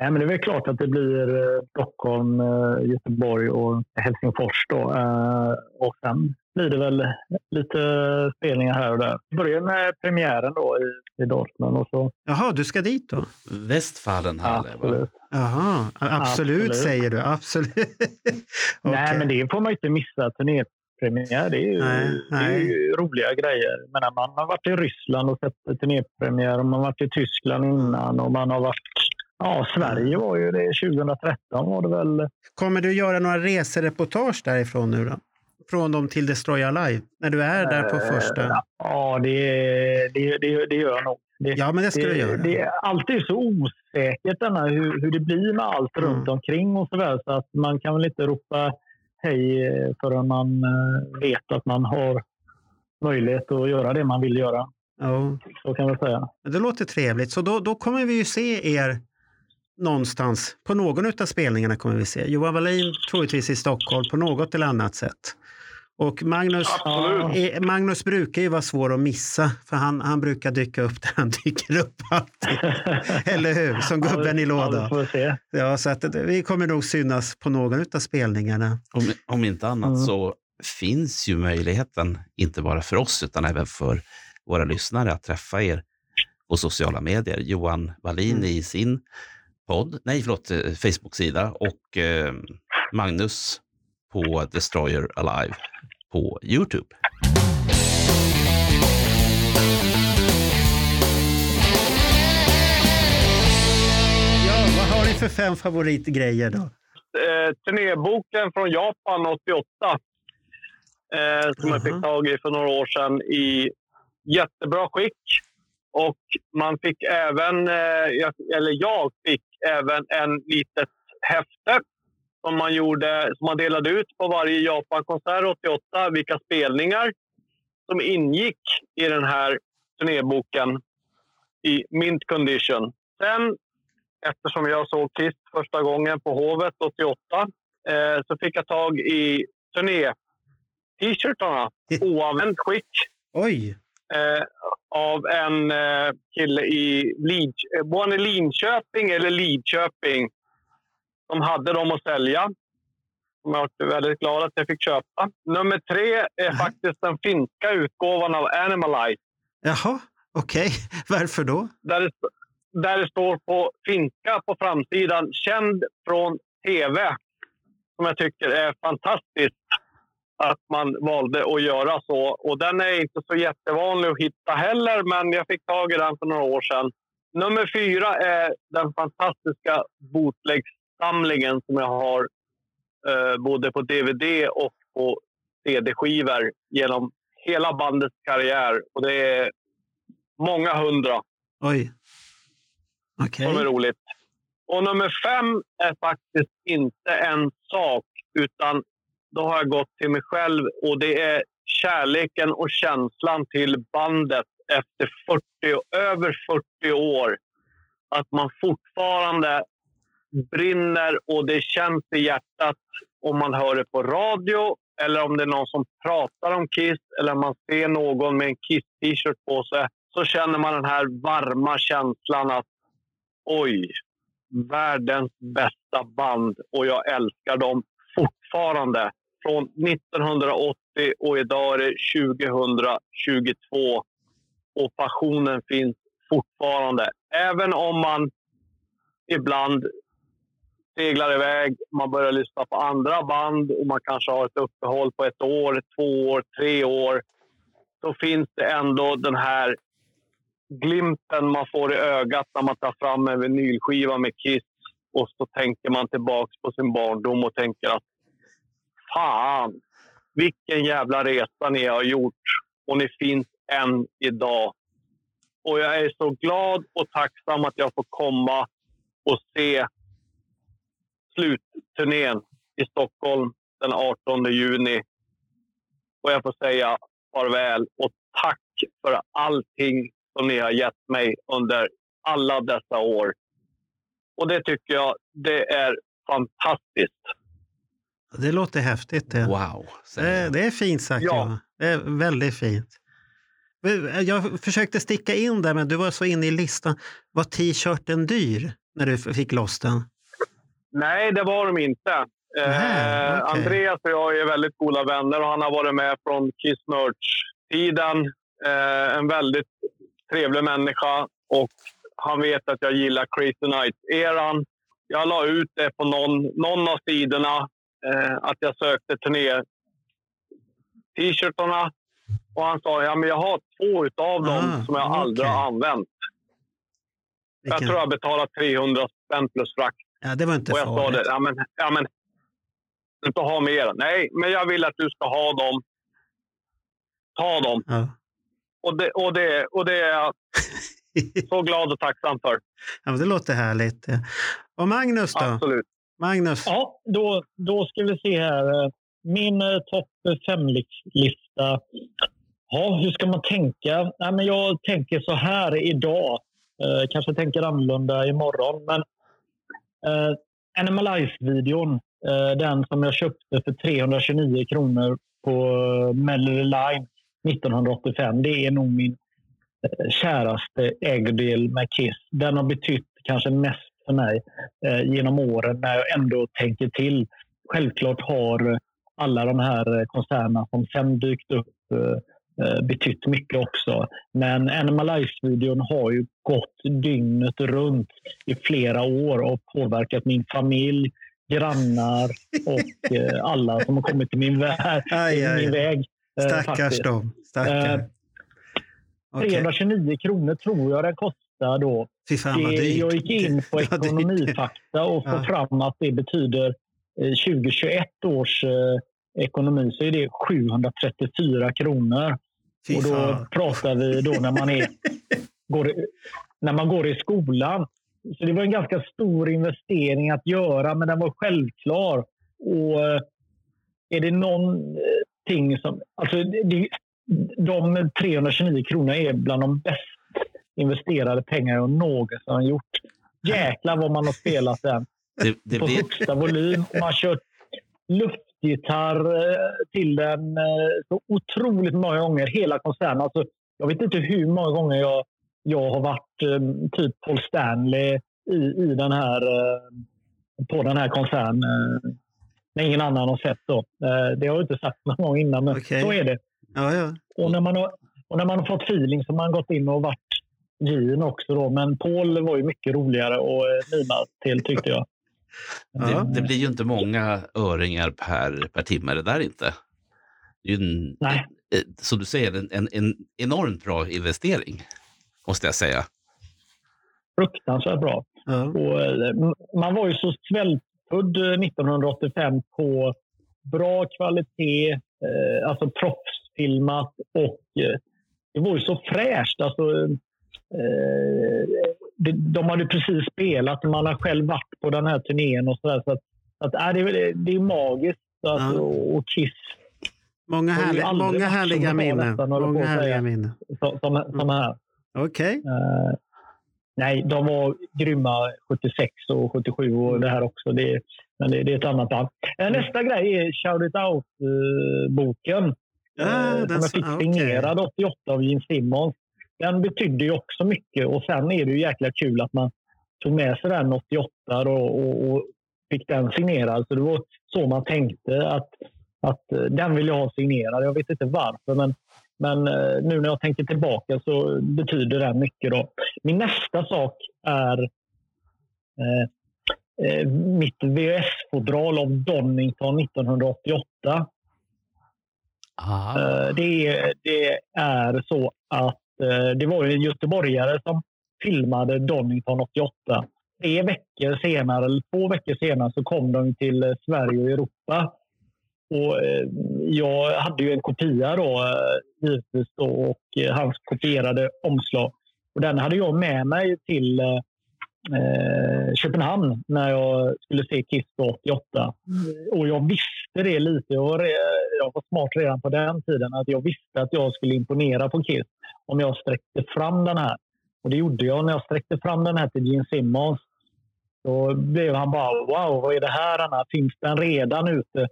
nej, men det är väl klart att det blir Stockholm, Göteborg och Helsingfors då. Och sen blir det väl lite spelningar här och där. Börjar med premiären då i, i Dortmund. Och så. Jaha, du ska dit då? Westfalenhalle? Absolut. Jaha, absolut, absolut, säger du. Absolut. okay. Nej, men det får man inte missa. Turnépremiär, det är ju, nej, det är ju roliga grejer. Men man har varit i Ryssland och sett turnépremiär och man har varit i Tyskland innan och man har varit Ja, Sverige var ju det 2013 var det väl. Kommer du göra några resereportage därifrån nu då? Från dem till Destroy Alive? När du är där på första? Eh, ja, det, det, det, det gör jag nog. Det, ja, men det ska det, göra. Det är alltid så osäkert denna, hur, hur det blir med allt mm. runt omkring och så där, så att man kan väl inte ropa hej förrän man eh, vet att man har möjlighet att göra det man vill göra. Ja. Så kan jag säga. Det låter trevligt. Så då, då kommer vi ju se er någonstans. På någon av spelningarna kommer vi se. Johan Wallin troligtvis i Stockholm på något eller annat sätt. Och Magnus, Absolut. eh, Magnus brukar ju vara svår att missa för han, han brukar dyka upp där han dyker upp alltid. Eller hur? Som gubben i Ja, vi lådan. Ja, så att vi kommer nog synas på någon av spelningarna. Om, om inte annat Mm. så finns ju möjligheten, inte bara för oss utan även för våra lyssnare, att träffa er på sociala medier. Johan Wallin Mm. i sin podd, nej förlåt, eh, Facebook-sida och eh, Magnus på Destroyer Alive på Youtube. Ja, vad har ni för fem favoritgrejer då? eh, turnéboken från Japan 88. Eh, som jag Jaha. fick tag i för några år sedan i jättebra skick. Och man fick även, eh, jag- eller jag fick även en litet häfte som man, gjorde, som man delade ut på varje Japan-konsert 88. Vilka spelningar som ingick i den här turnéboken i mint condition. Sen eftersom jag såg Kiss första gången på Hovet 88 eh, så fick jag tag i turné-t-shirtarna, oanvänt skick, Oj, eh, av en eh, kille i Lid, eh, var han i Linköping eller Lidköping som hade dem att sälja. Som jag är väldigt glad att jag fick köpa. Nummer tre är faktiskt den finska utgåvan av Animalite. jaha, okej. Varför då? där det, där det står på finska på framsidan känd från tv. Som jag tycker är fantastiskt att man valde att göra så. Och den är inte så jättevanlig att hitta heller, men jag fick tag i den för några år sedan. Nummer fyra är den fantastiska bootlegsamlingen som jag har eh, både på DVD och på CD-skivor genom hela bandets karriär. Och det är många hundra Oj. Okej. som är roligt. Och nummer fem är faktiskt inte en sak, utan då har jag gått till mig själv och det är kärleken och känslan till bandet efter 40, över 40 år. Att man fortfarande Mm. brinner och det känns i hjärtat om man hör det på radio eller om det är någon som pratar om Kiss eller man ser någon med en Kiss-t-shirt på sig så känner man den här varma känslan att oj, världens bästa band och jag älskar dem fortfarande. Från 1980 och idag är det 2022 och passionen finns fortfarande. Även om man ibland seglar iväg, man börjar lyssna på andra band och man kanske har ett uppehåll på ett år, två år, tre år. Då finns det ändå den här glimten man får i ögat när man tar fram en vinylskiva med Kiss och så tänker man tillbaka på sin barndom och tänker att fan, vilken jävla resa ni har gjort och ni finns än idag. Och jag är så glad och tacksam att jag får komma och se slutturnén i Stockholm den 18 juni. Och jag får säga farväl och tack för allting som ni har gett mig under alla dessa år. Och det tycker jag, det är fantastiskt. Det låter häftigt. Det. Wow. Det, jag. det är fint sagt. Ja. Ja. Det är väldigt fint. Jag försökte sticka in där, men du var så inne i listan. Var t-shirten dyr när du fick loss den? Nej, det var de inte. Nähä, Eh, okej. Andreas och jag är väldigt goda vänner och han har varit med från Kiss Merch-tiden. Eh, en väldigt trevlig människa och han vet att jag gillar Crazy Nights-eran. Jag la ut det på någon, någon av sidorna eh, att jag sökte turné-t-shirtarna. Och han sa ja, men jag har två utav dem Ah, som jag aldrig okej. har använt. Jag tror jag betalat 300 spänn plus frakt. Ja, det var inte Och jag sa farligt. det, ja men, ja men, inte ha mer. Nej, men jag vill att du ska ha dem. Ta dem. Ja. Och det, och det, och det är jag så glad och tacksam för. ja, men det låter härligt. Och Magnus då? Absolut. Magnus? Ja, då, då ska vi se här. Min eh, topp fem-lista Ja, hur ska man tänka? Nej, men jag tänker så här idag. Eh, kanske tänker annorlunda imorgon. Men eh, Animalize-videon, eh, den som jag köpte för 329 kronor på eh, Melody Line 1985. Det är nog min eh, käraste ägodel med Kiss. Den har betytt kanske mest för mig eh, genom åren när jag ändå tänker till. Självklart har alla de här eh, koncernerna som sen dykt upp eh, betytt mycket också. Men Animalize-videon har ju gått dygnet runt i flera år och påverkat min familj, grannar och eh, alla som har kommit till min, vä Aj, aj, min väg. eh, Stackars faktiskt. dem. Stackar. Eh, Okej. 329 kronor tror jag den kostar då. Fy fan vad Det, dyrt. jag gick in på ekonomifakta och får Ja. fram att det betyder eh, 2021 års eh, ekonomi så är det 734 kronor. Fy och då fan. pratar vi då när man, är, går, i- när man går i skolan. Så det var en ganska stor investering att göra, men den var självklar. Och eh, är det någonting som... Alltså det, de 329 kronorna är bland de bäst investerade pengar jag någonsin har gjort. Jäklar vad man har spelat den Det, det på blir, högsta volym. Man har kört luftgitarr eh, till den eh, så otroligt många gånger, hela koncernen. Alltså, jag vet inte hur många gånger jag, jag har varit eh, typ Paul Stanley i, i den här, på den här koncernen. Eh, när ingen annan har sett. Då. Det har jag inte sagt någon gång innan, men Okej. så är det. Ja, ja. Och när, man har, och när man har fått feeling så har man gått in och varit Gin också. Då. Men Paul var ju mycket roligare och eh, mima till tyckte jag. Det, det blir ju inte många öringar per, per timme det där inte. Det är ju Nej. eh, som du säger, en, en, en enormt bra investering. Måste jag säga. Fruktansvärt bra. ja. Och, eh, man var ju så svältfödd eh, 1985 på bra kvalitet, eh, alltså proffsfilmat och eh, det var ju så fräscht. Alltså, eh, de, de hade precis spelat, man har själv varit på den här turnén och sådär. Så att, att, äh, det, det är magiskt. Alltså, Ja. Och Kiss Många, härliga, många härliga minnen. Många härliga minnen. som, som, som här. Okej. Eh, nej, de var grymma 76 och 77 och det här också. Det, men det, det är ett annat band. Eh, nästa grej är Shout It Out-boken. Ja, som jag fick signerad 88 av Gene Simmons. Den betydde ju också mycket och sen är det ju jäkla kul att man tog med sig den 88 då, och, och fick den signerad. Så det var så man tänkte att, att eh, den vill jag ha signerad. Jag vet inte varför men, men eh, nu när jag tänker tillbaka så betyder den mycket. Då. Min nästa sak är eh, eh, mitt VHS-fodral av Donington 1988. Ah, Eh, Det är, det är så att Eh, det var en göteborgare som filmade Donington 88. Tre veckor senare, eller två veckor senare, så kom de till eh, Sverige och Europa. Och, eh, jag hade ju en kopia då, givetvis, då, och han hans kopierade omslag. Och den hade jag med mig till eh, Köpenhamn när jag skulle se Kiss då 88. Och jag visste det lite. Jag var, jag var smart redan på den tiden. att Jag visste att jag skulle imponera på Kiss om jag sträckte fram den här. Och det gjorde jag när jag sträckte fram den här till Gene Simmons. Då blev han bara wow, vad är det här Anna? Finns den redan ute?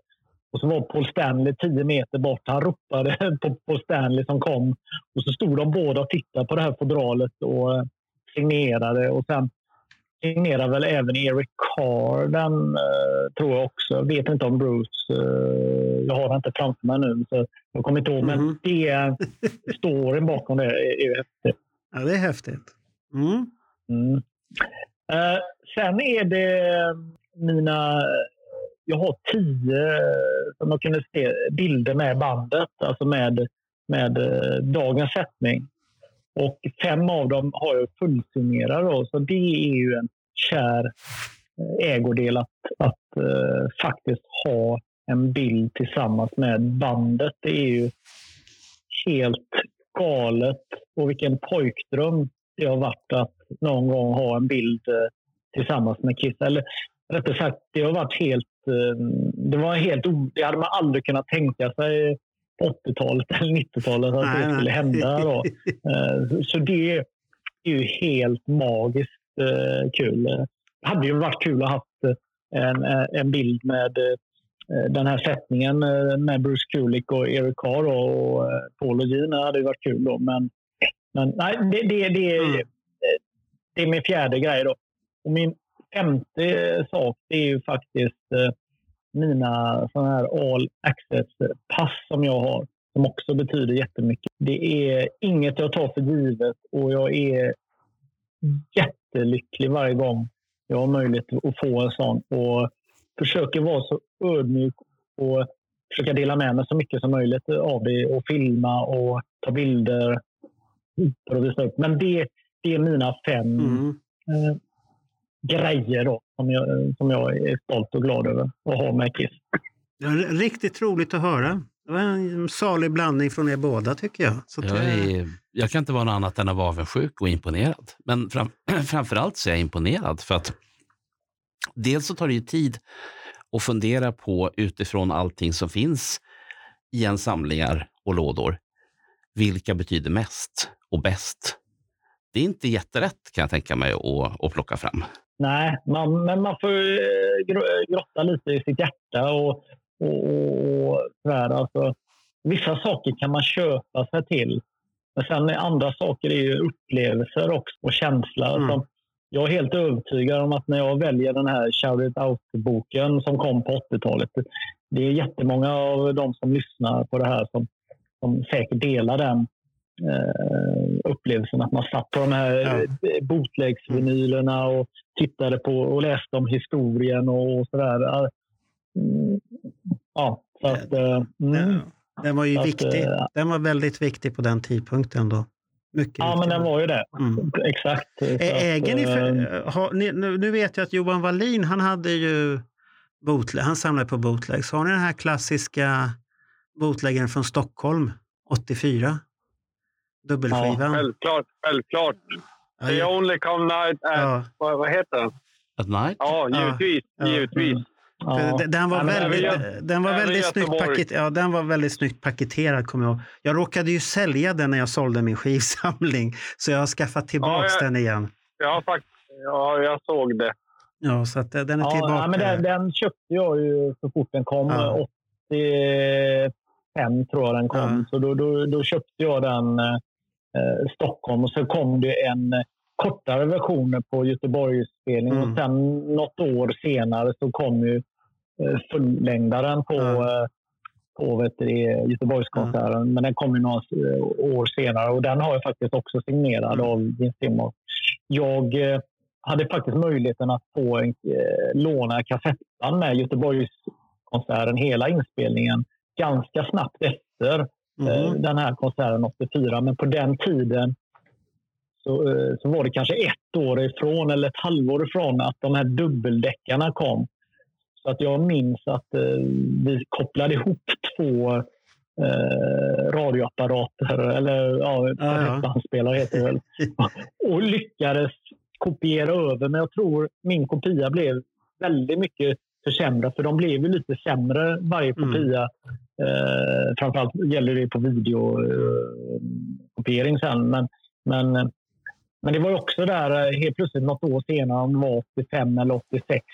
Och så var Paul Stanley tio meter bort. Han ropade på Paul Stanley som kom. Och så stod de båda och tittade på det här fodralet och eh, signerade. Och sen signerade väl även Eric Carr den, eh, tror jag också. Jag vet inte om Bruce. Eh, jag har inte framför mig nu, så jag kommer inte ihåg. Men Mhm. det, storyn bakom det är, är häftigt. Ja, det är häftigt. Mm. Mm. Eh, sen är det mina... Jag har tio, som jag kunde se, bilder med bandet, alltså med, med dagens sättning. Och fem av dem har jag fullsignerat. Så det är ju en kär eh, ägodel att, att uh, faktiskt ha en bild tillsammans med bandet. Det är ju helt galet. Och vilken pojkdröm det har varit att någon gång ha en bild uh, tillsammans med Kiss. Eller rättare sagt, det har varit helt... Uh, Det var helt o- Det hade man aldrig kunnat tänka sig 80-talet eller 90-talet att Nej, det nej. skulle hända. Då. Eh, Så det är ju helt magiskt eh, kul. Det hade ju varit kul att ha haft eh, en, en bild med den här sättningen med Bruce Kulick och Eric Carr och Paul och. Det hade ju varit kul då. Men, men nej, det, det, det, är- Mm. det är min fjärde grej då. Och min femte sak är ju faktiskt mina såna här all access-pass som jag har. Som också betyder jättemycket. Det är inget jag tar för givet och jag är jättelycklig varje gång jag har möjlighet att få en sån. Och försöker vara så ödmjuk och försöka dela med mig så mycket som möjligt av det och filma och ta bilder. För att visa upp. Men det, det är mina fem Mm. Grejer då, som, jag, som jag är stolt och glad över att ha med Kiss. Det var riktigt roligt att höra. Det var en salig blandning från er båda tycker jag. Så Jag, är, jag kan inte vara något annat än att vara avundsjuk och imponerad. Men fram, framförallt så är jag imponerad för att dels så tar det ju tid att fundera på utifrån allting som finns i en samlingar och lådor. Vilka betyder mest och bäst? Det är inte jätterätt kan jag tänka mig att, att plocka fram. Nej, man, men man får eh, gro- grotta lite i sitt hjärta och, och, och, sådär. Alltså, vissa saker kan man köpa sig till. Men sen andra saker är ju upplevelser också och känsla. Mm. Som, jag är helt övertygad om att när jag väljer den här Shout It Out-boken som kom på 80-talet. Det är jättemånga av de som lyssnar på det här som, som säkert delar den eh, upplevelsen att man satt på de här Ja. ja. bootlegsvinylerna och tittade på och läste om historien och sådär. Mm, Ja, så att... eh, Mm. ja, den var ju att, viktig. eh, Den var väldigt viktig på den tidpunkten då. Mycket Ja, men viktig. den var ju det. Mm. Exakt. Så Ä- att, Äger ni eh, för, har, ni, nu, nu vet jag att Johan Wallin, han hade ju bootleg, han samlade på bootlegs. Har ni den här klassiska bootleggen från Stockholm 84? Dubbelskivan? Självklart, självklart. Ja, The ja, only come night at... ja. Vad, vad heter den? At night? Ja, Ja. givetvis. Ja. givetvis. ja. Den var Ja, väldigt, den var väldigt, snyggt paket, ja, den var väldigt snyggt paketerad kommer jag. Jag råkade ju sälja den när jag sålde min skivsamling. Så jag har skaffat tillbaks Ja, jag- den igen. Ja, faktiskt. Ja, jag såg det. Ja, så att eh, den är Ja, tillbaka. ja, men den, den köpte jag ju så fort den kom. Ja. 85 tror jag den kom. Ja. Så då, då, då köpte jag den eh, Stockholm och så kom det en eh, kortare version på Göteborgsspelning. Mm. Och sen något år senare så kom ju eh, fullängdaren på, Ja. eh, på vet du, Göteborgskonserten. Men den kom ju några eh, år senare och den har jag faktiskt också signerad Mm. av Jim Simmons. Jag eh, hade faktiskt möjligheten att få en, eh, låna kassettband med Göteborgskonserten, hela inspelningen, ganska snabbt efter Mhm. den här konserten 84. Men på den tiden så, eh, så var det kanske ett år ifrån eller ett halvår ifrån att de här dubbeldäckarna kom. Så att jag minns att eh, vi kopplade ihop två eh, radioapparater, eller ja, heter det väl, och lyckades kopiera över. Men jag tror min kopia blev väldigt mycket försämrad, för de blev ju lite sämre varje Mm. Eh, framförallt gäller det på videokopiering sen. Men, men, men det var också där eh, helt plötsligt något år senare, om det var 85 eller 86,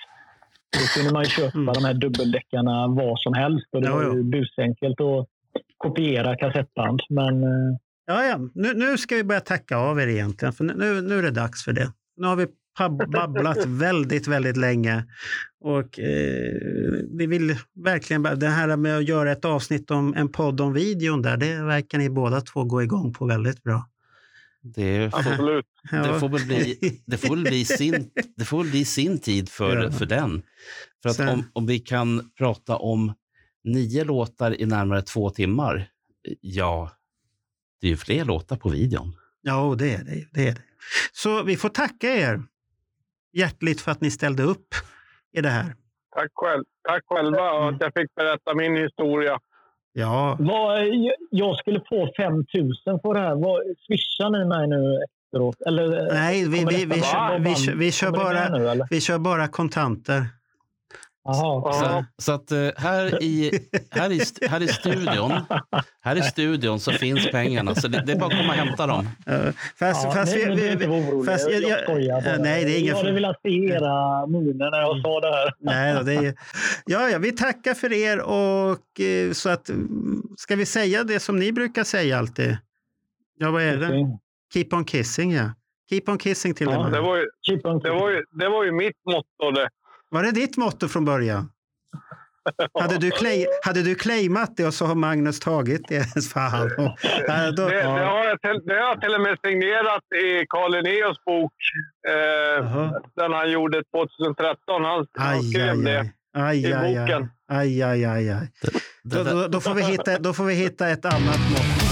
då kunde man ju köpa Mm. de här dubbeldäckarna var som helst. Och det Ja, var ju ja. busenkelt att kopiera kassettband. Men eh, Ja, ja. Nu, nu ska vi börja tacka av er egentligen, för nu, nu är det dags för det. Nu har vi babblat väldigt, väldigt länge. Och eh, vi vill verkligen, det här med att göra ett avsnitt om en podd om videon där, det verkar ni båda två gå igång på väldigt bra. Det får, Absolut. Det får, väl bli, det får, bli, sin, det får väl bli sin tid för, Ja. för den. För att Sen- om, om vi kan prata om nio låtar i närmare två timmar, ja, det är ju fler låtar på videon. Ja, det är det. det är det. Så vi får tacka er hjärtligt för att ni ställde upp i det här. Tack, själv. Tack själva och att jag fick berätta min historia. Ja, vad, jag skulle få 5 000 för det här. Vad, swishar ni mig nu efteråt? Eller, nej, vi, vi, vi, vara kör, vi, vi, kör bara, nu, eller? vi kör bara kontanter. Jaha. Så, så att eh, här i, här, i, här i studion här i studion så finns pengarna. Så det, det är bara att komma och hämta dem. Fast, Ja, fast nej, vi, är inte vi, orolig. fast jag, jag- skojar bara. nej, det är ingen Jag hade velat se era miner när jag sa det här. nej, då, det är, ja, ja, vi tackar för er och eh, så att mm, ska vi säga det som ni brukar säga alltid? Ja, vad är det? Keep on kissing, ja. Keep on kissing till Ja, och Det med. var ju, det var ju, det var ju mitt motto. Det. Var det ditt motto från början? Hade du, claim, hade du claimat det och så har Magnus tagit det? Fan. Ja, då, Det, det, har jag till, det har jag till och med signerat i Carl Linnaeus bok. Eh, den han gjorde 2013. Han, skrev aj, det. aj. I aj, boken. aj, aj, aj, aj. Det Då, då, då, får vi hitta, då får vi hitta ett annat mått.